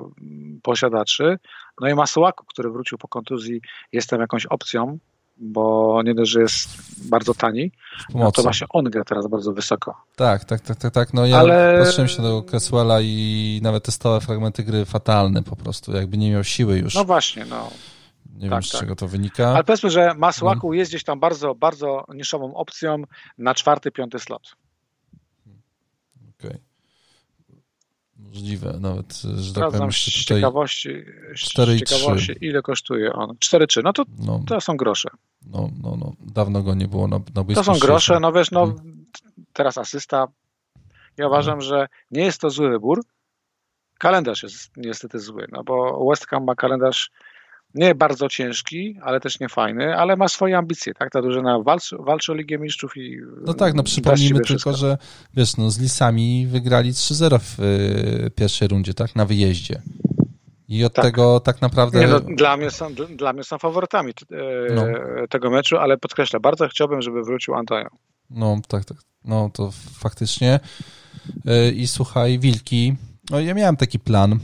posiadaczy. No i Masuaku, który wrócił po kontuzji, jest tam jakąś opcją, bo nie dość, że jest bardzo tani, no to właśnie on gra teraz bardzo wysoko. Tak, tak, tak, tak, tak. No ja Ale... patrzyłem się do tego Cresswella i nawet te stałe fragmenty gry fatalne po prostu, jakby nie miał siły już. No właśnie, no. Nie tak, wiem, z tak. czego to wynika. Ale powiedzmy, że Masłaku hmm. jest gdzieś tam bardzo, bardzo niszową opcją na czwarty, piąty slot. Okej. Okay. Możliwe nawet, że tak powiem, z ciekawości, 4 ciekawości ile kosztuje on. 4,3, no to, no. to są grosze. No, no, no, dawno go nie było na, na To są grosze, no wiesz, no hmm. teraz asysta. Ja uważam, że nie jest to zły wybór. Kalendarz jest niestety zły, no bo West Ham ma kalendarz nie bardzo ciężki, ale też nie fajny, ale ma swoje ambicje, tak? Ta drużyna walczy, walczy o Ligę Mistrzów i No tak, no przypomnijmy tylko, że wiesz, no z Lisami wygrali 3-0 w y, pierwszej rundzie, tak? Na wyjeździe. I od tak. tego tak naprawdę... Nie, no, dla, mnie są, dla mnie są faworytami e, no. tego meczu, ale podkreślę, bardzo chciałbym, żeby wrócił Antonio. No, tak, tak. No, to faktycznie. E, I słuchaj, Wilki, no ja miałem taki plan, e,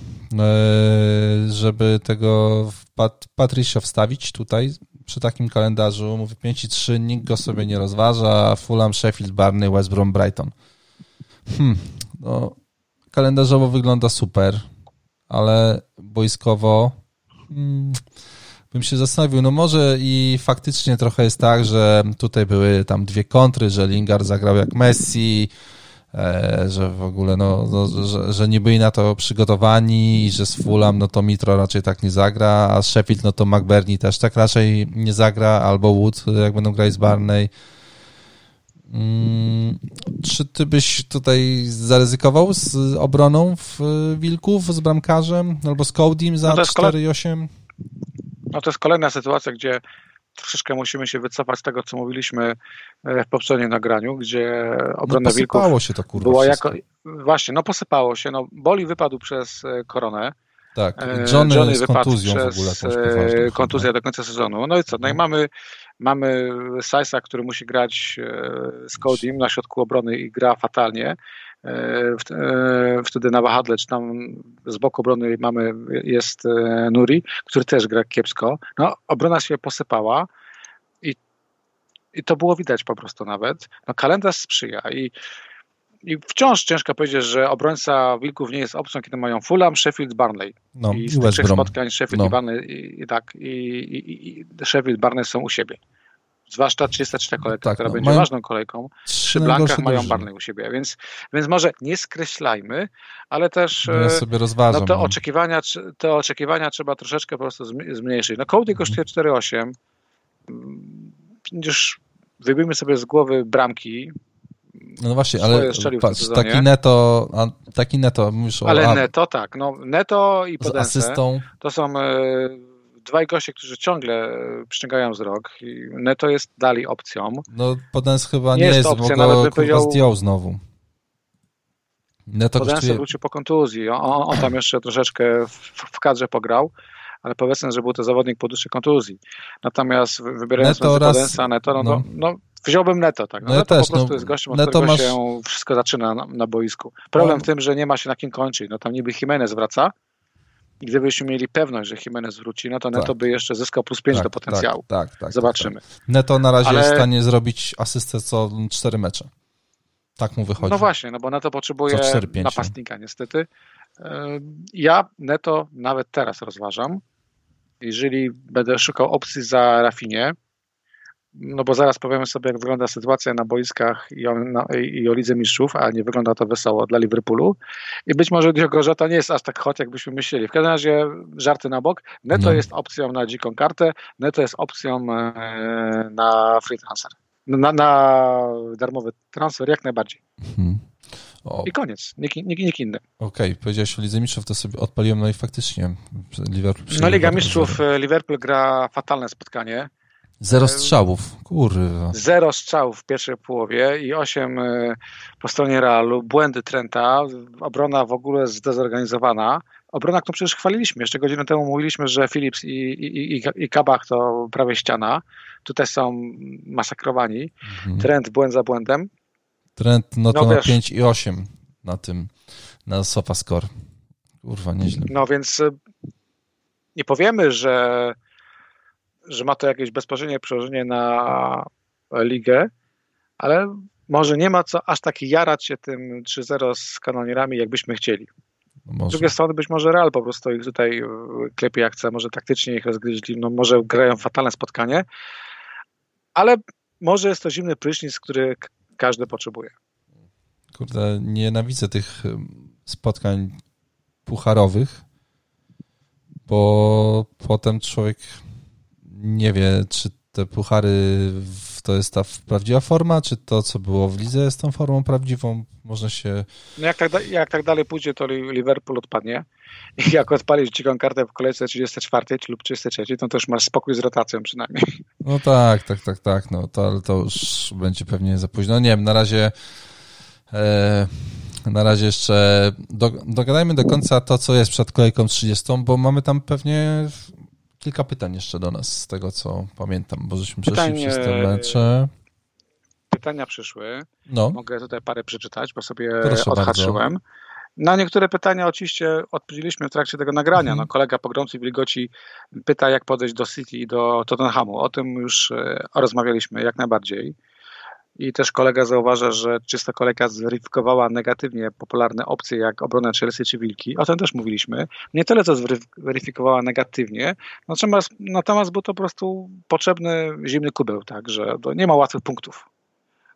żeby tego Pat, wstawić tutaj przy takim kalendarzu. Mówię 5 i 3, nikt go sobie nie rozważa. Fulham, Sheffield, Barney, West Brom, Brighton. Hmm, no, kalendarzowo wygląda super, ale boiskowo hmm, bym się zastanowił. No może i faktycznie trochę jest tak, że tutaj były tam dwie kontry, że Lingard zagrał jak Messi, że w ogóle no, no że, że, nie byli na to przygotowani i że z Fulham no to Mitro raczej tak nie zagra, a z Sheffield no to McBurney też tak raczej nie zagra, albo Wood, jak będą grać z Barney. Hmm, czy ty byś tutaj zaryzykował z obroną w Wilków, z bramkarzem, albo z Codym za no 4,8? No to jest kolejna sytuacja, gdzie troszeczkę musimy się wycofać z tego, co mówiliśmy e, w poprzednim nagraniu, gdzie obrona no, Wilków się to, kurwa, była jako... Właśnie, no posypało się. No, Boli wypadł przez e, koronę. Tak, e, Johnny, Johnny kontuzją przez w ogóle. kontuzję do końca sezonu. No i co? No i no. mamy, mamy Sajsa, który musi grać z Codym na środku obrony i gra fatalnie. E, e, wtedy na wahadle, czy tam z boku obrony mamy, jest e, Nuri, który też gra kiepsko. No, obrona się posypała i, i to było widać po prostu nawet. No, kalendarz sprzyja i, i wciąż ciężko powiedzieć, że obrońca Wilków nie jest opcją, kiedy mają Fulham, Sheffield, Barnley. No, I z tych trzech spotkań Sheffield no. i Barney i, i tak, i, i, i Sheffield, Barney są u siebie zwłaszcza 33 kolejka, tak, która no, będzie ważną kolejką. Przy Blankach mają Barney u siebie, więc, więc może nie skreślajmy, ale też no ja sobie rozważam, no, te, oczekiwania, te oczekiwania trzeba troszeczkę po prostu zmniejszyć. No Cody kosztuje 4,8. Już wybijmy sobie z głowy bramki, no właśnie, ale patrz, taki neto, taki neto, mówisz Ale o, neto, tak, no neto i Podense, to są e, dwaj goście, którzy ciągle e, przyciągają wzrok Neto jest dalej opcją. No Podens chyba nie, nie jest, jest opcja, bo go kurwa zdjął znowu. Neto Podens kosztuje... wrócił po kontuzji. On, on, tam jeszcze troszeczkę w, w kadrze pograł, ale powiedzmy, że był to zawodnik po dłuższej kontuzji. Natomiast wybierając Neto oraz... Podensa, Neto, no, no. no Wziąłbym Neto, tak. No ja Neto też, po prostu no, jest gościem, od Neto którego masz- się wszystko zaczyna na, na boisku. Problem No. w tym, że nie ma się na kim kończyć. No tam niby Jimenez wraca i gdybyśmy mieli pewność, że Jimenez wróci, no to Neto Tak. by jeszcze zyskał plus 5 do potencjału. Tak, tak, tak. Zobaczymy. Tak, tak. Neto na razie Ale- jest w stanie zrobić asystę co cztery mecze. Tak mu wychodzi. No właśnie, no bo Neto potrzebuje Co 4-5, napastnika niestety. Yy, Ja Neto nawet teraz rozważam. Jeżeli będę szukał opcji za Rafinie, no bo zaraz powiemy sobie, jak wygląda sytuacja na boiskach i o, i o Lidze Mistrzów, a nie wygląda to wesoło dla Liverpoolu. I być może Diogo Jota nie jest aż tak hot, jakbyśmy myśleli. W każdym razie żarty na bok. Neto No. jest opcją na dziką kartę, Neto jest opcją e, na free transfer. Na, na darmowy transfer jak najbardziej. O, I koniec. Nikt, nikt, nikt inny. Okej, powiedziałeś o Lidze Mistrzów, to sobie odpaliłem, no i faktycznie Liverpool... No Liga Mistrzów Liverpool gra fatalne spotkanie. Zero strzałów, kurwa. Zero strzałów w pierwszej połowie i osiem e, po stronie Realu. Błędy Trenta. Obrona w ogóle zdezorganizowana. Obrona, którą przecież chwaliliśmy. Jeszcze godzinę temu mówiliśmy, że Philips i, i, i, i Kabach to prawie ściana. Tutaj są masakrowani. Mhm. Trent błęd za błędem. Trend no to No na wiesz. 5 i 8 na tym, na SofaScore. Kurwa, nieźle. No więc e, nie powiemy, że, że ma to jakieś bezpośrednie przełożenie na ligę, ale może nie ma co aż tak jarać się tym 3-0 z kanonierami, jakbyśmy chcieli. No Z może. drugiej strony być może Real po prostu ich tutaj e, klepie jak chce, może taktycznie ich rozgryźli, no może grają fatalne spotkanie, ale może jest to zimny prysznic, który każdy potrzebuje. Kurde, nienawidzę tych ym, spotkań pucharowych, bo potem człowiek nie wie, czy te puchary to jest ta prawdziwa forma, czy to, co było w lidze jest tą formą prawdziwą. Można się... No jak tak, jak tak dalej pójdzie, to Li- Liverpool odpadnie. [laughs] I jak odpalisz dziką kartę w kolejce 34 czy lub 33, to też masz spokój z rotacją przynajmniej. [laughs] No tak, tak, tak, tak, no to, ale to już będzie pewnie za późno. Nie wiem, na razie e, na razie jeszcze do, dogadajmy do końca to, co jest przed kolejką 30, bo mamy tam pewnie kilka pytań jeszcze do nas, z tego co pamiętam, bo żeśmy przeszli Pytań, przez te e, mecze. Pytania przyszły. No, Mogę tutaj parę przeczytać, bo sobie Proszę odhaczyłem. Na niektóre pytania oczywiście odpowiedzieliśmy w trakcie tego nagrania. Mhm. No, kolega pogrący wilgoci pyta, jak podejść do City i do Tottenhamu. O tym już e, rozmawialiśmy jak najbardziej. I też kolega zauważa, że czysta kolejka zweryfikowała negatywnie popularne opcje jak obrona Chelsea czy Wilki. O tym też mówiliśmy. Nie tyle, co zweryfikowała negatywnie, natomiast, natomiast był to po prostu potrzebny zimny kubeł, tak, że nie ma łatwych punktów.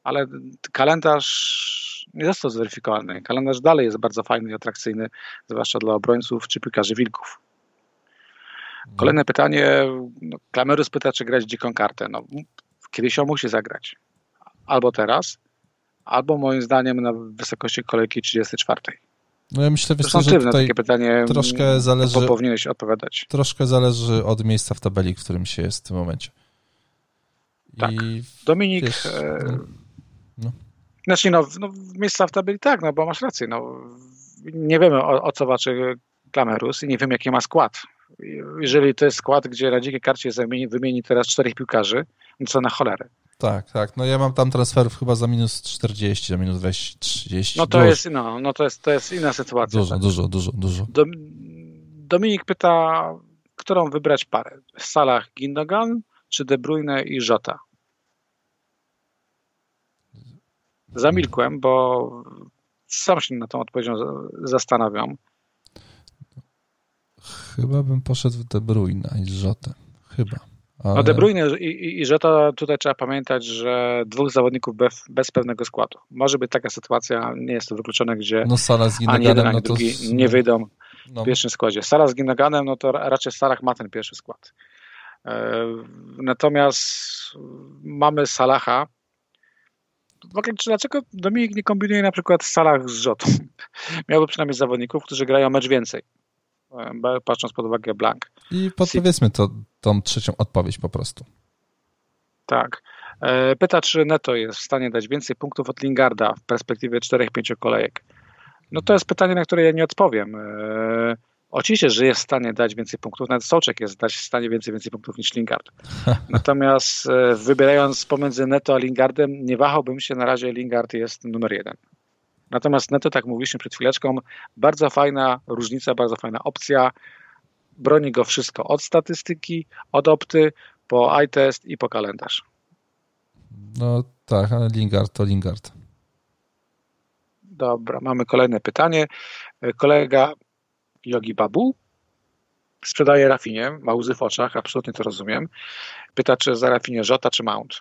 Ale kalendarz nie został zweryfikowany. Kalendarz dalej jest bardzo fajny i atrakcyjny, zwłaszcza dla obrońców czy piłkarzy Wilków. Kolejne pytanie. No, Klamerus pyta, czy grać dziką kartę. No, kiedyś on musi zagrać. Albo teraz, albo moim zdaniem na wysokości kolejki 34. no ja myślę, wiesz, że tutaj takie pytanie. troszkę zależy- To powinieneś odpowiadać. troszkę zależy od miejsca w tabeli, w którym się jest w tym momencie. Tak. I Dominik. wiesz, e, no, no. Znaczy, no, no, miejsca w tabeli tak, no bo masz rację. No, nie wiemy o, o co walczy Klamerus i nie wiem jaki ma skład. Jeżeli to jest skład, gdzie na dzikiej karcie zamieni, wymieni teraz czterech piłkarzy, no co na cholerę. Tak, tak. No ja mam tam transferów chyba za minus 40, za minus 20, 30. No to dużo, jest, no, no to jest, to jest inna sytuacja. Dużo, tak. dużo, dużo, dużo. Dom, Dominik pyta, którą wybrać parę? Salah Gindogan czy De Bruyne i Jota? Zamilkłem, bo sam się nad tą odpowiedzią za- zastanawiam. Chyba bym poszedł w De Bruyne i Rzotę. Chyba. No De Bruyne i, i, i Jota tutaj trzeba pamiętać, że dwóch zawodników bez, bez pewnego składu. Może być taka sytuacja, nie jest to wykluczone, gdzie No Sala z ani jeden, Ginaganem, ani no to... drugi z- nie wyjdą no, w pierwszym składzie. Salah z Gindoganem, no to ra- raczej Salah ma ten pierwszy skład. E, Natomiast mamy Salaha. W ogóle, dlaczego Dominik nie kombinuje na przykład Salah z Rzotą? [laughs] Miałby przynajmniej zawodników, którzy grają mecz więcej. E, Patrząc pod uwagę Blank. I podpowiedzmy to, tą trzecią odpowiedź po prostu. Tak. E, Pyta, czy Neto jest w stanie dać więcej punktów od Lingarda w perspektywie 4-5 kolejek. No to jest pytanie, na które ja nie odpowiem. E, Oczywiście, że jest w stanie dać więcej punktów, nawet Soczek jest w stanie więcej, więcej punktów niż Lingard. [laughs] Natomiast wybierając pomiędzy Neto a Lingardem, nie wahałbym się, na razie Lingard jest numer jeden. Natomiast Neto, tak mówiliśmy przed chwileczką, bardzo fajna różnica, bardzo fajna opcja. Broni go wszystko od statystyki, od opty, po eye test i po kalendarz. No tak, ale Lingard to Lingard. Dobra, mamy kolejne pytanie. Kolega Yogi Babu sprzedaje Rafinie, ma łzy w oczach, absolutnie to rozumiem. Pyta, czy za Rafinie Żota czy Mount.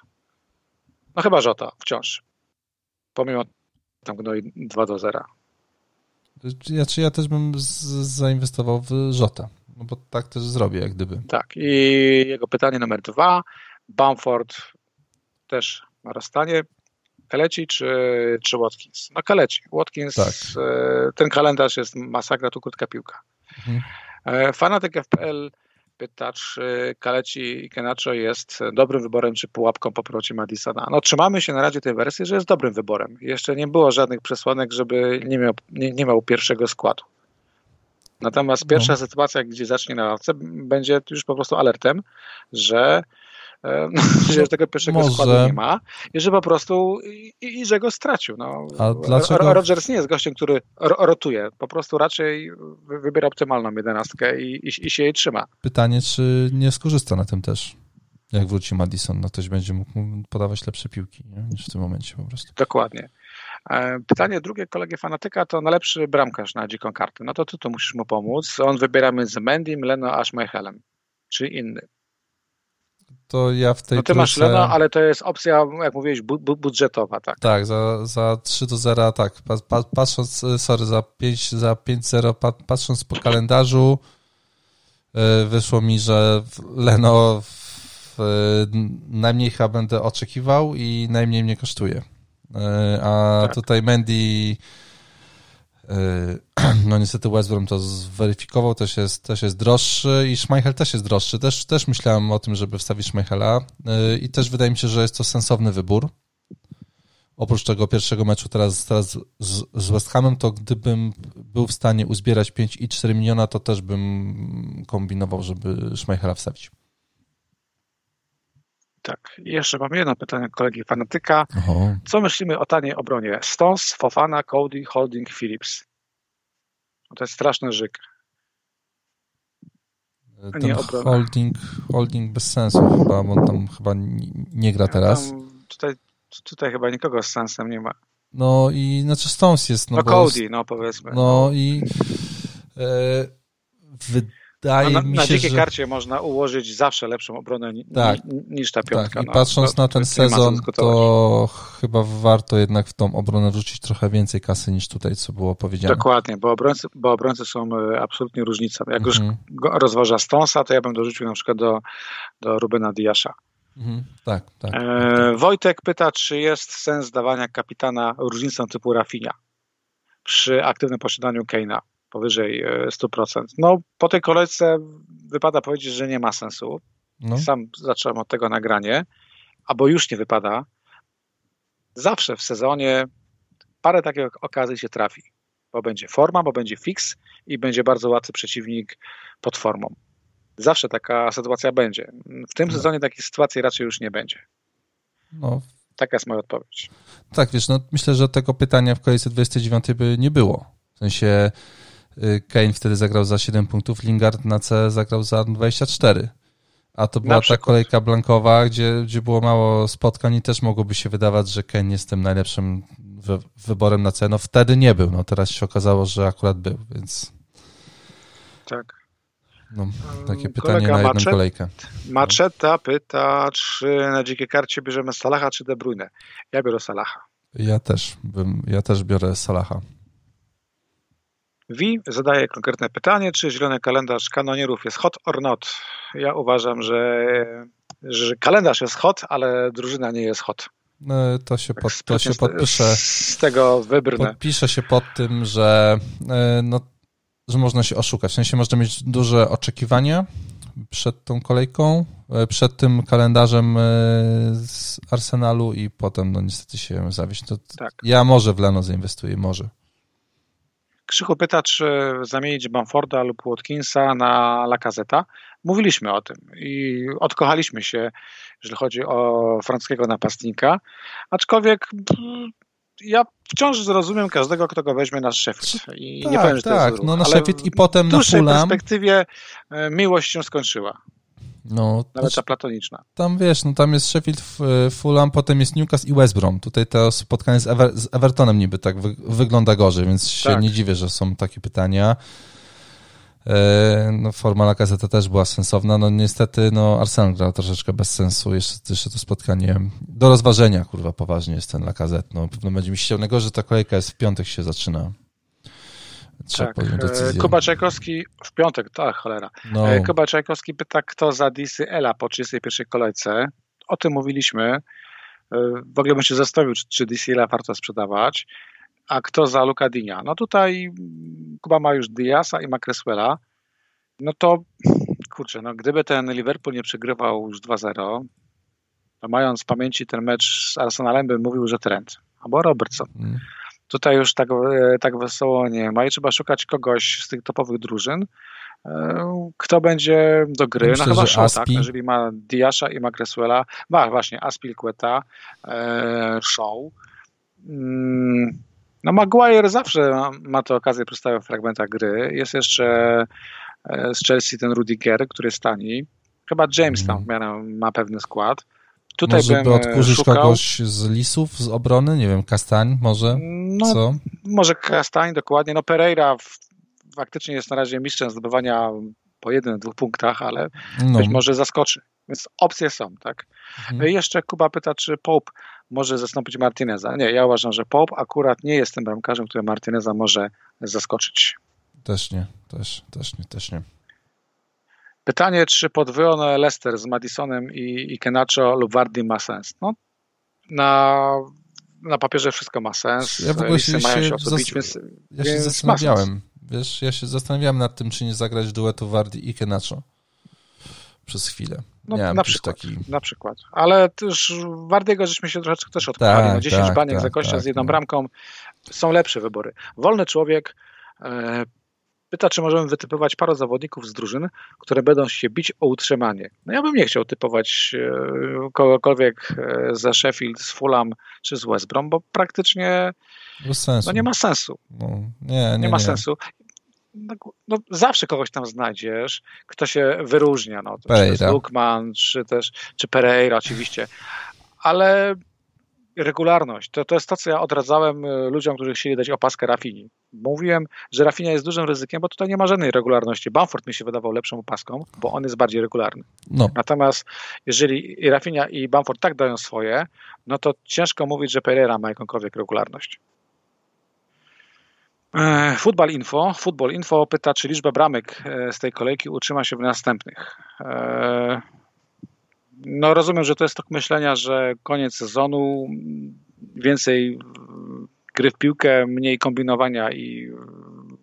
No chyba Żota, wciąż. Pomimo tam gnoi 2 do 0. Ja, czy ja też bym z, zainwestował w Żota, no bo tak też zrobię, jak gdyby. Tak, i jego pytanie numer dwa. Bamford też na rozstanie. Kaleci czy, czy Watkins? No Kaleci. Watkins, tak. E, ten kalendarz jest masakra, tu krótka piłka. Mhm. E, fanatyk FPL pyta, czy Kaleci i Kenacho jest dobrym wyborem, czy pułapką po powrocie Madisona. No trzymamy się na razie tej wersji, że jest dobrym wyborem. Jeszcze nie było żadnych przesłanek, żeby nie miał, nie, nie miał pierwszego składu. Natomiast pierwsza no. sytuacja, gdzie zacznie na ławce, będzie już po prostu alertem, że E, [laughs] że tego pierwszego Może. składu nie ma i że po prostu i, i że go stracił. No. A dlaczego? Rodgers nie jest gościem, który rotuje, po prostu raczej wybiera optymalną jedenastkę i, i, i się jej trzyma. Pytanie, czy nie skorzysta na tym też? Jak wróci Madison, no ktoś będzie mógł podawać lepsze piłki nie? niż w tym momencie po prostu. Dokładnie. E, pytanie drugie kolegi fanatyka to najlepszy bramkarz na dziką kartę. No to ty to musisz mu pomóc. On wybiera między Mendym, Leno a Schmeichelem. Czy inny to ja w tej No ty trójce... masz Leno, ale to jest opcja, jak mówiłeś, bu budżetowa, tak? Tak, za, za 3 do 0, tak. Patrząc, sorry, za 5 za 5-0, patrząc po kalendarzu, e, wyszło mi, że Leno najmniej chyba będę oczekiwał i najmniej mnie kosztuje. E, a tak. tutaj Mendy [clears throat] no niestety West Brom to zweryfikował, też jest, też jest droższy i Schmeichel też jest droższy. Też, też myślałem o tym, żeby wstawić Schmeichela y, i też wydaje mi się, że jest to sensowny wybór. Oprócz tego pierwszego meczu teraz, teraz z, z West Hamem, to gdybym był w stanie uzbierać 5,4 miliona, to też bym kombinował, żeby Schmeichela wstawić. Tak, I jeszcze mam jedno pytanie kolegi fanatyka. Oho. Co myślimy o taniej obronie? Stones, Fofana, Cody, Holding, Phillips. No to jest straszny żyk. Ten holding, holding bez sensu chyba, bo on tam chyba nie gra teraz. Tutaj, tutaj chyba nikogo z sensem nie ma. No i znaczy Stones jest. No, no Cody, no powiedzmy. No i e, wydaje no, na, mi się, Na dzikiej że... karcie można ułożyć zawsze lepszą obronę tak, niż ta piątka. Tak. I no, patrząc to, na ten sezon, to chyba warto jednak w tą obronę rzucić trochę więcej kasy niż tutaj, co było powiedziane. Dokładnie, bo obrońcy, bo obrońcy są e, absolutnie różnicą. Jak mhm. już rozważa Stonsa, to ja bym dorzucił na przykład do, do Rubena Diasza. Mhm. Tak, tak, e, tak, Wojtek pyta, czy jest sens dawania kapitana różnicą typu Rafinia przy aktywnym posiadaniu Keina powyżej 100%. E, no, po tej kolejce wypada powiedzieć, że nie ma sensu. No. Sam zacząłem od tego nagranie, albo już nie wypada. Zawsze w sezonie parę takich okazji się trafi, bo będzie forma, bo będzie fix i będzie bardzo łatwy przeciwnik pod formą. Zawsze taka sytuacja będzie. W tym no. sezonie takiej sytuacji raczej już nie będzie. No. Taka jest moja odpowiedź. Tak, wiesz, no myślę, że tego pytania w kolejce 29 by nie było. W sensie Kane wtedy zagrał za 7 punktów, Lingard na C zagrał za 24. A to była ta kolejka blankowa, gdzie, gdzie było mało spotkań i też mogłoby się wydawać, że Kane jest tym najlepszym wy, wyborem na C. No wtedy nie był, no teraz się okazało, że akurat był, więc... Tak. No, takie pytanie na jedną Machet, kolejkę. Maczeta pyta, czy na dzikiej karcie bierzemy Salaha czy De Bruyne. Ja biorę Salaha. Ja też, bym, ja też biorę Salaha. Wi zadaje konkretne pytanie, czy zielony kalendarz kanonierów jest hot or not? Ja uważam, że, że kalendarz jest hot, ale drużyna nie jest hot. No, to się, pod, to się podpisze. Z tego wybrnę. Podpisze się pod tym, że, e, no, że można się oszukać. W sensie można mieć duże oczekiwania przed tą kolejką, e, przed tym kalendarzem e, z Arsenalu i potem no niestety się zawieść. To tak. Ja może w Leno zainwestuję, może. Krzychu pyta, czy zamienić Bamforda lub Watkinsa na Lacazeta. Mówiliśmy o tym i odkochaliśmy się, jeżeli chodzi o francuskiego napastnika, aczkolwiek ja wciąż zrozumiem każdego, kto go weźmie na Sheffield. I tak, nie powiem, że tak, to jest ruch, no na Sheffield i potem w na dłuższej Fulham. perspektywie e, miłość się skończyła. No, Nawet ta platoniczna. Tam wiesz, no tam jest Sheffield, Fulham, potem jest Newcastle i West Brom. Tutaj to spotkanie z, Ever z Evertonem niby tak wy wygląda gorzej, więc się Tak. nie dziwię, że są takie pytania. E, No, forma Lacazette też była sensowna. No niestety, no Arsenal grał troszeczkę bez sensu. Jeszcze, jeszcze to spotkanie do rozważenia, kurwa, poważnie jest ten Lacazette. No pewno będzie mi się chciał, że ta kolejka jest w piątek się zaczyna. Trzeba Tak. E, decyzję. Kuba Czajkowski w piątek, tak, cholera. No, E, Kuba Czajkowski pyta, kto za Disy Ela po 31 kolejce. O tym mówiliśmy. E, W ogóle bym się zastanowił, czy, czy Disy Ela warto sprzedawać. A kto za Luka Dinia? No tutaj Kuba ma już Diasa i ma Cresswella. No to kurczę, no gdyby ten Liverpool nie przegrywał już 2-0, to mając w pamięci ten mecz z Arsenalem, bym mówił, że Trent albo Robertson. mm, Tutaj już tak, e, tak wesoło nie ma i trzeba szukać kogoś z tych topowych drużyn, e, kto będzie do gry. Myślę, no chyba Shaw, tak? Jeżeli ma Diasza i ma Cresswella, ma właśnie Aspilqueta, e, Shaw. Mm, no Maguire zawsze ma, ma tę okazję przedstawiać w fragmentach gry. Jest jeszcze e, z Chelsea ten Rudiger, który jest tani. Chyba James tam w miarę ma pewny skład. Tutaj może by e, odkurzyć szukał, kogoś z lisów, z obrony, nie wiem, Kastań może, no, co? może Kastań, dokładnie. No Pereira w, faktycznie jest na razie mistrzem zdobywania po jednym, dwóch punktach, ale No, być może zaskoczy. Więc opcje są, tak? Mhm. Jeszcze Kuba pyta, czy Pope może zastąpić Martineza. Nie, ja uważam, że Pope akurat nie jest tym bramkarzem, który Martineza może zaskoczyć. też nie, też, też nie, też nie. Pytanie, czy podwojone Leicester z Madisonem i, i Kenacho lub Wardy ma sens? No, na, na papierze wszystko ma sens. Ja w ogóle się- mają się odbić, więc, Ja się więc zastanawiałem, wiesz, ja się zastanawiałem nad tym, czy nie zagrać duetu Wardi i Kenacho przez chwilę. No, Miałem na przykład, taki... na przykład. Ale też Wardiego żeśmy się troszeczkę też odpali. Tak, no 10 tak, baniek tak, za kościa tak, z jedną no. bramką. Są lepsze wybory. Wolny człowiek e, pyta, czy możemy wytypować parę zawodników z drużyn, które będą się bić o utrzymanie. No ja bym nie chciał typować e, kogokolwiek e, ze Sheffield, z Fulham czy z West Brom, bo praktycznie no nie ma sensu. No, nie, nie, Nie, ma sensu. No, no, zawsze kogoś tam znajdziesz, kto się wyróżnia. No, to czy Pereira. Lukman, czy też czy Pereira oczywiście. Ale regularność, to, to jest to, co ja odradzałem y, ludziom, którzy chcieli dać opaskę Rafini. Mówiłem, że Rafinia jest dużym ryzykiem, bo tutaj nie ma żadnej regularności. Bamford mi się wydawał lepszą opaską, bo on jest bardziej regularny. No, Natomiast jeżeli i Rafinia i Bamford tak dają swoje, no to ciężko mówić, że Pereira ma jakąkolwiek regularność. E, Football Info. Football Info pyta, czy liczba bramek e, z tej kolejki utrzyma się w następnych. No rozumiem, że to jest tok myślenia, że koniec sezonu, więcej gry w piłkę, mniej kombinowania i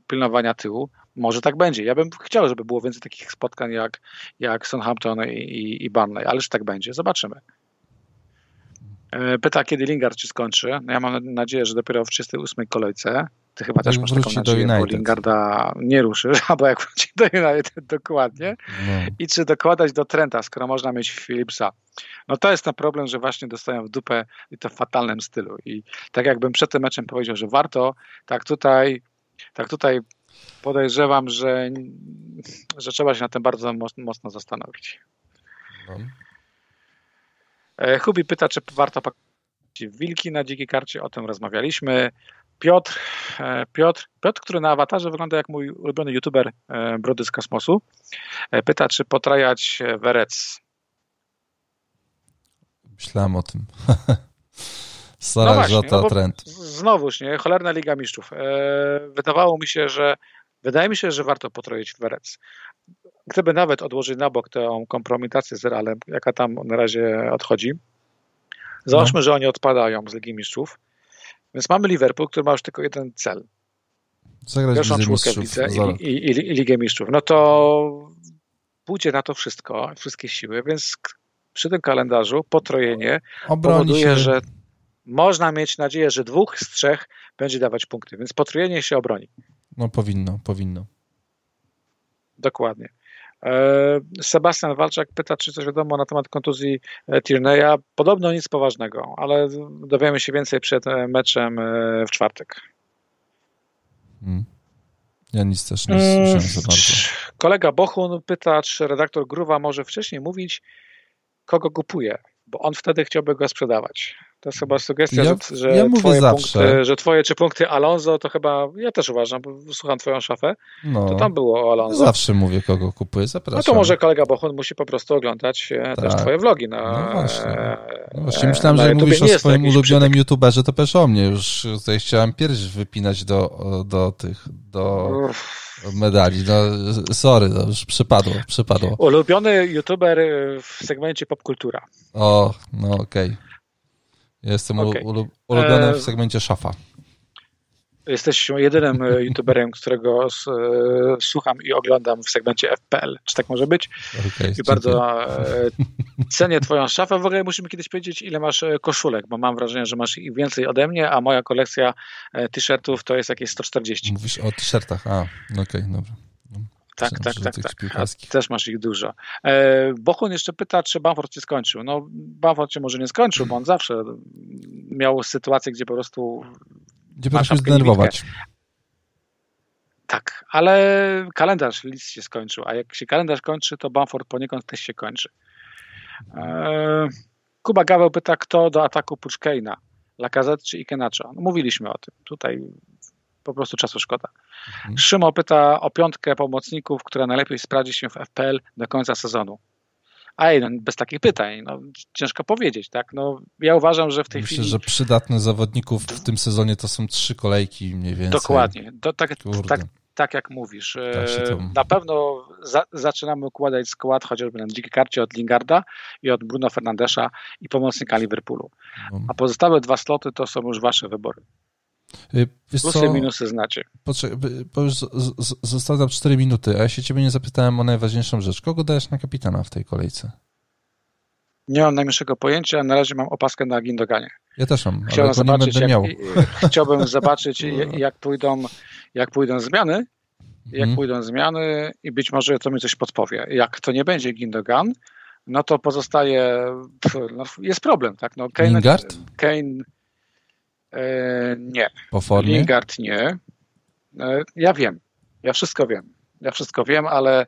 pilnowania tyłu. Może tak będzie. Ja bym chciał, żeby było więcej takich spotkań jak, jak Southampton i, i, i Burnley, ale czy tak będzie? Zobaczymy. E, Pyta, kiedy Lingard się skończy. No ja mam nadzieję, że dopiero w 38 kolejce. Ty chyba też masz taką nadzieję, bo United. Lingarda nie ruszy, [laughs] albo jak wróci do United, dokładnie. no. I czy dokładać do Trenta, skoro można mieć Philipsa. No to jest ten problem, że właśnie dostają w dupę i to w fatalnym stylu. I tak jakbym przed tym meczem powiedział, że warto, tak tutaj, tak tutaj podejrzewam, że, że trzeba się na tym bardzo mocno, mocno zastanowić. no. E, Hubi pyta, czy warto pakować wilki na dzikiej karcie. O tym rozmawialiśmy. Piotr, e, Piotr, Piotr, który na awatarze wygląda jak mój ulubiony youtuber e, Brody z kosmosu, pyta, czy potrajać Werec. Myślałem o tym. [laughs] No Salah, właśnie, no z- Znowuż, nie? Cholerna Liga Mistrzów. Wydawało mi się, że wydaje mi się, że warto potroić Werec. Gdyby nawet odłożyć na bok tę kompromitację z Realem, jaka tam na razie odchodzi, załóżmy, że oni odpadają z Ligi Mistrzów, więc mamy Liverpool, który ma już tylko jeden cel. Zagrać Pierwszą czwórkę w lidze i, i, i, i Ligę Mistrzów. No to pójdzie na to wszystko, wszystkie siły, więc przy tym kalendarzu potrojenie Obroni powoduje, się. że można mieć nadzieję, że dwóch z trzech będzie dawać punkty, więc potrojenie się obroni. No powinno, powinno. Dokładnie. Sebastian Walczak pyta, czy coś wiadomo na temat kontuzji Tierney'a. Podobno nic poważnego, ale dowiemy się więcej przed meczem w czwartek. Hmm. Ja nic też nie słyszałem za bardzo. Kolega Bochun pyta, czy redaktor Gruwa może wcześniej mówić, kogo kupuje, bo on wtedy chciałby go sprzedawać. To jest chyba sugestia, ja, że, że, ja twoje punkty, że twoje czy punkty Alonso, to chyba, ja też uważam, bo słucham twoją szafę, no, to tam było o Alonso. Zawsze mówię, kogo kupuję, zapraszam. No to może kolega Bochun musi po prostu oglądać tak. też twoje vlogi na No właśnie. No właśnie myślałem, że jak mówisz o swoim ulubionym przytyk. youtuberze, to też o mnie. Już tutaj chciałem pierś wypinać do, do tych, do... Uff medali. No, sorry, no, już przypadło, przypadło. Ulubiony youtuber w segmencie popkultura. O, no okej. Okay. Jestem okay. ulubiony w e, segmencie szafa. Jesteś jedynym e, youtuberem, którego e, słucham i oglądam w segmencie FPL. Czy tak może być? Okay, I bardzo cenię twoją szafę. W ogóle musimy kiedyś powiedzieć, ile masz koszulek, bo mam wrażenie, że masz ich więcej ode mnie, a moja kolekcja t-shirtów to jest jakieś 140. Mówisz o t-shirtach, a, okej, okay, dobra. Tak, tak, tak, tak. Też masz ich dużo. E, Bochun jeszcze pyta, czy Bamford się skończył. No, Bamford się może nie skończył, bo on zawsze miał sytuację, gdzie po prostu. Gdzie potrafił zdenerwować. Tak, ale kalendarz list się skończył, a jak się kalendarz kończy, to Bamford poniekąd też się kończy. E, Kuba Gaweł pyta, kto do ataku Puczkejna? Lacazette czy Ikenacho? No, mówiliśmy o tym. Tutaj po prostu czasu szkoda. Mhm. Szymo pyta o piątkę pomocników, która najlepiej sprawdzi się w FPL do końca sezonu. A no, bez takich pytań, no, ciężko powiedzieć, tak? No, ja uważam, że w tej Myślę, chwili... że przydatnych zawodników w tym sezonie to są trzy kolejki mniej więcej. Dokładnie. To, tak, tak, tak jak mówisz. Tak to... Na pewno za, zaczynamy układać skład chociażby na dzikiej karcie od Lingarda i od Bruno Fernandesza i pomocnika Liverpoolu. No. A pozostałe dwa sloty to są już wasze wybory. Y, wiesz Plusy co? minusy znacie. Poczekaj, bo już zostały nam 4 minuty, a ja się ciebie nie zapytałem o najważniejszą rzecz. Kogo dajesz na kapitana w tej kolejce? Nie mam najmniejszego pojęcia, na razie mam opaskę na Gindoganie. Ja też mam, Chciałem ale zobaczyć, jak, miał. Chciałbym [laughs] zobaczyć, jak pójdą, jak pójdą zmiany, jak hmm. pójdą zmiany i być może to mi coś podpowie. Jak to nie będzie Gindogan, no to pozostaje, no jest problem, tak? No, Kane, Lingard? Kane nie. Po formie? Lingard nie. E, ja wiem. Ja wszystko wiem. Ja wszystko wiem, ale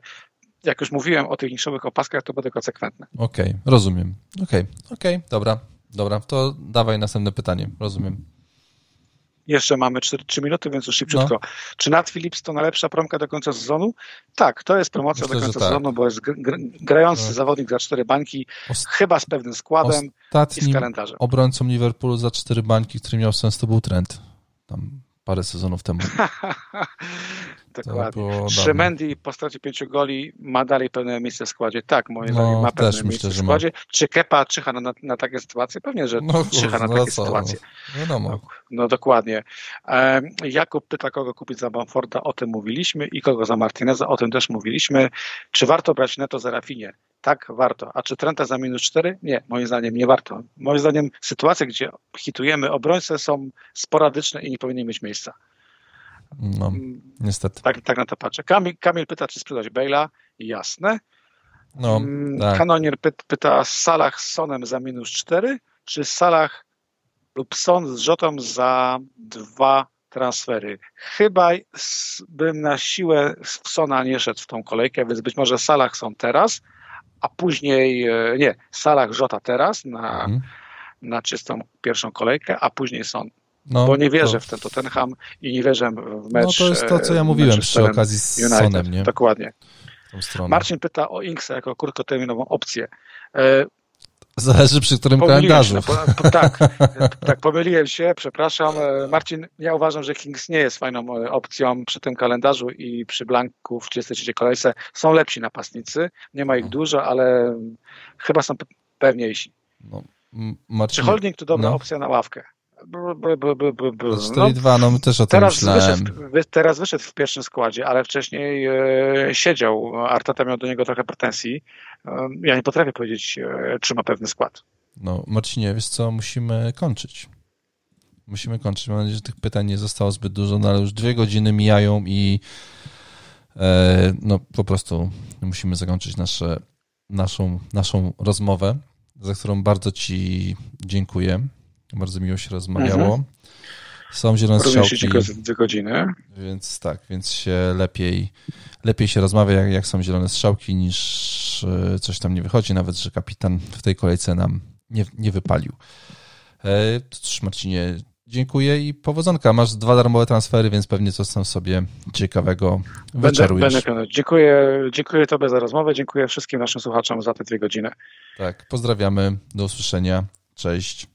jak już mówiłem o tych niszowych opaskach, to będę konsekwentny. Okej, okay, rozumiem. Okej, okay, okej, okay, dobra. Dobra, to dawaj następne pytanie. Rozumiem. Jeszcze mamy 4, 3 minuty, więc już szybciutko. No. Czy Nat Phillips to najlepsza promka do końca sezonu? Tak, to jest promocja Myślę, do końca tak. sezonu, bo jest grający no. zawodnik za cztery bańki, chyba z pewnym składem i z kalendarzem. obrońcą Liverpoolu za cztery bańki, który miał sens, to był trend. Tam parę sezonów temu. [laughs] Dokładnie. Szymendi po stracie pięciu goli ma dalej pewne miejsce w składzie. Tak, moim no, zdaniem ma pewne miejsce myślę, w składzie. Ma. Czy Kepa czyha na, na takie sytuacje? Pewnie, że no, czyha na no takie co? sytuacje. Wiadomo. No, no dokładnie. Jakub pyta, kogo kupić za Bamforda, o tym mówiliśmy i kogo za Martineza, o tym też mówiliśmy. Czy warto brać Neto za Rafinie? Tak, warto. A czy Trenta za minus 4? Nie, moim zdaniem nie warto. Moim zdaniem sytuacje, gdzie hitujemy obrońcę są sporadyczne i nie powinny mieć miejsca. No, mm, niestety. Tak, tak na to patrzę. Kamil, Kamil pyta, czy sprzedać Bale'a. Jasne. No, tak. Kanonier py, pyta Salah z Sonem za minus 4, czy Salah lub Son z Rzotą za dwa transfery. Chyba bym na siłę w Sona nie szedł w tą kolejkę, więc być może Salah są teraz, a później, e, nie, Salah Rzota teraz na, mhm. na czystą pierwszą kolejkę, a później są no, bo nie wierzę to... w ten Tottenham i nie wierzę w mecz. No to jest to, co ja mówiłem przy okazji z United. Sonem, nie? Dokładnie. Marcin pyta o Inksa jako krótkoterminową opcję. E, Zależy przy którym kalendarzu. Się, no, po, tak, [laughs] tak, pomyliłem się, przepraszam. E, Marcin, ja uważam, że Kings nie jest fajną e, opcją przy tym kalendarzu i przy Blanku w 33 kolejce. Są lepsi napastnicy, nie ma ich no. dużo, ale chyba są pewniejsi. No, Marcin, Czy holding to dobra no. opcja na ławkę? 4-2, no, no my też o tym teraz myślałem. Wyszedł, teraz wyszedł w pierwszym składzie, ale wcześniej e, siedział. Arteta miał do niego trochę pretensji. E, ja nie potrafię powiedzieć, e, czy ma pewny skład. No, Marcinie, wiesz co, musimy kończyć. musimy kończyć. Mam nadzieję, że tych pytań nie zostało zbyt dużo, no ale już dwie godziny mijają i e, no po prostu musimy zakończyć nasze, naszą, naszą rozmowę, za którą bardzo Ci dziękuję. Bardzo miło się rozmawiało. Mhm. Są zielone Również strzałki. Dwie godziny. Więc tak, więc się lepiej, lepiej się rozmawia, jak, jak są zielone strzałki, niż e, coś tam nie wychodzi, nawet, że kapitan w tej kolejce nam nie, nie wypalił. E, cóż, Marcinie, dziękuję i powodzonka. Masz dwa darmowe transfery, więc pewnie coś tam sobie ciekawego wyczarujesz. Będę, będę dziękuję, dziękuję Tobie za rozmowę, dziękuję wszystkim naszym słuchaczom za te dwie godziny. Tak, pozdrawiamy, do usłyszenia, cześć.